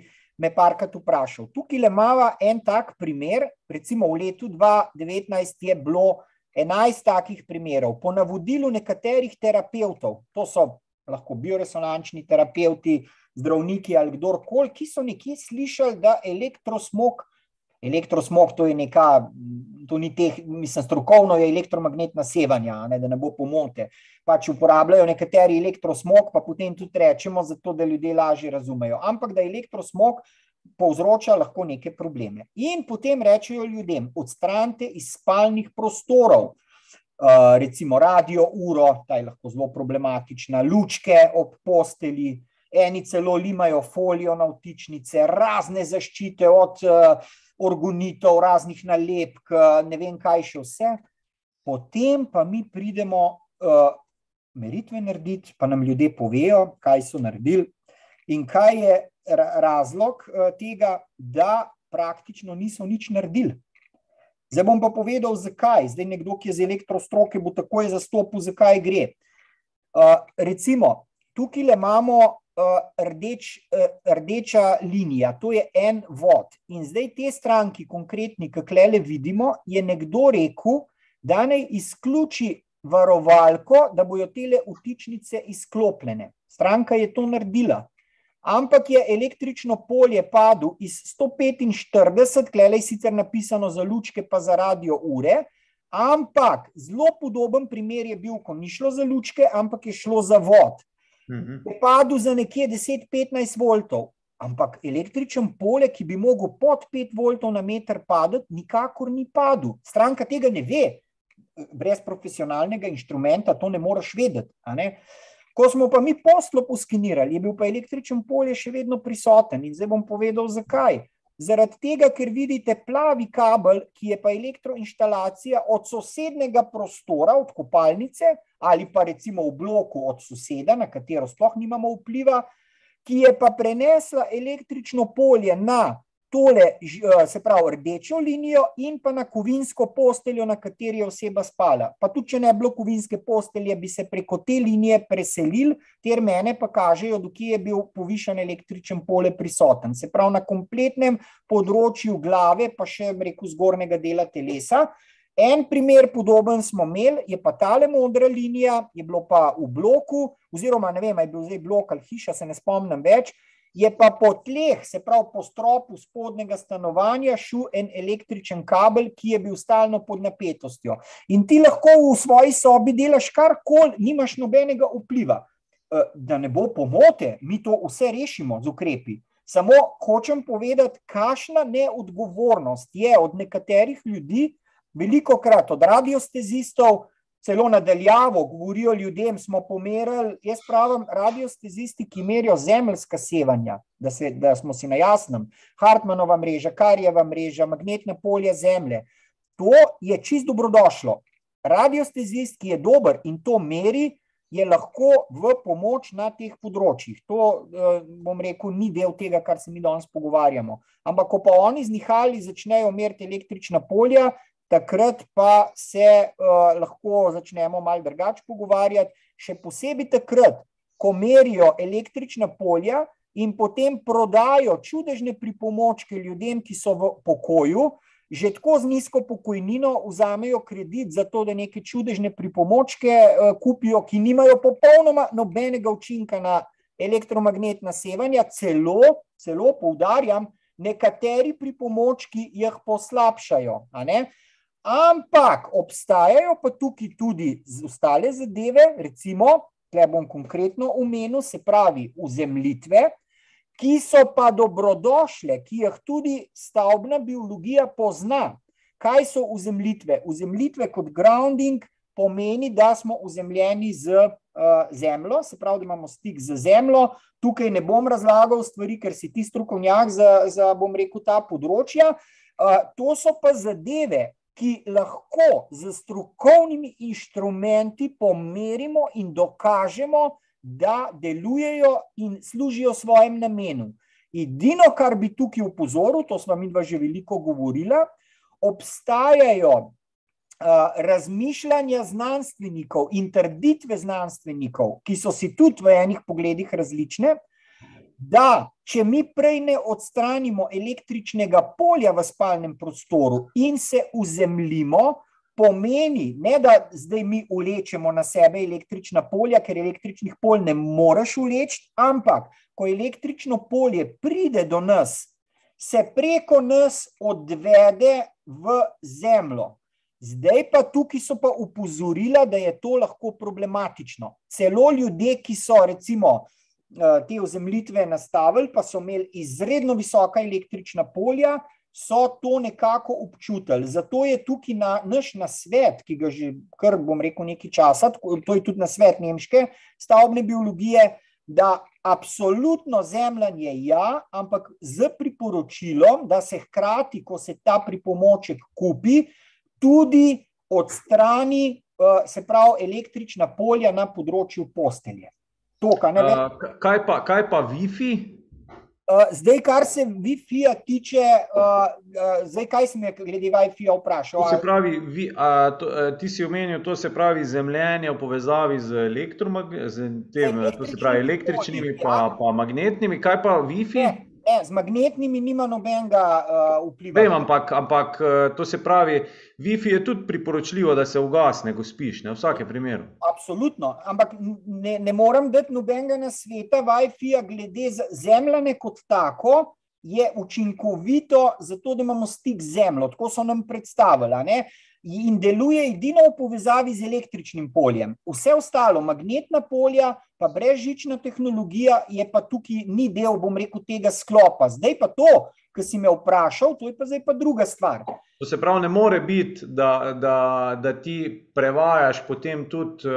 me parkrat vprašal. Tukaj le imamo en tak primer, recimo v letu 2019 je bilo 11 takih primerov. Po navodilu nekaterih terapeutov, to so lahko bioresonančni terapeuti, zdravniki ali kdorkoli, ki so nekje slišali, da elektrosmog, elektrosmog to je neka to ni teh, mislim, strokovno je elektromagnetna sevanja, ne, da ne bo pomote. Pač uporabljajo nekateri elektrosmog, pa potem tudi rečemo, zato da ljudje lažje razumejo. Ampak da elektrosmog povzroča lahko neke probleme. In potem rečejo ljudem, odstranite iz spalnih prostorov. Uh, recimo radio uro, ta je lahko zelo problematična, lučke ob posteli, eni celo limajo folijo na vtičnice, razne zaščite od uh, orgonitov, raznih nalepk, ne vem kaj še vse. Potem pa mi pridemo uh, meritve narediti, pa nam ljudje povejo, kaj so naredili in kaj je razlog uh, tega, da praktično niso nič naredili. Zdaj bom pa povedal, zakaj. Zdaj nekdo, ki je z elektrostroke, bo takoj zastopil, zakaj gre. Uh, recimo, tukaj imamo Eh, rdeč, eh, rdeča linija, to je en vod. In zdaj te stranki, konkretni, ki le vidimo, je nekdo rekel, da naj izključi varovalko, da bojo tele vtičnice izklopljene. Stranka je to naredila. Ampak je električno polje padlo iz 145, klej je sicer napisano za lučke, pa za radio ure. Ampak zelo podoben primer je bil, ko ni šlo za lučke, ampak je šlo za vod. -hmm. je padel za nekje 10-15 voltov. Ampak električen pole, ki bi mogel pod 5 voltov na meter padati, nikakor ni padel. Stranka tega ne ve, brez profesionalnega inštrumenta to ne moreš vedeti. Ne? Ko smo pa mi poslo poskinirali, je bil pa električen polje še vedno prisoten in zdaj bom povedal, zakaj. Zaradi tega, ker vidite plavi kabel, ki je pa elektroinstalacija od sosednega prostora, od kopalnice ali pa recimo v bloku od soseda, na katero sploh nimamo vpliva, ki je pa prenesla električno polje na tole, eh, se pravi, rdečo linijo in pa na kovinsko posteljo, na kateri je oseba spala. Pa tudi, če ne bi bilo kovinske postelje, bi se preko te linije preselil, ter mene pa kažejo, dokje je bil povišen električen pole prisoten. Se pravi, na kompletnem področju glave, pa še reku zgornjega dela telesa. En primer podoben smo imeli, je pa tale modra linija, je bilo pa v bloku, oziroma ne vem, je bil zdaj blok ali hiša, se ne spomnim več, je pa po tleh, se pravi po stropu spodnjega stanovanja, šel en električen kabel, ki je bil stalno pod napetostjo. In ti lahko v svoji sobi delaš karkoli, nimaš nobenega vpliva. Eh, da ne bo pomote, mi to vse rešimo z ukrepi. Samo hočem povedati, kakšna neodgovornost je od nekaterih ljudi, veliko krat od radiostezistov, celo nadaljavo govorijo ljudem, smo pomerili, jaz pravim, radiostezisti, ki merijo zemljska sevanja, da, se, da smo si na jasnem, Hartmanova mreža, Karjeva mreža, magnetna polja zemlje. To je čist dobrodošlo. Radiostezist, ki je dober in to meri, je lahko v pomoč na teh področjih. To, eh, bom rekel, ni del tega, kar se mi danes pogovarjamo. Ampak, ko pa oni z nihali začnejo meriti električna polja, takrat pa se uh, lahko začnemo malo drugače pogovarjati, še posebej takrat, ko merijo električna polja in potem prodajo čudežne pripomočke ljudem, ki so v pokoju, že tako z nizko pokojnino vzamejo kredit za to, da neke čudežne pripomočke uh, kupijo, ki nimajo popolnoma nobenega učinka na elektromagnetna sevanja, celo, celo poudarjam, nekateri pripomočki jih poslabšajo. Ampak obstajajo pa tukaj tudi ostale zadeve, recimo, tukaj bom konkretno omenil, se pravi, uzemljitve, ki so pa dobrodošle, ki jih tudi stavbna biologija pozna. Kaj so uzemljitve? Uzemljitve kot grounding pomeni, da smo uzemljeni z uh, zemljo, se pravi, da imamo stik z zemljo. Tukaj ne bom razlagal stvari, ker si ti strokovnjak za, za bom rekel, ta področja. Uh, to so pa zadeve, ki lahko z strokovnimi inštrumenti pomerimo in dokažemo, da delujejo in služijo svojem namenu. Edino, kar bi tukaj upozoril, to smo mi dva že veliko govorila, obstajajo razmišljanja znanstvenikov in trditve znanstvenikov, ki so si tudi v enih pogledih različne, da če mi prej ne odstranimo električnega polja v spalnem prostoru in se uzemljimo, pomeni, ne da zdaj mi ulečemo na sebe električna polja, ker električnih polj ne moreš uleči, ampak ko električno polje pride do nas, se preko nas odvede v zemljo. Zdaj pa tukaj so pa upozorila, da je to lahko problematično. Celo ljudje, ki so recimo te ozemljitve nastavili, pa so imeli izredno visoka električna polja, so to nekako občutili. Zato je tukaj na, naš nasvet, ki ga že kar bom rekel nekaj časa, to je tudi nasvet nemške stavbne biologije, da absolutno zemljanje ja, ampak z priporočilom, da se hkrati, ko se ta pripomoček kupi, tudi odstrani, eh, se pravi, električna polja na področju postelje. To, kaj, uh, kaj, pa, kaj pa Wi-Fi? Uh, zdaj, kar se Wi-Fi-ja tiče, uh, zdaj, kaj sem glede Wi-Fi-ja vprašal? To se pravi, vi, uh, to, uh, ti si omenil, to se pravi zemljenje v povezavi z, z tem, to se pravi električnimi in ja. pa magnetnimi. Kaj pa Wi-Fi? Ne. Ne, z magnetnimi nima nobenega uh, vpliva. Vem, ampak, ampak to se pravi, Wi-Fi je tudi priporočljivo, da se ugasne, ko spiš, ne, v vsakem primeru. Absolutno, ampak ne, ne morem dati nobenega na sveta Wi-Fi-ja glede zemljane kot tako. Je učinkovito, zato da imamo stik z zemljo, tako so nam predstavili. In deluje edino v povezavi z električnim poljem. Vse ostalo, magnetna polja, pa brezžična tehnologija, je pa tukaj ni del, bom rekel, tega sklopa. Zdaj pa to, ki si me vprašal, to je pa zdaj pa druga stvar. To se pravi, ne more biti, da, da, da ti prevajaš potem tudi uh,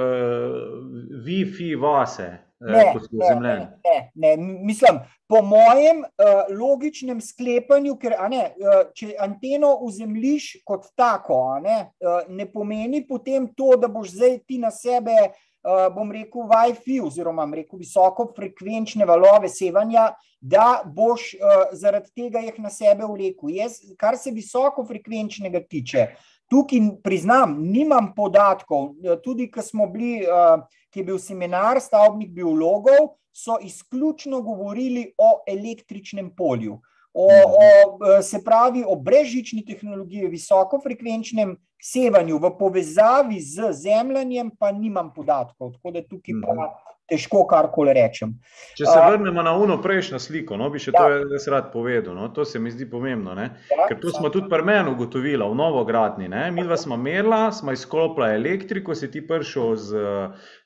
Wi-Fi vase. Eh, ne, ne, ne, ne, mislim, po mojem uh, logičnem sklepanju, ker ne, uh, če anteno vzemljiš kot tako, ne, uh, ne pomeni potem to, da boš zdaj ti na sebe uh, uh, bom rekel, Wi-Fi, oziroma rekel, visoko frekvenčne valove sevanja, da boš uh, zaradi tega jih na sebe vlekel. Jaz, kar se visoko frekvenčnega tiče, tukaj priznam, nimam podatkov. Tudi, ko smo bili, uh, ki je bil seminar stavbnih biologov, so izključno govorili o električnem polju. O, o, se pravi, o brežični tehnologiji, visokofrekvenčnem sevanju, v povezavi z zemljanjem, pa nimam podatkov, tako da tukaj pa. Težko karkoli rečem. Če se vrnemo na uno prejšnjo sliko, no, bi še ja. to jaz rad povedal. No, to se mi zdi pomembno, ja, ker to smo tudi pri meni ugotovili v novogradni. Mi dva smo merila, smo izklopila elektriko, si ti prišel z,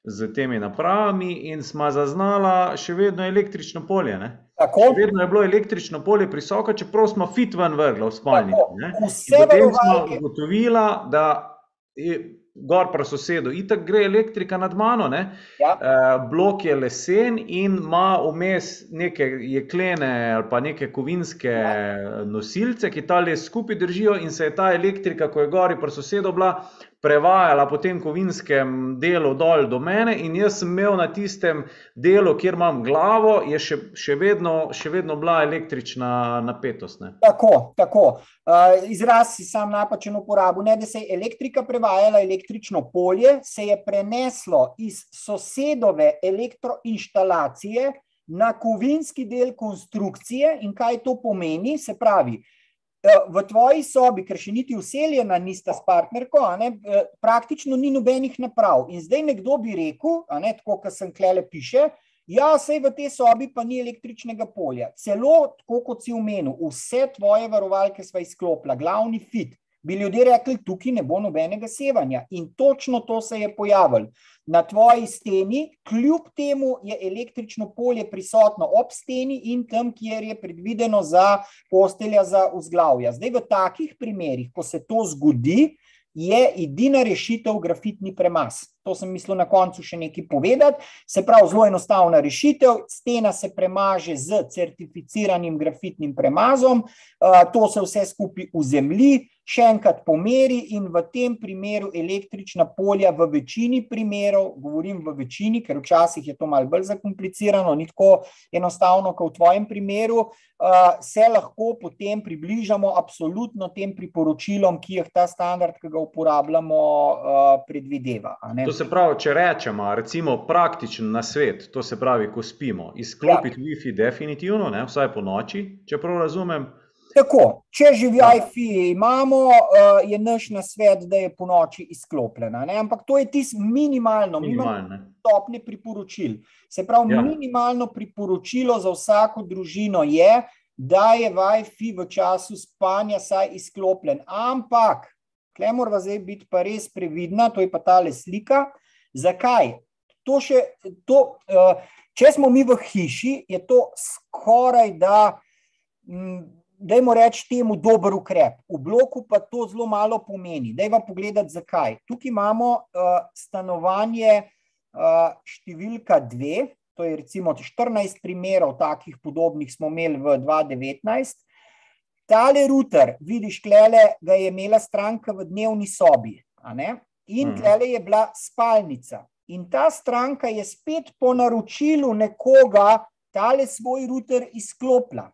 z temi napravami in smo zaznala še vedno električno polje. Ne? Vedno je bilo električno polje prisoko, čeprav smo fit ven vrgli v spalnici. Potem smo ugotovili, da je gor pri sosedu, itak gre elektrika nad mano. Ja. E, blok je lesen in ima vmes neke jeklene ali pa neke kovinske ja. nosilce, ki tale skupaj držijo in se je ta elektrika, ko je gori pri sosedu, bila prevajala po tem kovinskem delu dol do mene, in jaz sem imel na tistem delu, kjer imam glavo, je še, še, vedno, še vedno bila električna napetost. Ne. Tako, tako. Uh, izraz si sam napačen uporabil. Ne, da se je elektrika prevajala, električno polje se je preneslo iz sosedove elektroinštalacije na kovinski del konstrukcije, in kaj to pomeni, se pravi. Eh, v tvoji sobi, ker še niti useljena nista s partnerko, ne, eh, praktično ni nobenih naprav. In zdaj nekdo bi rekel, ne, tako kot sem klele piše, ja, sej v tej sobi pa ni električnega polja. Celo, tako kot si umenil, vse tvoje varovalke sva izklopila, glavni fit, bi ljudje rekli, tukaj ne bo nobenega sevanja. In točno to se je pojavilo. Na tvoji steni, kljub temu, je električno polje prisotno ob steni in tam, kjer je predvideno za postelja za vzglavja. Zdaj, v takih primerih, ko se to zgodi, je edina rešitev grafitni premaz. To sem mislil na koncu še nekaj povedati. Se pravi, zelo enostavna rešitev. Stena se premaže z certificiranim grafitnim premazom, to se vse skupaj uzemlji, še enkrat pomeri in v tem primeru električna polja v večini primerov, govorim v večini, ker včasih je to malo bolj zakomplicirano, ni tako enostavno, kot v tvojem primeru, se lahko potem približamo absolutno tem priporočilom, ki jih ta standard, ki ga uporabljamo, predvideva. To se pravi, če rečemo, recimo praktičen nasvet, to se pravi, ko spimo, izklopiti ja. Wi-Fi definitivno, ne, vsaj po noči, če prav razumem. Tako, če že Wi-Fi imamo, uh, je naš nasvet, da je po noči izklopljena. Ne? Ampak to je tisto minimalno, minimalno stopnje priporočil. Se pravi, ja. minimalno priporočilo za vsako družino je, da je Wi-Fi v času spanja saj izklopljen. Ampak, klej mora zdaj biti pa res previdna, to je pa tale slika. Zakaj? To še, to, uh, če smo mi v hiši, je to skoraj da. Mm, dajmo reči temu dober ukrep. V bloku pa to zelo malo pomeni. Dajmo pogledati, zakaj. Tukaj imamo uh, stanovanje uh, številka dve, to je recimo 14 primerov takih podobnih smo imeli v 2019. Tale router, vidiš, klele, ga je imela stranka v dnevni sobi. In mhm. klele je bila spalnica. In ta stranka je spet po naročilu nekoga tale svoj router izklopila.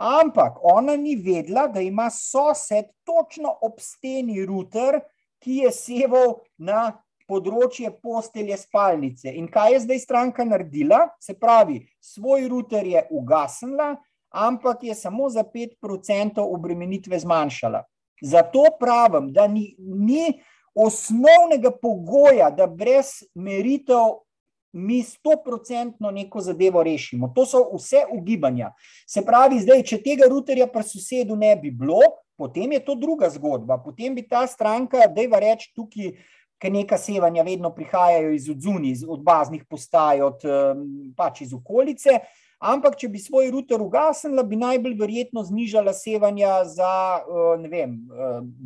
Ampak ona ni vedela, da ima sosed točno ob steni router, ki je seval na področje postelje spalnice. In kaj je zdaj stranka naredila? Se pravi, svoj router je ugasnila, ampak je samo za 5% obremenitve zmanjšala. Zato pravim, da ni, ni osnovnega pogoja, da brez meritev mi stoprocentno neko zadevo rešimo. To so vse ugibanja. Se pravi, zdaj, če tega routerja pri sosedu ne bi bilo, potem je to druga zgodba. Potem bi ta stranka, da je reč tukaj, ker neka sevanja vedno prihajajo iz odzuni, od baznih postaj, od pač iz okolice. Ampak, če bi svoj router ugasnila, bi najbolj verjetno znižala sevanja za vem,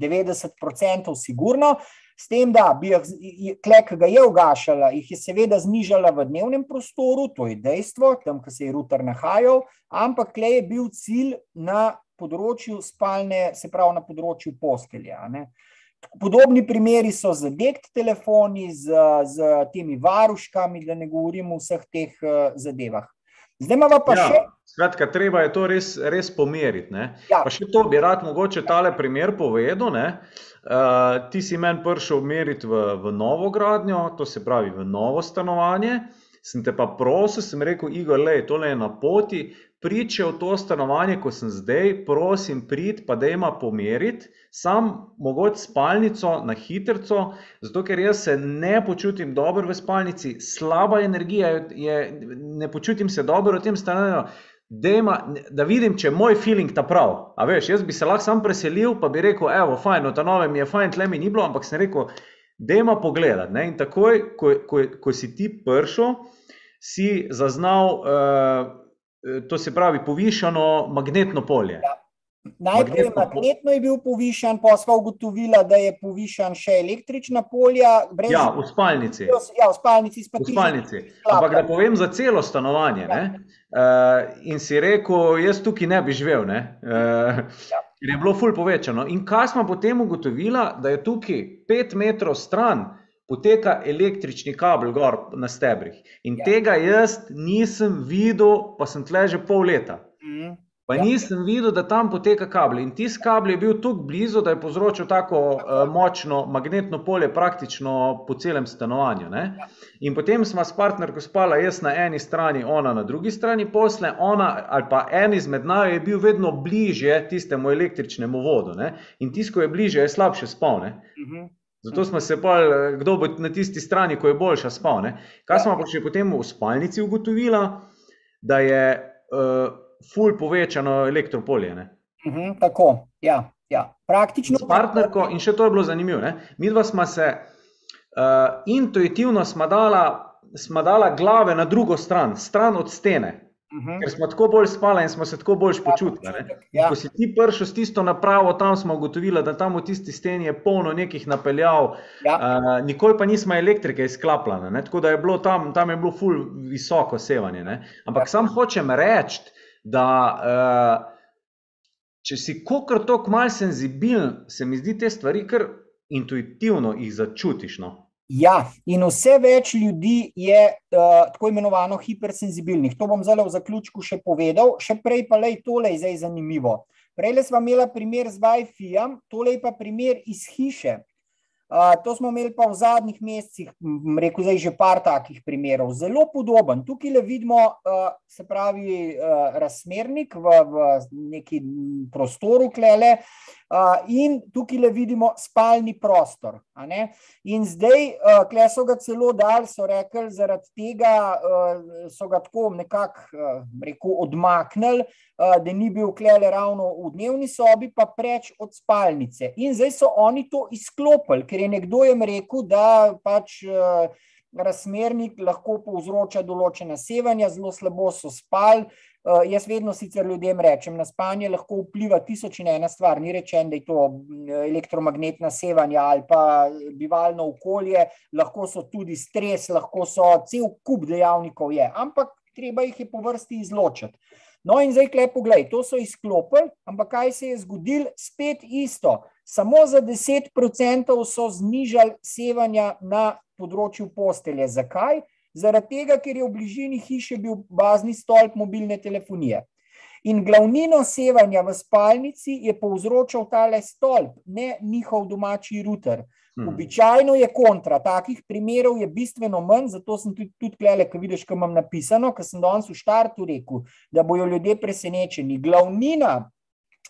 90%, sigurno. S tem, da bi jih, ki ga je ugašala, jih je seveda znižala v dnevnem prostoru, to je dejstvo, tam, kjer se je router nahajal, ampak klej je bil cilj na področju spalne, se pravi na področju postelja. Ne. Podobni primeri so z dekt telefoni, z, z temi varuškami, da ne govorimo o vseh teh uh, zadevah. Zdaj imamo pa ja, še. Skratka, treba je to res, res pomeriti. Ja. Pa še to bi rad mogoče tale primer povedal. Uh, ti si meni prišel meriti v, v novo gradnjo, to se pravi v novo stanovanje. Sem te pa prosil, sem rekel, Igor, le, tole je na poti, priče v to stanovanje, ko sem zdaj, prosim, prid, pa da ima pomeriti, sam mogoče spalnico na hitrco, zato ker jaz se ne počutim dobro v spalnici, slaba energija je, ne počutim se dobro v tem stanovanju. Dejma, da vidim, če je moj feeling ta prav. A veš, jaz bi se lahko sam preselil, pa bi rekel, evo, fajn, ta nove mi je fajn, tle mi ni bilo, ampak sem rekel, dejma pogledati. Ne? In takoj, ko, ko, ko si ti pršel, si zaznal, uh, to se pravi, povišano magnetno polje. Ja. Najprej magnetno je bil povišen, pa smo ugotovili, da je povišen še električna polja. Brez... Ja, v spalnici. Ja, v spalnici. V spalnici. Ampak da povem za celo stanovanje. Ja. Uh, in si rekel, jaz tukaj ne bi živel. Ne? Uh, ja. Je bilo ful povečano. In kaj smo potem ugotovili, da je tukaj pet metrov stran poteka električni kabel gor na stebrih. In ja. tega jaz nisem videl, pa sem tle že pol leta. Mm. Pa ja. nisem videl, da tam poteka kabel. In tisti kabel je bil tako blizu, da je povzročil tako uh, močno magnetno polje praktično po celem stanovanju. Ne? In potem smo s partnerko spala, jaz na eni strani, ona na drugi strani posle, ona ali pa en izmed naju je bil vedno bliže tistemu električnemu vodu. Ne? In tisto, ko je bliže, je slabše spal. Ne? Mhm. Zato smo se pa, eh, kdo bo na tisti strani, ko je boljša spal. Ne? Kaj smo pa še potem v spalnici ugotovili, da je. Uh, ful povečano elektropolje. Uh -huh, tako, ja. ja. praktično. S partnerko, in še to je bilo zanimivo. Ne? Mi dva smo se uh, intuitivno smo dala, smo dala glave na drugo stran, stran od stene. Uh mhm. -huh. Ker smo tako bolj spali in smo se tako bolj počutili. Ja. Ko si ti prišel s tisto napravo, tam smo ugotovili, da tam v tisti steni je polno nekih napeljav, ja. uh, nikoli pa nismo elektrike izklapljali. Tako da je bilo tam, tam je bilo ful visoko sevanje. Ne? Ampak ja. sam hočem reči, da uh, če si kokr tok mal senzibilen, se mi zdi te stvari, ker intuitivno jih začutiš. No? Ja, in vse več ljudi je uh, tako imenovano hipersenzibilnih. To bom zdaj v zaključku še povedal, še prej pa le tole je zdaj zanimivo. Prej smo imeli primer z Wi-Fi-jem, tole je pa primer iz hiše. To smo imeli pa v zadnjih mesecih, rekel zdaj že par takih primerov, zelo podoben. Tukaj le vidimo, se pravi, razmernik v, v neki prostoru klele in tukaj le vidimo spalni prostor. In zdaj, kle so ga celo dal, so rekli, zaradi tega so ga tako nekako, rekel, odmaknili, da ni bil klele ravno v dnevni sobi, pa preč od spalnice. In zdaj so oni to izklopili, ker je nekdo jim rekel, da pač razmernik lahko povzroča določena sevanja, zelo slabo so spali. Uh, jaz vedno sicer ljudem rečem, na spanje lahko vpliva tisoč in ena stvar. Ni rečeno, da je to elektromagnetna sevanja ali pa bivalno okolje, lahko so tudi stres, lahko so cel kup dejavnikov. Je. Ampak treba jih je po vrsti izločiti. No, in zdaj, klep, poglej, to so izklopili, ampak kaj se je zgodilo? Spet isto. Samo za 10% so znižali sevanja na področju postelje. Zakaj? Zaradi tega, ker je v bližini hiše bil bazni stolp mobilne telefonije. In glavnino sevanja v spalnici je povzročal tale stolp, ne njihov domači router. Hmm. Običajno je kontra, takih primerov je bistveno manj, zato sem tudi, tudi klele, ki vidiš, kaj imam napisano, ker sem danes v štartu rekel, da bojo ljudje presenečeni. Glavnina,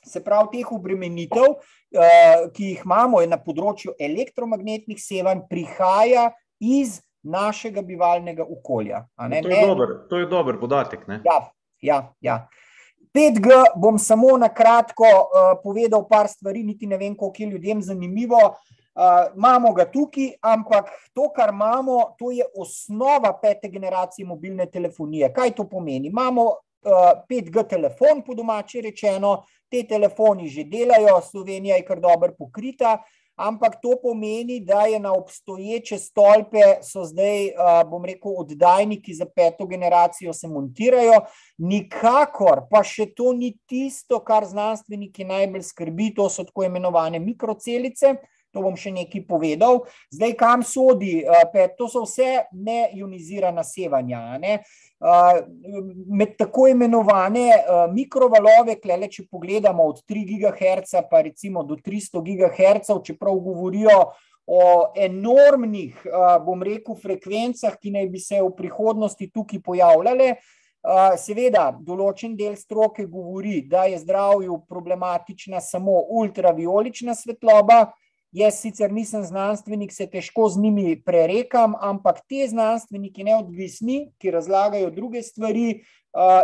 se pravi, teh obremenitev, uh, ki jih imamo na področju elektromagnetnih sevanj, prihaja iz našega bivalnega okolja. No, to, je dober, to je dober podatek. Ne? Ja, ja, ja. 5G bom samo na kratko uh, povedal par stvari, niti ne vem, koliko je ljudem zanimivo. Uh, Uh, imamo ga tukaj, ampak to, kar imamo, to je osnova pete generacije mobilne telefonije. Kaj to pomeni? Imamo uh, 5G telefon, po domači rečeno, te telefoni že delajo, Slovenija je kar dobro pokrita, ampak to pomeni, da je na obstoječe stolpe, so zdaj, bom rekel, oddajniki za peto generacijo se montirajo, nikakor pa še to ni tisto, kar znanstveniki najbolj skrbi, to so tako imenovane mikrocelice. To bom še nekaj povedal. Zdaj, kam sodi, eh, to so vse neionizirana sevanja. Ne? Eh, med tako imenovane eh, mikrovalove, klele, če pogledamo od 3 GHz pa recimo do 300 GHz, čeprav govorijo o enormnih, bom rekel, frekvencah, ki naj bi se v prihodnosti tukaj pojavljale. Seveda, določen del stroke govori, da je zdravju problematična samo ultraviolična svetloba, Jaz sicer nisem znanstvenik, se težko z njimi prerekam, ampak te znanstveniki, neodvisni, ki razlagajo druge stvari,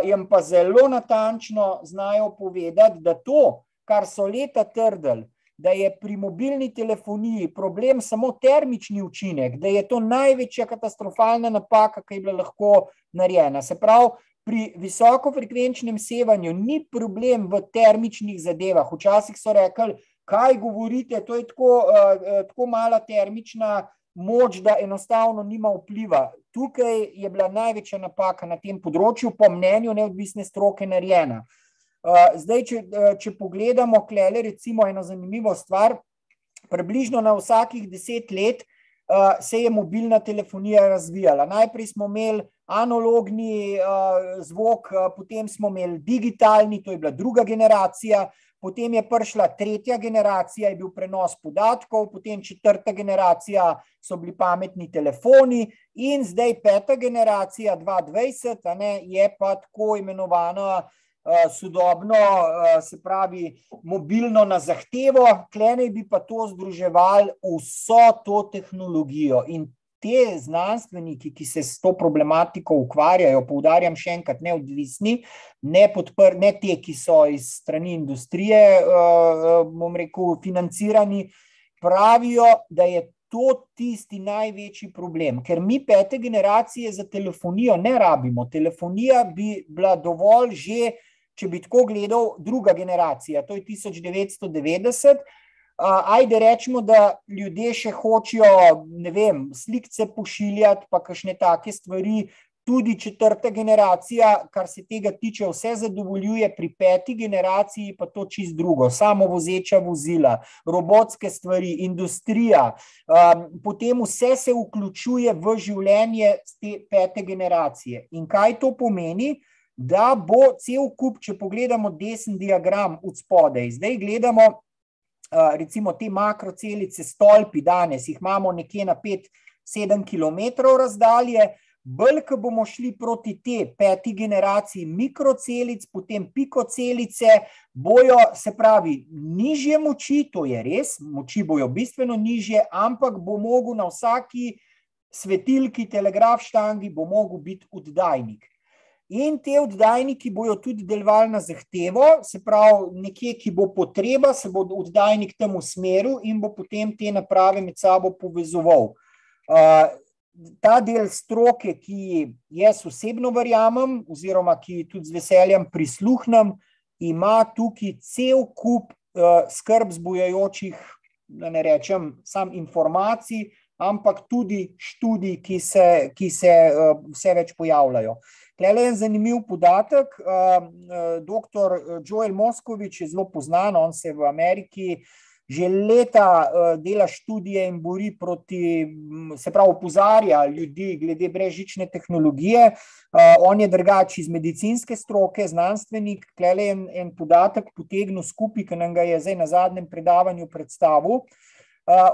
jim pa zelo natančno znajo povedati, da to, kar so leta trdili, da je pri mobilni telefoniji problem samo termični učinek, da je to največja katastrofalna napaka, ki je bila lahko narejena. Se pravi, pri visokofrekvenčnem sevanju ni problem v termičnih zadevah. Včasih so rekli, kaj govorite, to je tako, uh, tako mala termična moč, da enostavno nima vpliva. Tukaj je bila največja napaka na tem področju, po mnenju neodvisne stroke, narejena. Uh, zdaj, če, če pogledamo, klele, recimo, eno zanimivo stvar, približno na vsakih deset let se je mobilna telefonija razvijala. Najprej smo imeli analogni zvok, potem smo imeli digitalni, to je bila druga generacija, potem je prišla tretja generacija, je bil prenos podatkov, potem četrta generacija so bili pametni telefoni in zdaj peta generacija, 2020, ne, je pa tako imenovana uh, sodobno, uh, se pravi mobilno na zahtevo, klenej bi pa to združevali vso to tehnologijo in te znanstveniki, ki se s to problematiko ukvarjajo, poudarjam še enkrat, neodvisni, ne, podpr, ne te, ki so iz strani industrije, bom rekel, financirani, pravijo, da je to tisti največji problem. Ker mi pete generacije za telefonijo ne rabimo. Telefonija bi bila dovolj že, če bi tako gledal, druga generacija, to je 1990. Ajde, rečemo, da ljudje še hočejo, vem, slikce pošiljati, pa kakšne take stvari. Tudi četrta generacija, kar se tega tiče, vse zadovoljuje, pri peti generaciji pa to čist drugo. Samo vozeča vozila, robotske stvari, industrija, um, potem vse se vključuje v življenje te pete generacije. In kaj to pomeni? Da bo cel kup, če pogledamo desen diagram od spodaj, zdaj gledamo recimo te makrocelice, stolpi danes, jih imamo nekje na 5-7 km razdalje, bolj, ko bomo šli proti te peti generaciji mikrocelic, potem pikocelice, bojo, se pravi, nižje moči, to je res, moči bojo bistveno nižje, ampak bo mogel na vsaki svetilki, telegraf štangi, bo mogel biti oddajnik. In te oddajniki bojo tudi delovali na zahtevo, se pravi, nekje, ki bo potreba, se bo oddajnik tam usmeril in bo potem te naprave med sabo povezoval. Ta del stroke, ki jaz osebno verjamem, oziroma ki tudi z veseljem prisluhnem, ima tukaj cel kup skrb zbujajočih, da ne rečem, sam informacij, ampak tudi študij, ki se, ki se vse več pojavljajo. Tele je en zanimiv podatek. Doktor Joel Moskovič je zelo znan, on se v Ameriki že leta dela študije in bori proti, se pravi, opozarja ljudi glede brežične tehnologije. On je drugače iz medicinske stroke, znanstvenik. Tele je en, en podatek potegnil skupaj, ki nam ga je zdaj na zadnjem predavanju predstavil.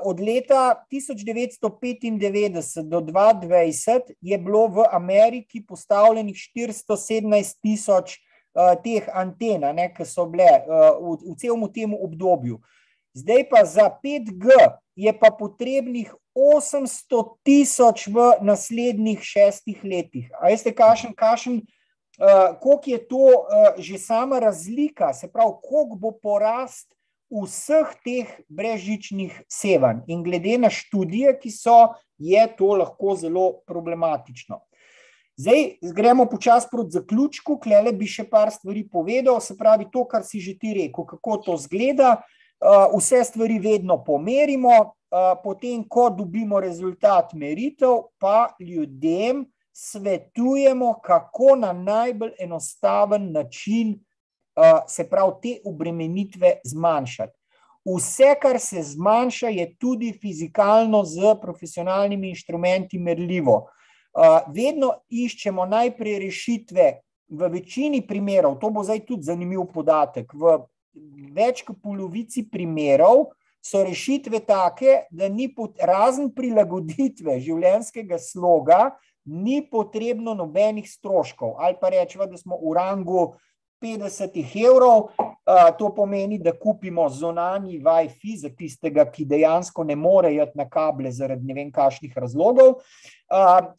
Od leta 1995 do 2020 je bilo v Ameriki postavljenih 417 tisoč teh anten, ki so bile v, v celem tem obdobju. Zdaj pa za 5G je pa potrebnih 800 tisoč v naslednjih šestih letih. A veste, kašen, kašen, koliko je to že sama razlika, se pravi, koliko bo porast vseh teh brežičnih sevanj. In glede na študije, ki so, je to lahko zelo problematično. Zdaj, gremo počasi proti zaključku, klele bi še par stvari povedal, se pravi, to, kar si že ti rekel, kako to zgleda. Vse stvari vedno pomerimo, potem, ko dobimo rezultat meritev, pa ljudem svetujemo, kako na najbolj enostaven način se pravi, te obremenitve zmanjšati. Vse, kar se zmanjša, je tudi fizikalno z profesionalnimi inštrumenti merljivo. Vedno iščemo najprej rešitve, v večini primerov, to bo zdaj tudi zanimiv podatek, v več kot polovici primerov so rešitve take, da ni pot, razen prilagoditve življenjskega sloga, ni potrebno nobenih stroškov. Ali pa rečemo, da smo v rangu 50 evrov, to pomeni, da kupimo zonani WiFi za tistega, ki dejansko ne more jeti na kable zaradi ne vem kakšnih razlogov.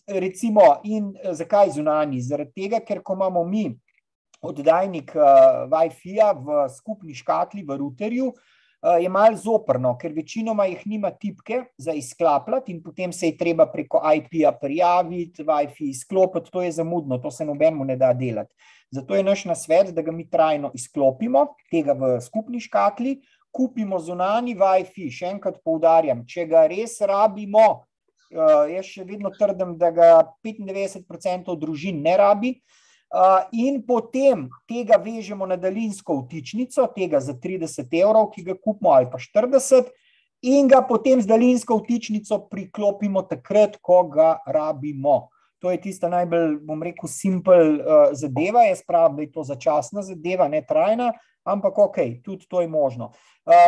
Recimo, in zakaj zonani? Zaradi tega, ker ko imamo mi oddajnik WiFi-ja v skupni škatli, v routerju, je malo zoprno, ker večinoma jih nima tipke za izklapljati in potem se je treba preko IP-ja prijaviti, WiFi izklopiti, to je zamudno, to se nobenemu ne da delati. Zato je naš nasvet, da ga mi trajno izklopimo, tega v skupni škatli, kupimo zunani WiFi, še enkrat poudarjam, če ga res rabimo, jaz še vedno trdim, da ga 95% družin ne rabi, in potem tega vežemo na daljinsko vtičnico, tega za 30 evrov, ki ga kupimo, ali pa 40, in ga potem z daljinsko vtičnico priklopimo takrat, ko ga rabimo. To je tista najbolj, bom rekel, simpel uh, zadeva. Jaz pravim, da je to začasna zadeva, ne trajna, ampak ok, tudi to je možno.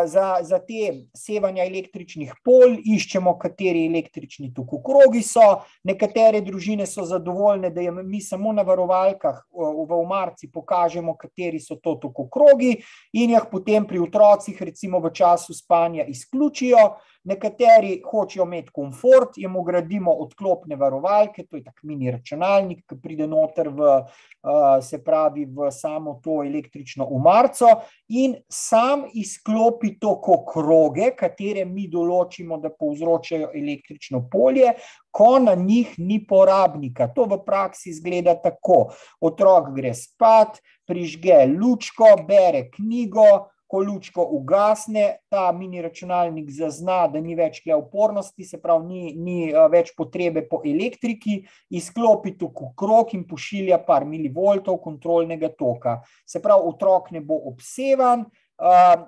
Za, za te sevanja električnih polj iščemo, kateri električni tukokrogi so. Nekatere družine so zadovoljne, da jim mi samo na varovalkah v umarci pokažemo, kateri so to tukokrogi in jih potem pri otrocih recimo v času spanja izključijo. Nekateri hočejo imeti komfort, jim ugradimo odklopne varovalke, to je tak mini računalnik, ki pride noter v, se pravi, v samo to električno umarco in sam izklopi to kroge, katere mi določimo, da povzročajo električno polje, ko na njih ni porabnika. To v praksi izgleda tako. Otrok gre spat, prižge lučko, bere knjigo, ko lučko ugasne, ta mini računalnik zazna, da ni več kle upornosti, se pravi, ni, ni več potrebe po elektriki, izklopi tu krok in pošilja par milivoltov kontrolnega toka. Se pravi, otrok ne bo obsevan,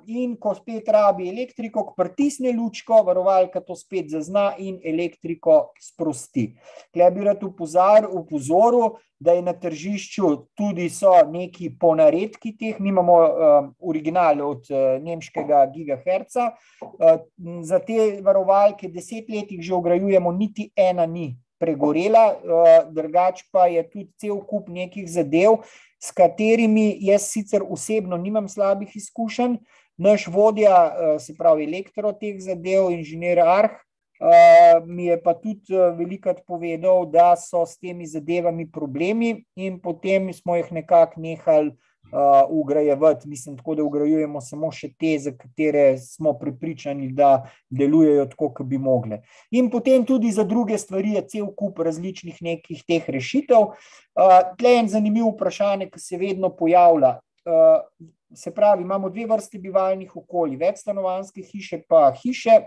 in ko spet rabi elektriko, ko pritisne lučko, varovalka to spet zazna in elektriko sprosti. Tukaj bi rad upozoril, da je na tržišču tudi so neki ponaredki teh, mi imamo original od nemškega gigaherca, za te varovalke deset let jih že vgrajujemo, niti ena ni pregorela, drugače pa je tudi cel kup nekih zadev, s katerimi jaz sicer osebno nimam slabih izkušenj, naš vodja, se pravi elektro teh zadev, inženir Arh, mi je pa tudi velikokrat povedal, da so s temi zadevami problemi in potem smo jih nekako nehali vgrajevati, mislim, tako da vgrajujemo samo še te, za katere smo prepričani, da delujejo tako, kot bi mogle. In potem tudi za druge stvari je cel kup različnih nekih teh rešitev. Tule je en zanimiv vprašanje, ki se vedno pojavlja. Se pravi, imamo dve vrsti bivalnih okolij, večstanovanjske hiše pa hiše,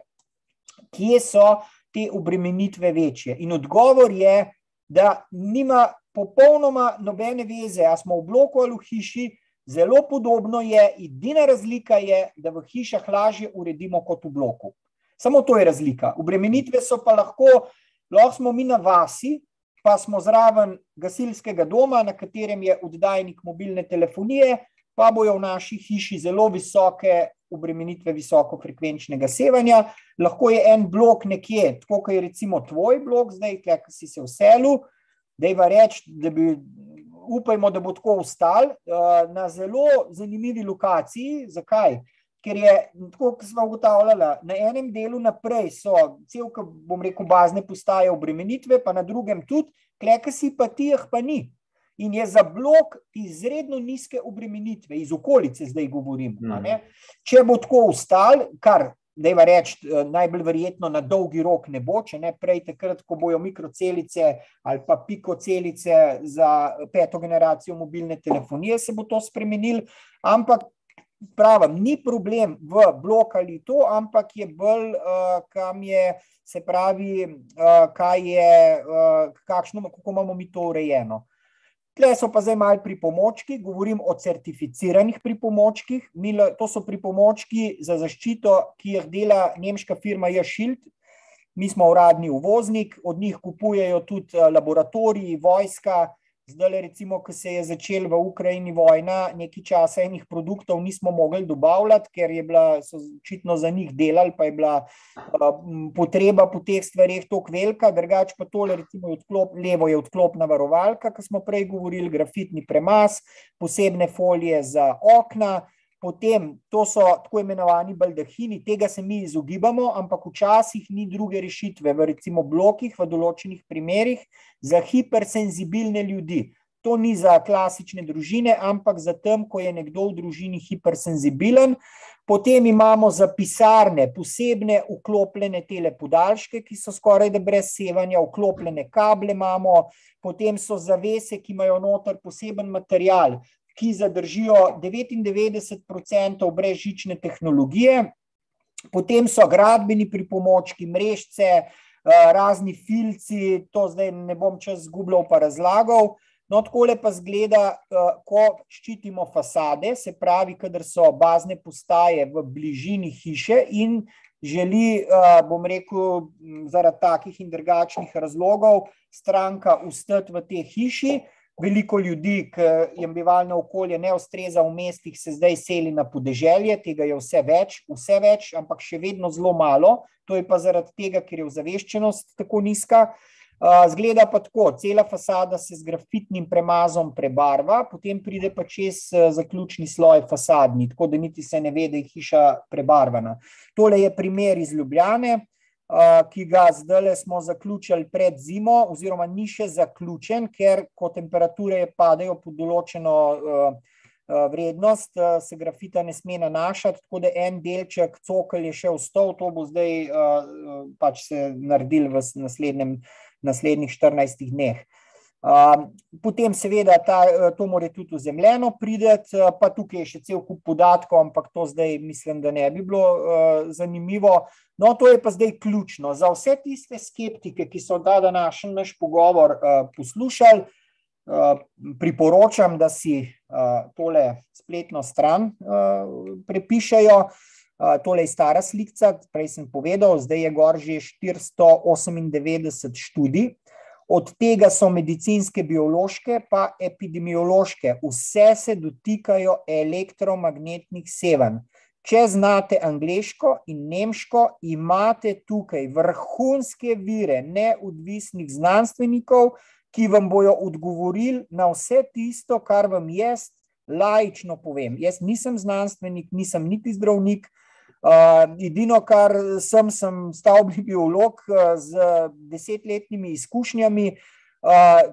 kje so te obremenitve večje. In odgovor je, da nima popolnoma nobene veze, a smo v bloku ali v hiši, zelo podobno je, edina razlika je, da v hišah lažje uredimo kot v bloku. Samo to je razlika. Obremenitve so pa lahko, lahko smo mi na vasi, pa smo zraven gasilskega doma, na katerem je oddajnik mobilne telefonije, pa bojo v naši hiši zelo visoke obremenitve visokofrekvenčnega sevanja. Lahko je en blok nekje, tako kot je recimo tvoj blok, zdaj, ki si se vselil, dejva reči, da bi, upajmo, da bo tako ostal, na zelo zanimivi lokaciji. Zakaj? Ker je, tako kot smo ugotavljali, na enem delu naprej so cel, bom rekel, bazne postaje obremenitve, pa na drugem tudi, kleka si pa tih pa ni. In je za blok izredno nizke obremenitve, iz okolice zdaj govorim. Če bo tako ostal, kar dajva reči, najbolj verjetno na dolgi rok ne bo, če ne prej takrat, ko bojo mikrocelice ali pa pikocelice za peto generacijo mobilne telefonije, se bo to spremenilo, ampak pravim, ni problem v blok ali to, ampak je bolj, kam je, se pravi, kaj je, kakšno, kako imamo mi to urejeno. Tule so pa zdaj malo pripomočki, govorim o certificiranih pripomočkih, to so pripomočki za zaščito, ki jih dela nemška firma J-Shield, mi smo uradni uvoznik, od njih kupujejo tudi laboratoriji, vojska, zdajle recimo, ko se je začela v Ukrajini vojna, nekaj časa enih produktov nismo mogli dobavljati, ker bila, so očitno za njih delali, pa je bila potreba po teh stvareh toliko velika, drugače pa tole recimo je odklop, levo je odklopna varovalka, ko smo prej govorili, grafitni premaz, posebne folije za okna, potem to so tako imenovani baldahini, tega se mi izogibamo, ampak včasih ni druge rešitve, v recimo blokih, v določenih primerih, za hipersenzibilne ljudi. To ni za klasične družine, ampak za tem, ko je nekdo v družini hipersenzibilen. Potem imamo za pisarne posebne vklopljene tele podaljške, ki so skoraj da brez sevanja, vklopljene kable imamo, potem so zavese, ki imajo noter poseben material, ki zadržijo devetindevetdeset procentov brezžične tehnologije. Potem so gradbeni pripomočki, mrežce, razni filci, to zdaj ne bom čas zgubljal pa razlagal. No, takole pa izgleda, ko ščitimo fasade, se pravi, kadar so bazne postaje v bližini hiše in želi, bom rekel, zaradi takih in drugačnih razlogov stranka ostati v tej hiši, Veliko ljudi, ki jim bivalno okolje ne ustreza v mestih, se zdaj seli na podeželje, tega je vse več, vse več, ampak še vedno zelo malo. To je pa zaradi tega, ker je ozaveščenost tako nizka. Zgleda pa tako, cela fasada se z grafitnim premazom prebarva, potem pride pa čez zaključni sloj fasadni, tako da niti se ne ve, da je hiša prebarvana. Tole je primer iz Ljubljane ki ga zdaj smo zaključili pred zimo, oziroma ni še zaključen, ker ko temperature padajo pod določeno vrednost, se grafita ne sme nanašati, tako da en delček cokelj je še ostal, to bo zdaj pač se naredil v naslednjem, naslednjih 14 dneh. Potem seveda ta, to more tudi v zemljeno prideti, pa tukaj je še cel kup podatkov, ampak to zdaj mislim, da ne bi bilo zanimivo. No, to je pa zdaj ključno. Za vse tiste skeptike, ki so ta današnji naš pogovor poslušali, priporočam, da si tole spletno stran prepišejo. Tole je stara slikca, prej sem povedal, zdaj je gor že 498 študij. Od tega so medicinske, biološke pa epidemiološke. Vse se dotikajo elektromagnetnih sevanj. Če znate angleško in nemško, imate tukaj vrhunske vire neodvisnih znanstvenikov, ki vam bojo odgovorili na vse tisto, kar vam jaz laično povem. Jaz nisem znanstvenik, nisem niti zdravnik, edino, kar sem, sem stavbni biolog z desetletnimi izkušnjami,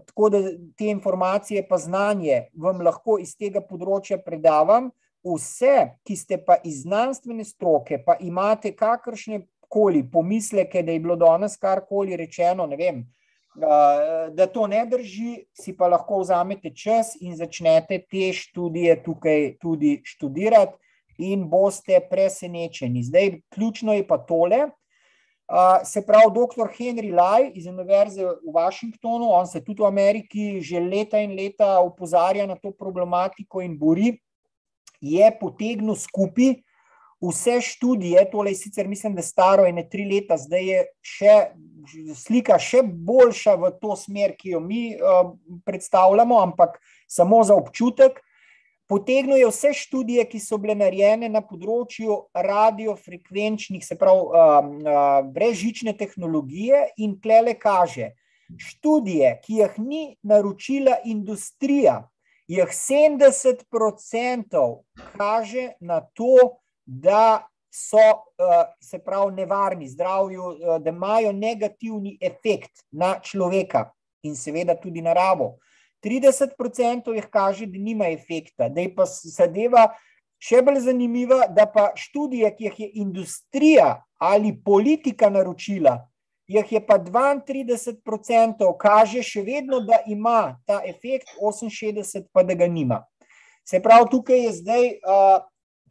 tako da te informacije pa znanje vam lahko iz tega področja predavam. Vse, ki ste pa iz znanstvene stroke, pa imate kakršne koli pomisleke, da je bilo danes karkoli rečeno, ne vem, da to ne drži, si pa lahko vzamete čas in začnete te študije tukaj tudi študirati in boste presenečeni. Zdaj, ključno je pa tole. Se pravi, doktor Henry Lai iz Univerze v Washingtonu, on se tudi v Ameriki že leta in leta opozarja na to problematiko in bori, je potegnil skupaj vse študije, tole je sicer mislim, da staro ene tri leta, zdaj je še slika še boljša v to smer, ki jo mi predstavljamo, ampak samo za občutek, Potegnil je vse študije, ki so bile narejene na področju radiofrekvenčnih, se pravi, brezžične tehnologije, in tle kaže, študije, ki jih ni naročila industrija, jih 70% kaže na to, da so, se pravi, nevarni zdravju, da imajo negativni efekt na človeka in seveda tudi naravo. 30% jih kaže, da nima efekta, da je pa zadeva še bolj zanimiva, da pa študije, ki jih je industrija ali politika naročila, jih je pa 32% kaže še vedno, da ima ta efekt, 68% pa da ga nima. Se pravi, tukaj je zdaj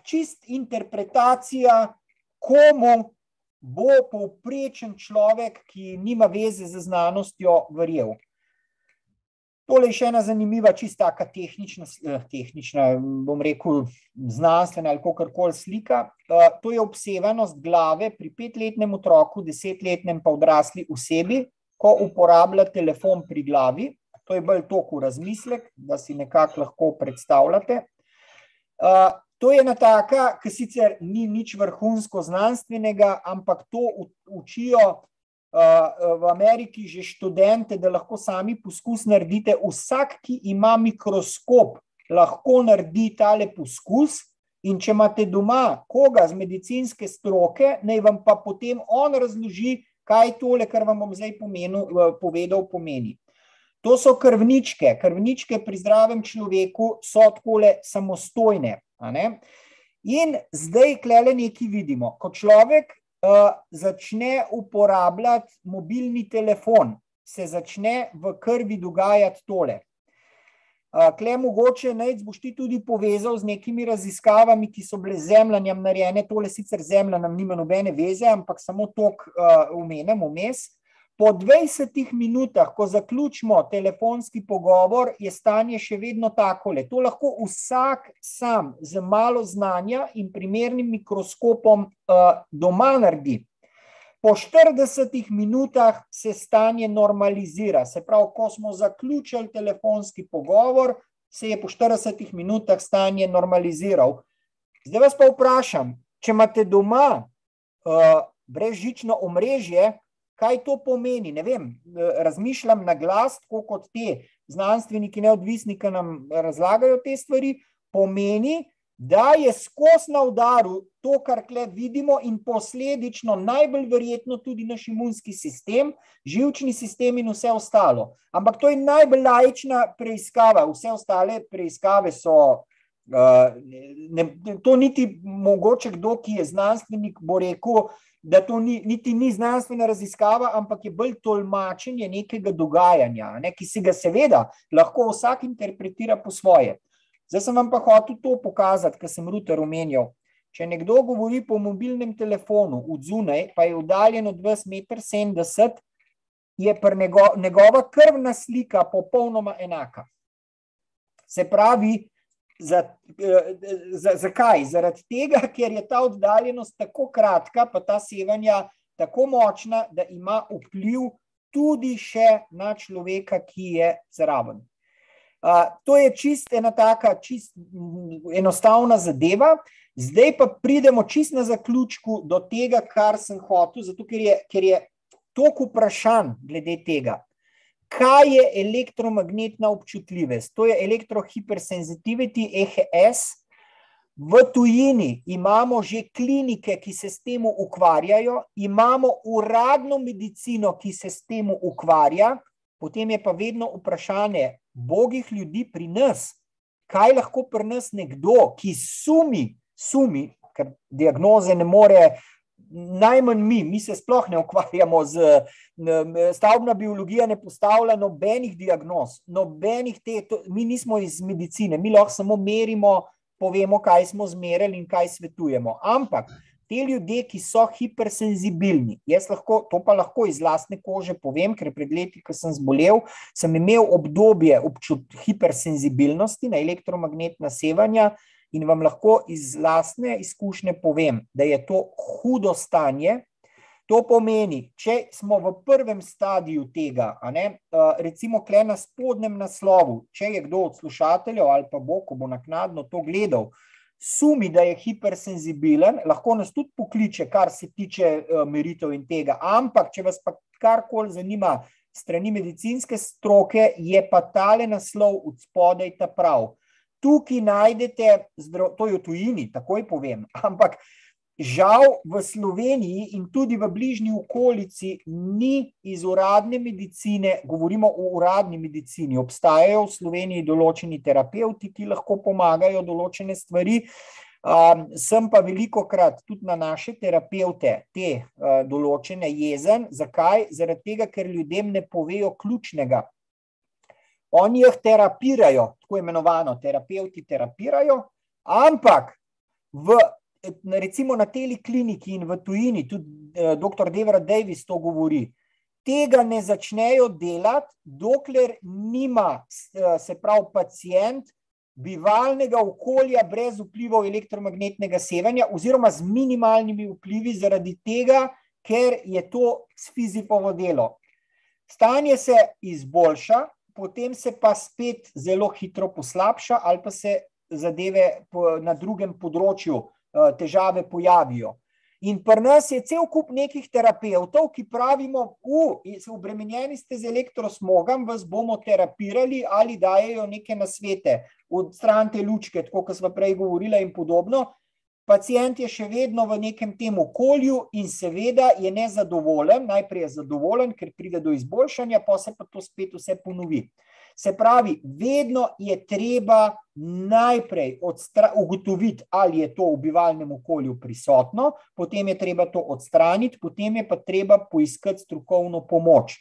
čist interpretacija, komu bo povprečen človek, ki nima veze z znanostjo, verjel. Tole je še ena zanimiva, čisto taka tehnična, tehnična, bom rekel, znanstvena ali kakorkoli slika. To je obsevanost glave pri petletnem otroku, desetletnem pa odrasli osebi, ko uporablja telefon pri glavi. To je bolj toliko razmislek, da si nekako lahko predstavljate. To je ena taka, ki sicer ni nič vrhunsko znanstvenega, ampak to učijo v Ameriki že študente, da lahko sami poskus naredite. Vsak, ki ima mikroskop, lahko naredi tale poskus. In če imate doma koga z medicinske stroke, naj vam pa potem on razloži, kaj tole, kar vam bom zdaj pomenil, povedal, pomeni. To so krvničke. Krvničke pri zdravem človeku so takole samostojne. In zdaj tukaj nekaj vidimo. Ko človek začne uporabljati mobilni telefon, se začne v krvi dogajati tole. Tukaj mogoče najc boš ti tudi povezal z nekimi raziskavami, ki so bile zemljanjem narejene, tole sicer zemljanjem nima nobene veze, ampak samo toliko omenem vmes. Po dvajsetih minutah, ko zaključimo telefonski pogovor, je stanje še vedno takole. To lahko vsak sam z malo znanja in primernim mikroskopom doma naredi. Po 40 minutah se stanje normalizira. Se pravi, ko smo zaključili telefonski pogovor, se je po 40 minutah stanje normaliziral. Zdaj vas pa vprašam, če imate doma uh, brezžično omrežje, kaj to pomeni? Ne vem, razmišljam na glas, kot te znanstveniki, neodvisni, ki nam razlagajo te stvari. Pomeni, da je skozi na udaru to, kar kle vidimo, in posledično najbolj verjetno tudi naš imunski sistem, živčni sistem in vse ostalo. Ampak to je najbolj lajčna preiskava, vse ostale preiskave so. Uh, ne, to niti mogoče kdo, ki je znanstvenik, bo rekel, da to ni, niti ni znanstvena raziskava, ampak je bolj tolmačenje nekega dogajanja, ne, ki se ga seveda lahko vsak interpretira po svoje. Zdaj sem vam pa hotel to pokazati, kar sem Ruter omenjal. Če nekdo govori po mobilnem telefonu od zunaj, pa je oddaljen od 2,70 m, je njego, njegova krvna slika popolnoma enaka. Se pravi, za, za, zakaj? Zaradi tega, ker je ta oddaljenost tako kratka, pa ta sevanja tako močna, da ima vpliv tudi še na človeka, ki je zraven to je čist ena taka, čist enostavna zadeva. Zdaj pa pridemo čist na zaključku do tega, kar sem hotel, zato ker je, ker je toliko vprašanj glede tega. Kaj je elektromagnetna občutljivost? To je elektrohipersensitivity, EHS. V tujini imamo že klinike, ki se s tem ukvarjajo, imamo uradno medicino, ki se s tem ukvarja, potem je pa vedno vprašanje, bogih ljudi pri nas, kaj lahko pri nas nekdo, ki sumi, sumi, ker diagnoze ne more, najmanj mi, mi se sploh ne ukvarjamo z stavbna biologija, ne postavlja nobenih diagnoz, nobenih te, to, mi nismo iz medicine, mi lahko samo merimo, povemo, kaj smo zmerili in kaj svetujemo. Ampak te ljudje, ki so hipersenzibilni, jaz lahko, to pa lahko iz lastne kože povem, ker pred leti, ko sem zbolel, sem imel obdobje občut hipersenzibilnosti na elektromagnetna sevanja in vam lahko iz lastne izkušnje povem, da je to hudo stanje. To pomeni, če smo v prvem stadiju tega, ne, recimo kle na spodnjem naslovu, če je kdo od slušateljev ali pa bo, ko bo naknadno to gledal, sumi, da je hipersenzibilen, lahko nas tudi pokliče, kar se tiče uh, meritev in tega. Ampak, če vas pa karkoli zanima, strani medicinske stroke, je pa tale naslov od spodaj ta prav. Tukaj najdete, to je v tujini, takoj povem, ampak Žal v Sloveniji in tudi v bližnji okolici ni iz uradne medicine, govorimo o uradni medicini. Obstajajo v Sloveniji določeni terapeuti, ki lahko pomagajo določene stvari. Um, sem pa veliko krat tudi na naše terapeute te uh, določene jezen. Zakaj? Zaradi tega, ker ljudem ne povejo ključnega. Oni jih terapirajo, tako imenovano, terapeuti terapirajo, ampak v recimo na teli kliniki in v tujini, tudi eh, dr. Devra Davis to govori, tega ne začnejo delati, dokler nima, eh, se pravi, pacijent bivalnega okolja brez vplivov elektromagnetnega sevanja oziroma z minimalnimi vplivi zaradi tega, ker je to fizipovo delo. Stanje se izboljša, potem se pa spet zelo hitro poslabša ali pa se zadeve na drugem področju Eh, težave pojavijo. In pri nas je cel kup nekih terapevtov, ki pravimo, da obremenjeni ste z elektrosmogom, vas bomo terapirali ali dajo neke nasvete, odstranite lučke, tako kot smo prej govorili, in podobno. Pacijent je še vedno v nekem tem okolju in seveda je nezadovoljen. Najprej je zadovoljen, ker pride do izboljšanja, pa se pa to spet vse ponovi. Se pravi, vedno je treba najprej ugotoviti, ali je to v bivalnem okolju prisotno, potem je treba to odstraniti, potem je pa treba poiskati strokovno pomoč.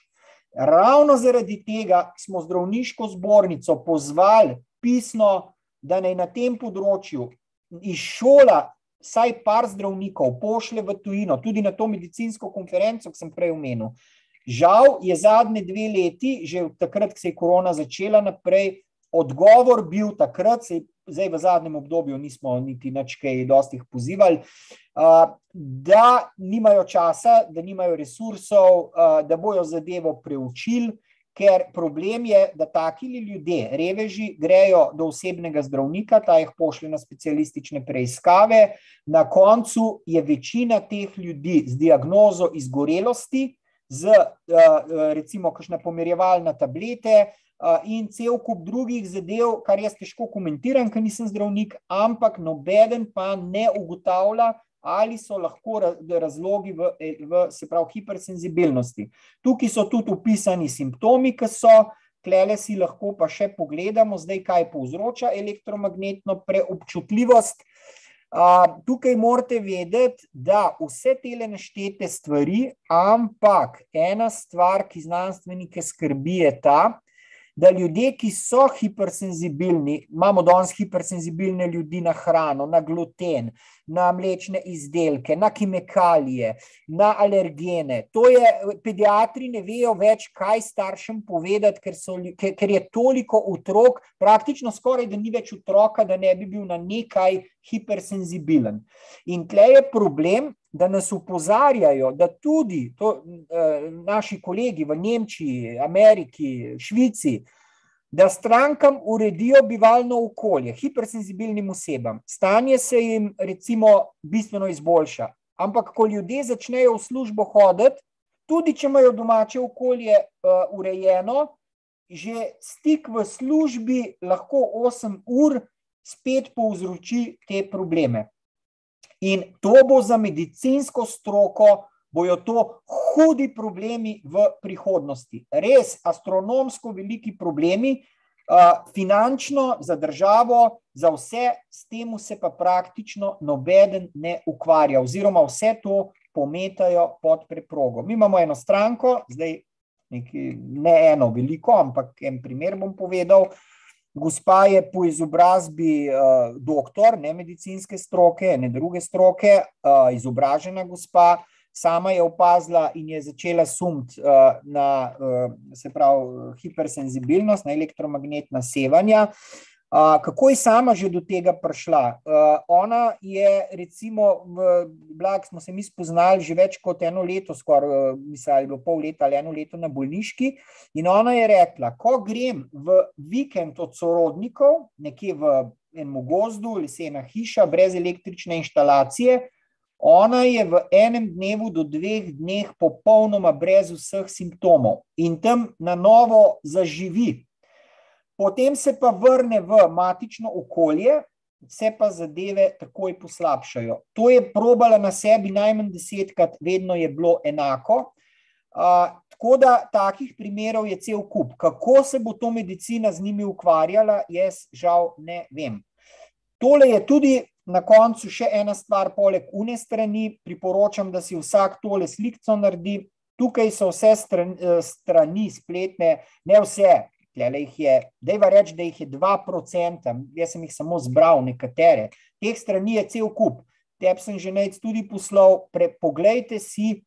Ravno zaradi tega smo zdravniško zbornico pozvali pisno, da naj na tem področju iz šola vsaj par zdravnikov pošle v tujino, tudi na to medicinsko konferenco, ki sem prej omenil. Žal je zadnje dve leti, že takrat, ko se je korona začela naprej, odgovor bil takrat, se, zdaj v zadnjem obdobju nismo niti načkaj dostih pozivali, da nimajo časa, da nimajo resursov, da bojo zadevo preučili, ker problem je, da taki ljudje, reveži, grejo do osebnega zdravnika, ta jih pošlje na specialistične preiskave, na koncu je večina teh ljudi z diagnozo izgorelosti, z recimo kakšne pomirjevalne tablete, in cel kup drugih zadev, kar jaz težko komentiram, ker nisem zdravnik, ampak nobeden pa ne ugotavlja, ali so lahko razlogi v, v se pravi, hipersenzibilnosti. Tukaj so tudi upisani simptomi, ki so, klele si lahko pa še pogledamo, zdaj kaj povzroča elektromagnetno preobčutljivost. Uh, tukaj morate vedeti, da vse te naštete stvari, ampak ena stvar, ki znanstvenike skrbi, je ta, da ljudje, ki so hipersenzibilni, imamo danes hipersenzibilne ljudi na hrano, na gluten, na mlečne izdelke, na kemikalije, na alergene. To je, pediatri ne vejo več, kaj staršem povedati, ker, so, ker, ker je toliko otrok, praktično skoraj, da ni več otroka, da ne bi bil na nekaj hipersenzibilen. In tle je problem, da nas upozarjajo, da tudi to, eh, naši kolegi v Nemčiji, Ameriki, Švici, da strankam uredijo bivalno okolje, hipersenzibilnim osebam. Stanje se jim recimo bistveno izboljša. Ampak, ko ljudje začnejo v službo hoditi, tudi če imajo domače okolje uh, urejeno, že stik v službi lahko 8 ur spet povzroči te probleme. In to bo za medicinsko stroko, bojo to hudi problemi v prihodnosti. Res astronomsko veliki problemi, finančno za državo, za vse, s tem se pa praktično nobeden ne ukvarja, oziroma vse to pometajo pod preprogo. Mi imamo eno stranko, zdaj neki, ne eno veliko, ampak en primer bom povedal. Gospa je po izobrazbi uh, doktor, ne medicinske stroke, ne druge stroke, uh, izobražena gospa, sama je opazila in je začela sumiti uh, na uh, pravi, hipersenzibilnost, na elektromagnetna sevanja. Uh, kako je sama že do tega prišla? Uh, ona je, recimo, v Blag smo se mi spoznali že več kot eno leto, skoraj uh, pol leta ali eno leto na bolniški. In ona je rekla, ko grem v vikend od sorodnikov, nekje v enem gozdu, lesena hiša, brez električne inštalacije. Ona je v enem dnevu do dveh dneh popolnoma brez vseh simptomov in tam na novo zaživi, potem se pa vrne v matično okolje, se pa zadeve takoj poslabšajo. To je probala na sebi najmanj desetkrat, vedno je bilo enako. Uh, tako da takih primerov je cel kup. Kako se bo to medicina z njimi ukvarjala, jaz žal ne vem. Tole je tudi na koncu še ena stvar, poleg une strani. Priporočam, da si vsak tole slikco naredi. Tukaj so vse strani, strani spletne, ne vse, da je reči, da jih je 2%, jaz sem jih samo zbral, nekatere. Teh strani je cel kup. Teb sem že nekaj tudi poslal, poglejte si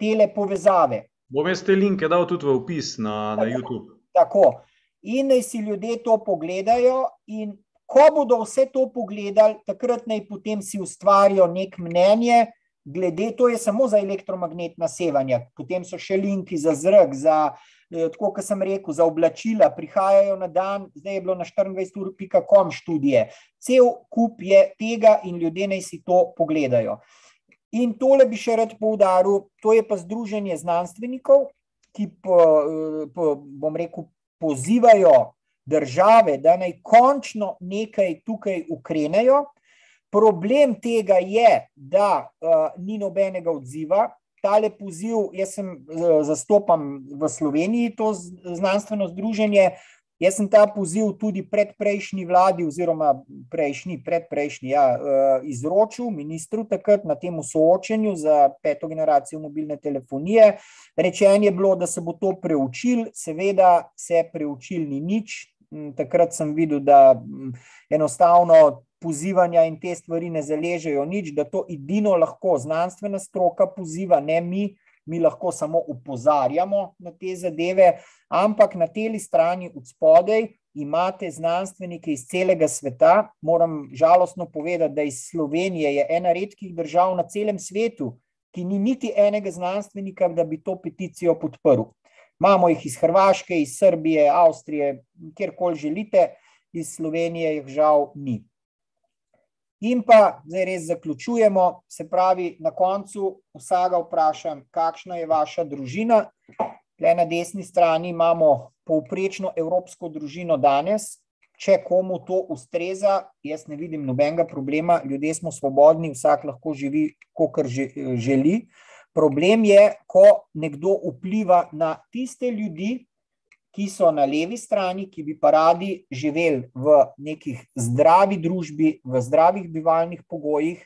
te povezave. Bom jaz te linke dal tudi v opis na, na YouTube. Tako. In naj si ljudje to pogledajo, in ko bodo vse to pogledali, takrat naj potem si ustvarijo nek mnenje, glede to je samo za elektromagnetna sevanja. Potem so še linki za zrak, za Eh, tako kot sem rekel, za oblačila prihajajo na dan, zdaj je bilo na 24.com študije. Cel kup je tega in ljudje naj si to pogledajo. In tole bi še rad poudaril, to je pa združenje znanstvenikov, ki po, po, bom rekel, pozivajo države, da naj končno nekaj tukaj ukrenejo. Problem tega je, da uh, ni nobenega odziva, tale poziv, jaz sem eh, zastopam v Sloveniji to znanstveno združenje. Jaz sem ta poziv tudi pred prejšnji vladi, oziroma prejšnji, predprejšnji, ja, eh, izročil ministru takrat na tem soočenju za peto generacijo mobilne telefonije. Rečeno je bilo, da se bo to preučil, seveda se preučil ni nič. Hm, takrat sem videl, da hm, enostavno pozivanja in te stvari ne zaležejo nič, da to edino lahko znanstvena stroka poziva, ne mi, mi lahko samo upozarjamo na te zadeve, ampak na tej strani od spodaj imate znanstvenike iz celega sveta. Moram žalostno povedati, da iz Slovenije je ena redkih držav na celem svetu, ki ni niti enega znanstvenika, da bi to peticijo podprl. Imamo jih iz Hrvaške, iz Srbije, Avstrije, kjerkoli želite, iz Slovenije jih žal ni. In pa zdaj res zaključujemo, se pravi, na koncu vsega vprašam, kakšna je vaša družina. Tle na desni strani imamo povprečno evropsko družino danes. Če komu to ustreza, jaz ne vidim nobenega problema, ljudje smo svobodni, vsak lahko živi, kot želi. Problem je, ko nekdo vpliva na tiste ljudi, ki so na levi strani, ki bi pa radi živeli v nekih zdravi družbi, v zdravih bivalnih pogojih.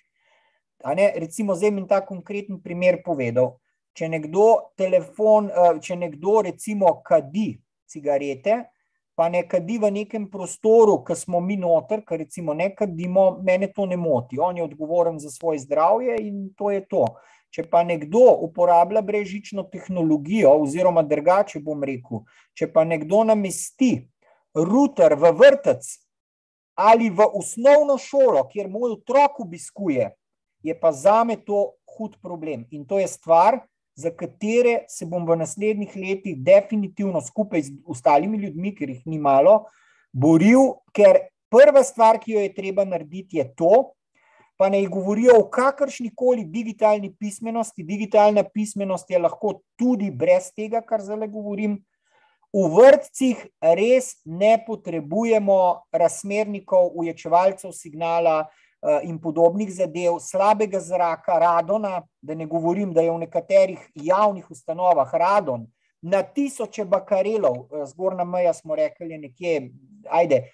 Ne, recimo, zdaj mi ta konkreten primer povedal. Če nekdo, telefon, eh, če nekdo recimo kadi cigarete, pa ne kadi v nekem prostoru, ki smo mi noter, ker recimo ne kadimo, mene to ne moti. On je odgovoren za svoje zdravje in to je to. Če pa nekdo uporablja brežično tehnologijo, oziroma drugače bom rekel, če pa nekdo namesti router v vrtec ali v osnovno šolo, kjer moj otrok obiskuje, je pa za me to hud problem. In to je stvar, za katere se bom v naslednjih letih definitivno skupaj z ostalimi ljudmi, ker jih ni malo, boril, ker prva stvar, ki jo je treba narediti, je to, pa ne govorijo o kakršni koli digitalni pismenosti. Digitalna pismenost je lahko tudi brez tega, kar zdaj govorim. V vrtcih res ne potrebujemo razmernikov, uječevalcev signala eh, in podobnih zadev, slabega zraka, radona, da ne govorim, da je v nekaterih javnih ustanovah radon na tisoče bakarelov, eh, zgornja meja smo rekli nekje, ajde,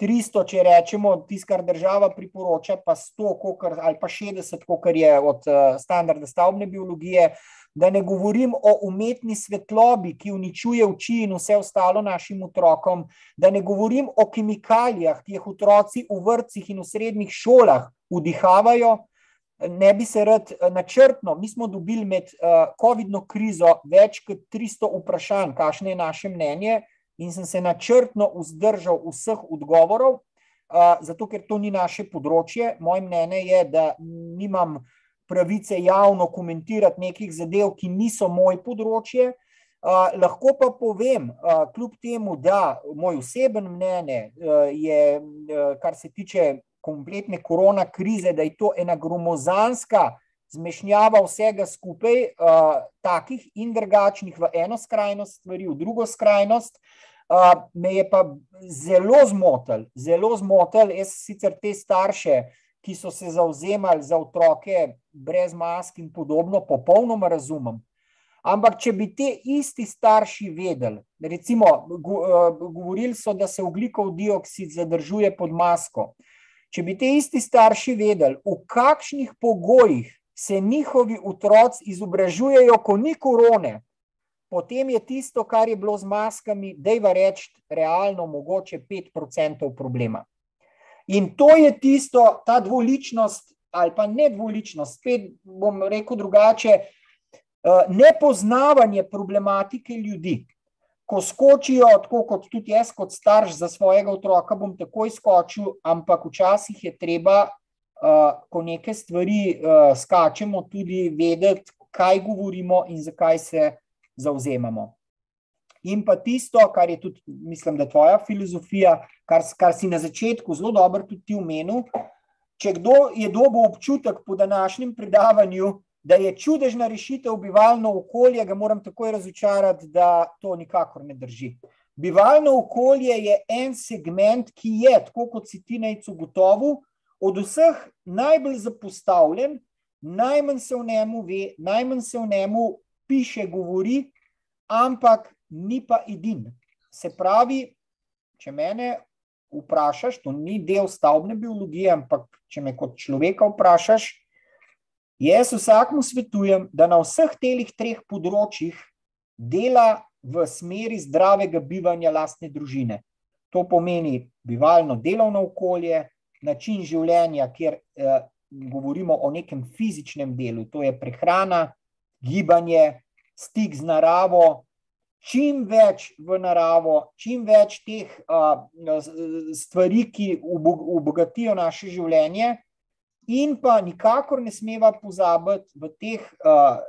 300, če rečemo, tisto, kar država priporoča, pa 100 kokr, ali pa 60, kot je od uh, standarda stavbne biologije. Da ne govorim o umetni svetlobi, ki uničuje oči in vse ostalo našim otrokom, da ne govorim o kemikalijah, ki jih otroci v vrtcih in v srednjih šolah vdihavajo. Ne bi se rad eh, načrtno, mi smo dobili med uh, COVID-19 krizo več kot 300 vprašanj, kakšno je naše mnenje in sem se načrtno vzdržal vseh odgovorov, zato ker to ni naše področje. Moje mnenje je, da nimam pravice javno komentirati nekih zadev, ki niso moje področje. Lahko pa povem, kljub temu, da moj oseben mnenje je, kar se tiče kompletne korona krize, da je to ena gromozanska zmešnjava vsega skupaj, takih in drugačnih v eno skrajnost stvari, v drugo skrajnost, me je pa zelo zmotil, zelo zmotil. Jaz sicer te starše, ki so se zauzemali za otroke brez mask in podobno, popolnoma razumem. Ampak, če bi te isti starši vedeli, recimo, govorili so, da se oglikov dioksid zadržuje pod masko. Če bi te isti starši vedeli, v kakšnih pogojih se njihovi otroci izobražujejo, ko ni korone, potem je tisto, kar je bilo z maskami, da je reči, realno mogoče 5% problema. In to je tisto, ta dvoličnost, ali pa ne dvoličnost, spet bom rekel drugače, eh, nepoznavanje problematike ljudi. Ko skočijo, tako kot tudi jaz, kot starš za svojega otroka, bom takoj skočil, ampak včasih je treba, eh, ko neke stvari eh, skačemo, tudi vedeti, kaj govorimo in zakaj se zauzemamo. In pa tisto, kar je tudi, mislim, da tvoja filozofija, kar, kar si na začetku zelo dobro tudi ti omenil. Če kdo je dobil občutek po današnjem predavanju, da je čudežna rešitev bivalno okolje, ga moram takoj razočarati, da to nikakor ne drži. Bivalno okolje je en segment, ki je, tako kot si ti najcu gotovo, od vseh najbolj zapostavljen, najmanj se v njemu ve, najmanj se v njemu piše, govori, ampak ni pa edin. Se pravi, če mene vprašaš, to ni del stavbne biologije, ampak če me kot človeka vprašaš, jaz vsakmu svetujem, da na vseh teh treh področjih dela v smeri zdravega bivanja lastne družine. To pomeni bivalno delovno okolje, način življenja, kjer eh, govorimo o nekem fizičnem delu, to je prehrana, gibanje, stik z naravo, čim več v naravo, čim več teh uh, stvari, ki obogatijo naše življenje, in pa nikakor ne smeva pozabiti v teh uh,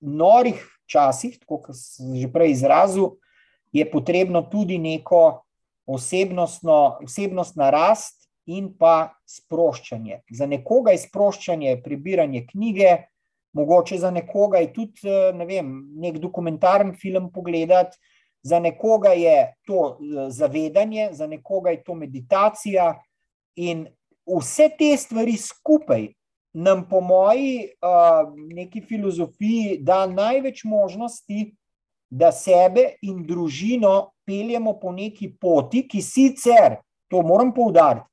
norih časih, kot sem že prej izrazil, je potrebno tudi neko osebnostno rast in pa sproščanje. Za nekoga je sproščanje prebiranje knjige, mogoče za nekoga je tudi eh, ne vem, nek dokumentarni film pogledati, za nekoga je to eh, zavedanje, za nekoga je to meditacija. In vse te stvari skupaj nam, po moji uh, neki filozofiji, da največ možnosti, da sebe in družino peljemo po neki poti, ki sicer, to moram poudariti,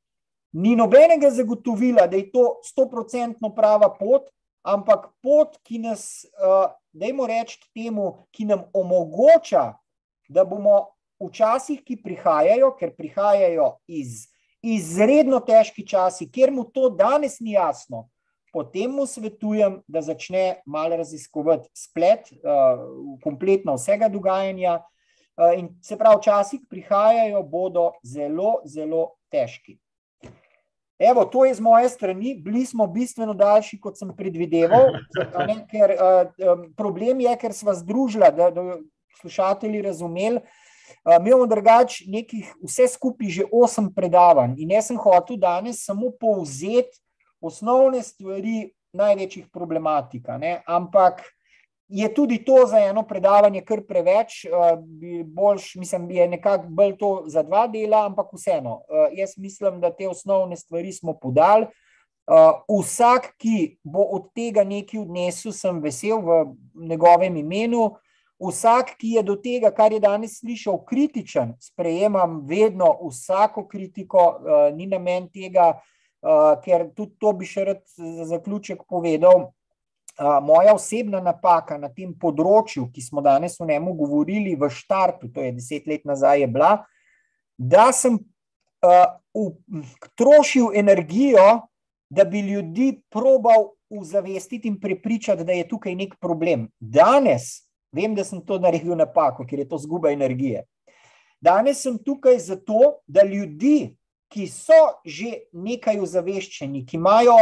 ni nobenega zagotovila, da je to stoprocentno prava pot, ampak pot, ki nas, dajmo reči temu, ki nam omogoča, da bomo v časih, ki prihajajo, ker prihajajo iz izredno težki časi, kjer mu to danes ni jasno, potem mu svetujem, da začne malo raziskovati splet, kompletno vsega dogajanja. In se pravi, časi, ki prihajajo, bodo zelo, zelo težki. Evo, to je z moje strani, bili smo bistveno daljši, kot sem predvideval. Ne, ker, uh, problem je, ker smo združili, da bodo slušatelji razumeli. Uh, mi imamo drugače nekih, vse skupaj, že osem predavanj. In jaz sem hotel danes samo povzeti osnovne stvari največjih problematika. Ne? Ampak je tudi to za eno predavanje kar preveč, eh, boljš, mislim, je nekako bolj to za dva dela, ampak vseeno. Eh, jaz mislim, da te osnovne stvari smo podali. Eh, vsak, ki bo od tega nekaj odnesel, sem vesel v njegovem imenu. Vsak, ki je do tega, kar je danes slišal, kritičen, sprejemam vedno vsako kritiko, ni namen tega, ker tudi to bi še rad za zaključek povedal moja osebna napaka na tem področju, ki smo danes o njemu govorili v štartu, to je deset let nazaj, je bila, da sem uh, trošil energijo, da bi ljudi probal uzavestiti in prepričati, da je tukaj nek problem. Danes vem, da sem to naredil napako, ker je to zguba energije. Danes sem tukaj zato, da ljudi, ki so že nekaj ozaveščeni, ki imajo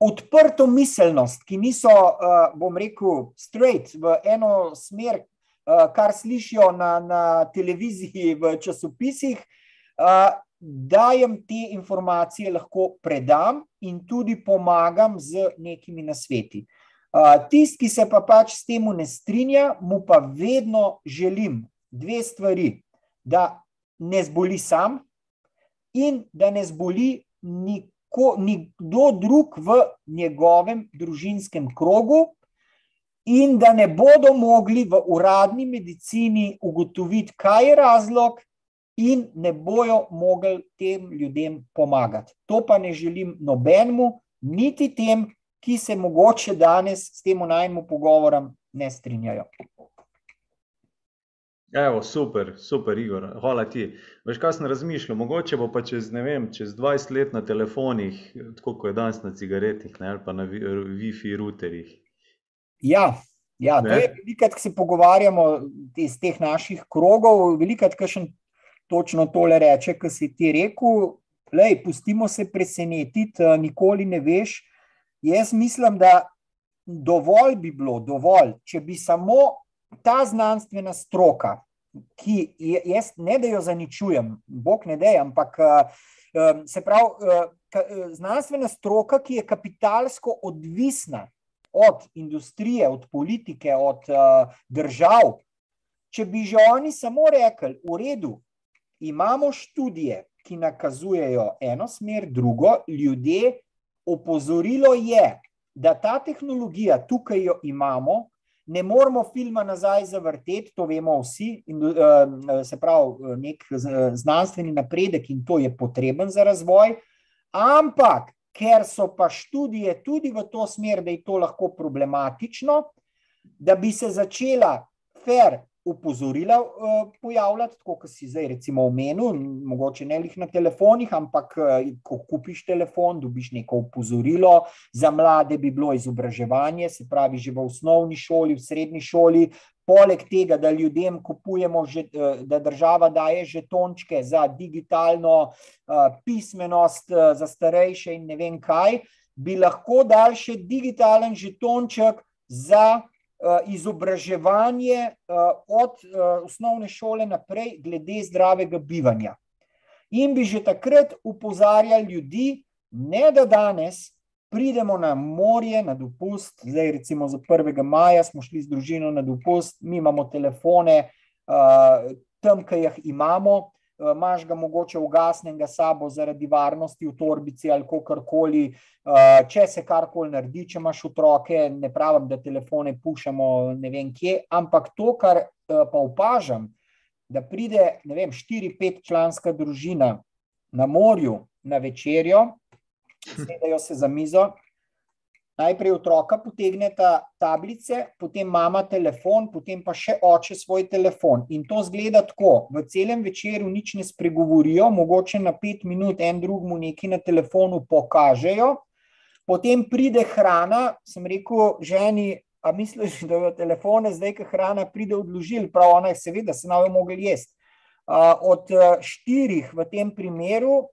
odprto miselnost, ki niso, uh, bom rekel, straight v eno smer, uh, kar slišijo na, na televiziji, v časopisih, uh, da jim te informacije lahko predam in tudi pomagam z nekimi nasveti. Tisti, ki se pa pač s tem ne strinja, mu pa vedno želim dve stvari: da ne zboli sam in da ne zboli nikoli ko nikdo drug v njegovem družinskem krogu, in da ne bodo mogli v uradni medicini ugotoviti, kaj je razlog, in ne bojo mogli tem ljudem pomagati. To pa ne želim nobenemu, niti tem, ki se mogoče danes s tem najmu pogovorom ne strinjajo. Evo, super, super, Igor, hvala ti. Veš, kaj sem razmišljal, mogoče bo pa čez, ne vem, čez 20 let na telefonih, tako kot je danes na cigaretih ne, ali pa na Wi-Fi routerjih. Ja, ja to je velikrat, ko se pogovarjamo iz teh naših krogov, velikrat, ki še točno tole reče, ki si ti rekel, lej, pustimo se presenetiti, nikoli ne veš. Jaz mislim, da dovolj bi bilo, dovolj, če bi samo ta znanstvena stroka, ki jaz ne da jo zaničujem, bog ne da, ampak eh, se pravi, eh, znanstvena stroka, ki je kapitalsko odvisna od industrije, od politike, od eh, držav. Če bi že oni samo rekli, v redu, imamo študije, ki nakazujejo eno smer, drugo, ljudje, opozorilo je, da ta tehnologija, tukaj jo imamo, ne moramo filma nazaj zavrteti, to vemo vsi, in, uh, se pravi, nek znanstveni napredek in to je potreben za razvoj. Ampak, ker so pa študije tudi v to smer, da je to lahko problematično, da bi se začela fair upozorila uh, pojavljati, tako kot si zdaj recimo omenil, mogoče ne lih na telefonih, ampak uh, ko kupiš telefon, dobiš neko upozorilo. Za mlade bi bilo izobraževanje, se pravi že v osnovni šoli, v srednji šoli. Poleg tega, da ljudem kupujemo, že, da država daje žetončke za digitalno uh, pismenost, uh, za starejše in ne vem kaj, bi lahko dal še digitalen žetonček za izobraževanje eh, od eh, osnovne šole naprej, glede zdravega bivanja. In bi že takrat upozarjali ljudi, ne da danes pridemo na morje, na dopust. Zdaj, recimo, za 1. maja smo šli z družino na dopust, mi imamo telefone, tam, ki jih imamo imaš ga mogoče ugasnenega sabo zaradi varnosti v torbici ali kakorkoli, eh, če se karkoli naredi, če imaš otroke, ne pravim, da telefone pušamo ne vem kje, ampak to, kar eh, pa opažam, da pride, ne vem, štiri, pet članska družina na morju na večerjo, sedajo se za mizo, najprej otroka potegneta tablice, potem mama telefon, potem pa še oče svoj telefon. In to zgleda tako, v celem večeru nič ne spregovorijo, mogoče na pet minut en drugmu nekaj na telefonu pokažejo, potem pride hrana, sem rekel ženi, a misliš, da jo telefone zdaj, ko hrana pride odložili, prav ona je seveda, se naj jo mogli jesti. Od štirih v tem primeru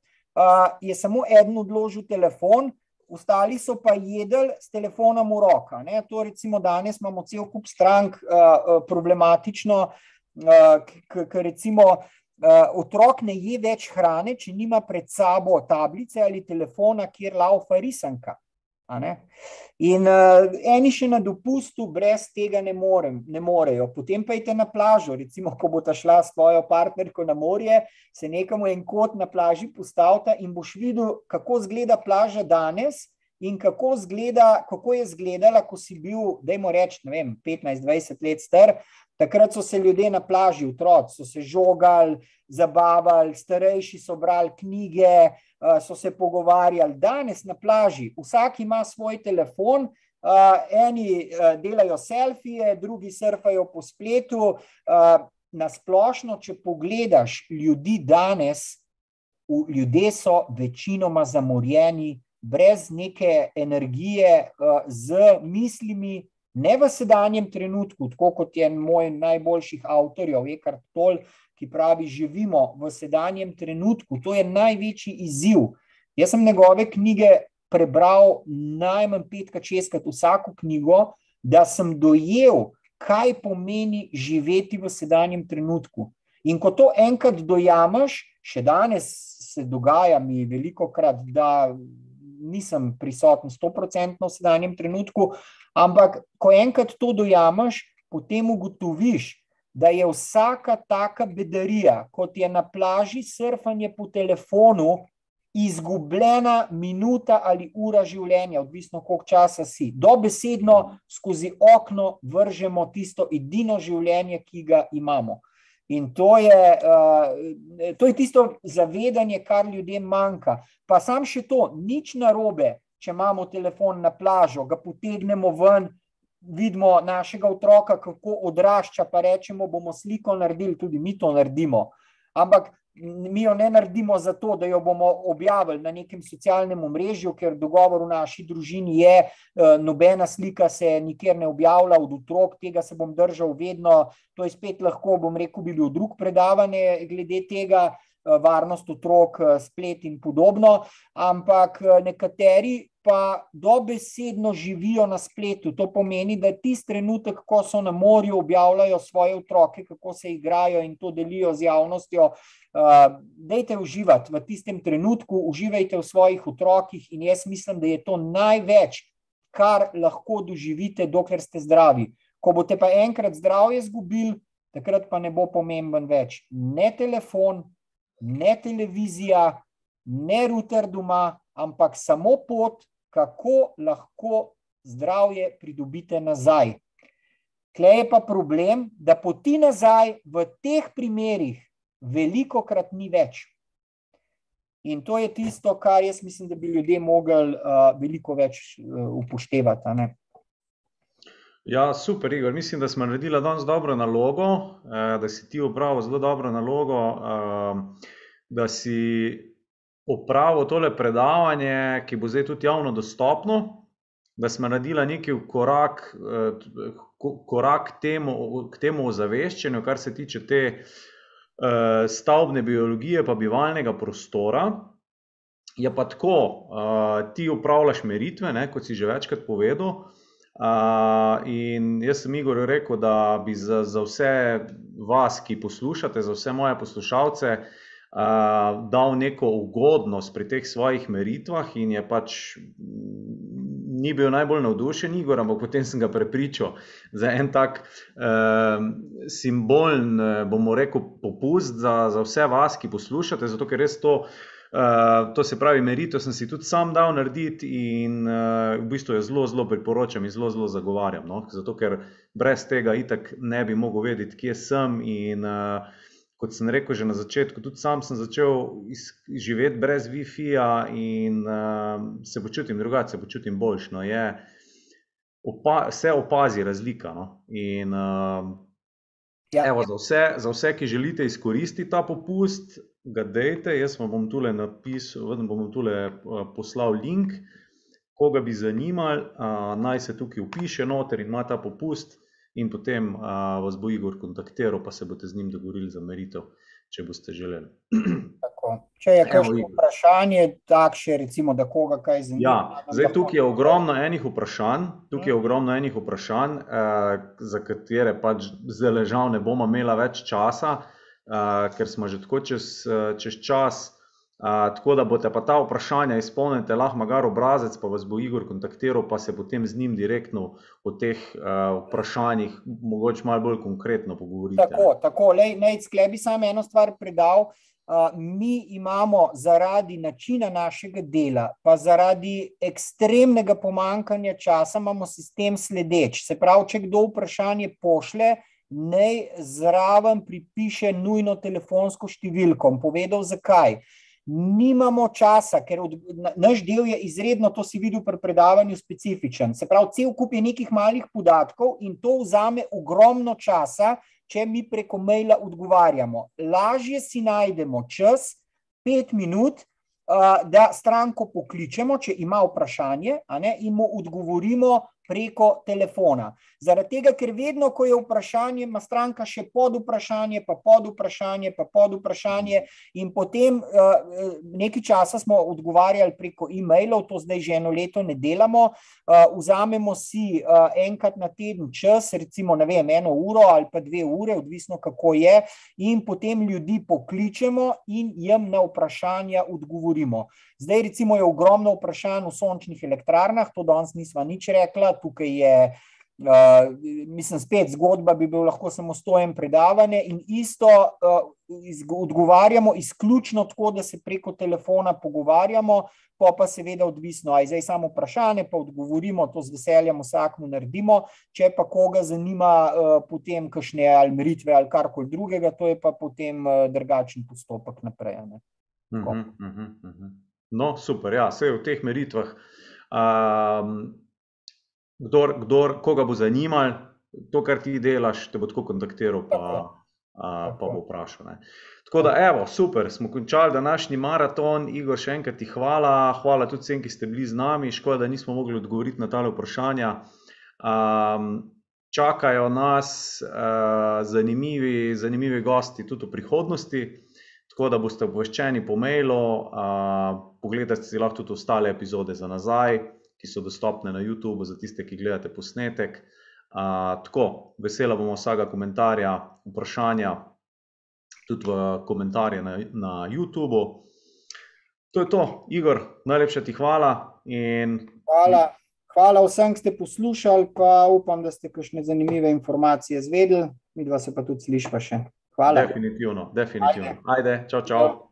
je samo eden odložil telefon, ostali so pa jedli s telefonom v roka. Ne? To recimo danes imamo cel kup strank uh, problematično, uh, ker recimo uh, otrok ne je več hrane, če nima pred sabo tablice ali telefona, kjer laufa risanka. In uh, eni še na dopustu, brez tega ne, morem, ne morejo. Potem pa idete na plažo, recimo, ko bo ta šla s svojo partnerko na morje, se nekam en kot na plaži postavite in boš videl, kako izgleda plaža danes. In kako, zgleda, kako je izgledala, ko si bil, da jim rečem, 15-20 let star, takrat so se ljudje na plaži, otroci, so se žogali, zabavali, starejši so brali knjige, Eh, so se pogovarjali. Danes na plaži vsak ima svoj telefon, eni delajo selfije, drugi surfajo po spletu. Na splošno, če pogledaš ljudi danes, ljudje so večinoma zamorjeni, brez neke energije, z mislimi, ne v sedanjem trenutku, tako kot je moj najboljših avtorjev, Ekart Toll, ki pravi, živimo v sedanjem trenutku, to je največji izziv. Jaz sem njegove knjige prebral najmanj petkrat, šestkrat, vsako knjigo, da sem dojel, kaj pomeni živeti v sedanjem trenutku. In ko to enkrat dojameš, še danes se dogaja mi veliko krat, da nisem prisoten 100% v sedanjem trenutku, ampak ko enkrat to dojameš, potem ugotoviš, da je vsaka taka bedarija, kot je na plaži surfanje po telefonu, izgubljena minuta ali ura življenja, odvisno koliko časa si. Dobesedno skozi okno vržemo tisto edino življenje, ki ga imamo. In to je, uh, to je tisto zavedanje, kar ljudem manjka. Pa sam še to, nič narobe, če imamo telefon na plažo, ga potegnemo ven, vidimo našega otroka, kako odrašča, pa rečemo, bomo sliko naredili, tudi mi to naredimo. Ampak mi jo ne naredimo zato, da jo bomo objavili na nekem socialnem omrežju, ker dogovor v naši družini je, eh, nobena slika se nikjer ne objavlja od otrok, tega se bom držal vedno. To je spet lahko, bom rekel, bili v drug predavanje glede tega. Eh, varnost otrok, eh, splet in podobno, ampak nekateri pa dobesedno živijo na spletu. To pomeni, da tisti trenutek, ko so na morju, objavljajo svoje otroke, kako se igrajo in to delijo z javnostjo. Uh, dejte uživati v tistem trenutku, uživajte v svojih otrokih, in jaz mislim, da je to največ, kar lahko doživite, dokler ste zdravi. Ko boste pa enkrat zdravje izgubili, takrat pa ne bo pomemben več ne telefon, ne televizija, ne router doma, ampak samo pot, kako lahko zdravje pridobite nazaj. Klej je pa problem, da poti nazaj v teh primerih veliko krat ni več. In to je tisto, kar jaz mislim, da bi ljudje mogli uh, veliko več uh, upoštevati. Ja, super, Igor. Mislim, da smo naredili danes dobro nalogo, eh, da si ti upravil zelo dobro nalogo, eh, da si opravil tole predavanje, ki bo zdaj tudi javno dostopno, da smo naredili neki korak, eh, korak temu, k temu ozaveščenju, kar se tiče te stavbne biologije pa bivalnega prostora. Je pa tako, ti upravljaš meritve, ne, kot si že večkrat povedal, Uh, in jaz sem Igor rekel, da bi za, za vse vas, ki poslušate, za vse moje poslušalce, dal neko ugodnost pri teh svojih meritvah, in je pač ni bil najbolj navdušen, Igor, ampak potem sem ga prepričal za en tak uh, simbolen, bomo rekel, popust za, za vse vas, ki poslušate, zato ker res to. Uh, to se pravi, meritev sem si tudi sam dal narediti in uh, v bistvu jo zelo, zelo priporočam in zelo, zelo zagovarjam. No? Zato, ker brez tega itak ne bi mogel vedeti, kje sem. In uh, kot sem rekel že na začetku, tudi sam sem začel živeti brez WiFi-ja in uh, se počutim drugače, se počutim boljš. No? Je, opa, se opazi razlika. No? In, uh, ja. evo, za, vse, za vse, ki želite izkoristiti ta popust ga dejte, jaz vam bom tule napisal, vam bom tule uh, poslal link, koga bi zanimal, uh, naj se tukaj upiše noter in ima ta popust in potem uh, vas bo Igor kontaktiral, pa se boste z njim dogovorili za meritev, če boste želeli. Tako. Če je kakšno vprašanje, takšne, recimo, da koga kaj zanima. Ja, zdaj tukaj je ogromno enih vprašanj, tukaj je hm. ogromno enih vprašanj, eh, za katere pač zelo žal ne bomo imela več časa uh, ker smo že tako čez, čez čas. Uh, tako da boste pa ta vprašanja izpolnili, lahko magar obrazec, pa vas bo Igor kontaktiral, pa se potem z njim direktno o teh uh, vprašanjih, mogoče malo bolj konkretno pogovoriti. Tako, tako. naj sklepi samo eno stvar predal. Uh, mi imamo zaradi načina našega dela, pa zaradi ekstremnega pomankanja časa, imamo sistem sledeč. Se pravi, če kdo vprašanje pošle, naj zraven pripiše nujno telefonsko številko. Povedal, zakaj. Nimamo časa, ker od, naš del je izredno, to si videl pri predavanju, specifičen. Se pravi, cel kup je nekih malih podatkov in to vzame ogromno časa, če mi preko maila odgovarjamo. Lažje si najdemo čas, pet minut, da stranko pokličemo, če ima vprašanje, ne, in mu odgovorimo preko telefona. Zaradi tega, ker vedno, ko je vprašanje, ima stranka še pod vprašanje, pa pod vprašanje, pa pod vprašanje, in potem uh, nekaj časa smo odgovarjali preko e-mailov, to zdaj že eno leto ne delamo. Uh, vzamemo si uh, enkrat na teden čas, recimo vem, eno uro ali pa dve ure, odvisno kako je, in potem ljudi pokličemo in jim na vprašanja odgovorimo. Zdaj, recimo, je ogromno vprašanj o sončnih elektrarnah, to danes nismo nič rekla, tukaj je, uh, mislim, spet zgodba, bi bil lahko samostojen predavanje in isto uh, iz, odgovarjamo izključno tako, da se preko telefona pogovarjamo, pa pa seveda odvisno, aj zdaj samo vprašanje, pa odgovorimo, to z veseljem vsakmu naredimo, če pa koga zanima uh, potem kakšne ali meritve ali karkoli drugega, to je pa potem uh, drugačen postopek naprej. Uh -huh, uh -huh, uh -huh. No, super, ja, vse v teh meritvah. Um, kdor, kdor, koga bo zanimalo, to, kar ti delaš, te bo tako kontaktiral, pa, uh, pa bo vprašal. Ne. Tako da, evo, super, smo končali današnji maraton. Igor, še enkrat ti hvala, hvala tudi vsem, ki ste bili z nami. Škoda, da nismo mogli odgovoriti na ta vprašanja. Um, čakajo nas uh, zanimivi, zanimivi gosti tudi v prihodnosti tako da boste obveščeni po mailu. Pogledate si lahko tudi ostale epizode za nazaj, ki so dostopne na YouTubu, za tiste, ki gledate posnetek. Tako, vesela bomo vsega komentarja, vprašanja, tudi v komentarje na, na YouTubu. To je to, Igor, najlepša ti hvala. In... Hvala. Hvala vsem, ki ste poslušali, pa upam, da ste kakšne zanimive informacije zvedeli, mi dva se pa tudi slišva še. Hvala. Definitivno, definitivno. Ajde, Ajde čau, čau.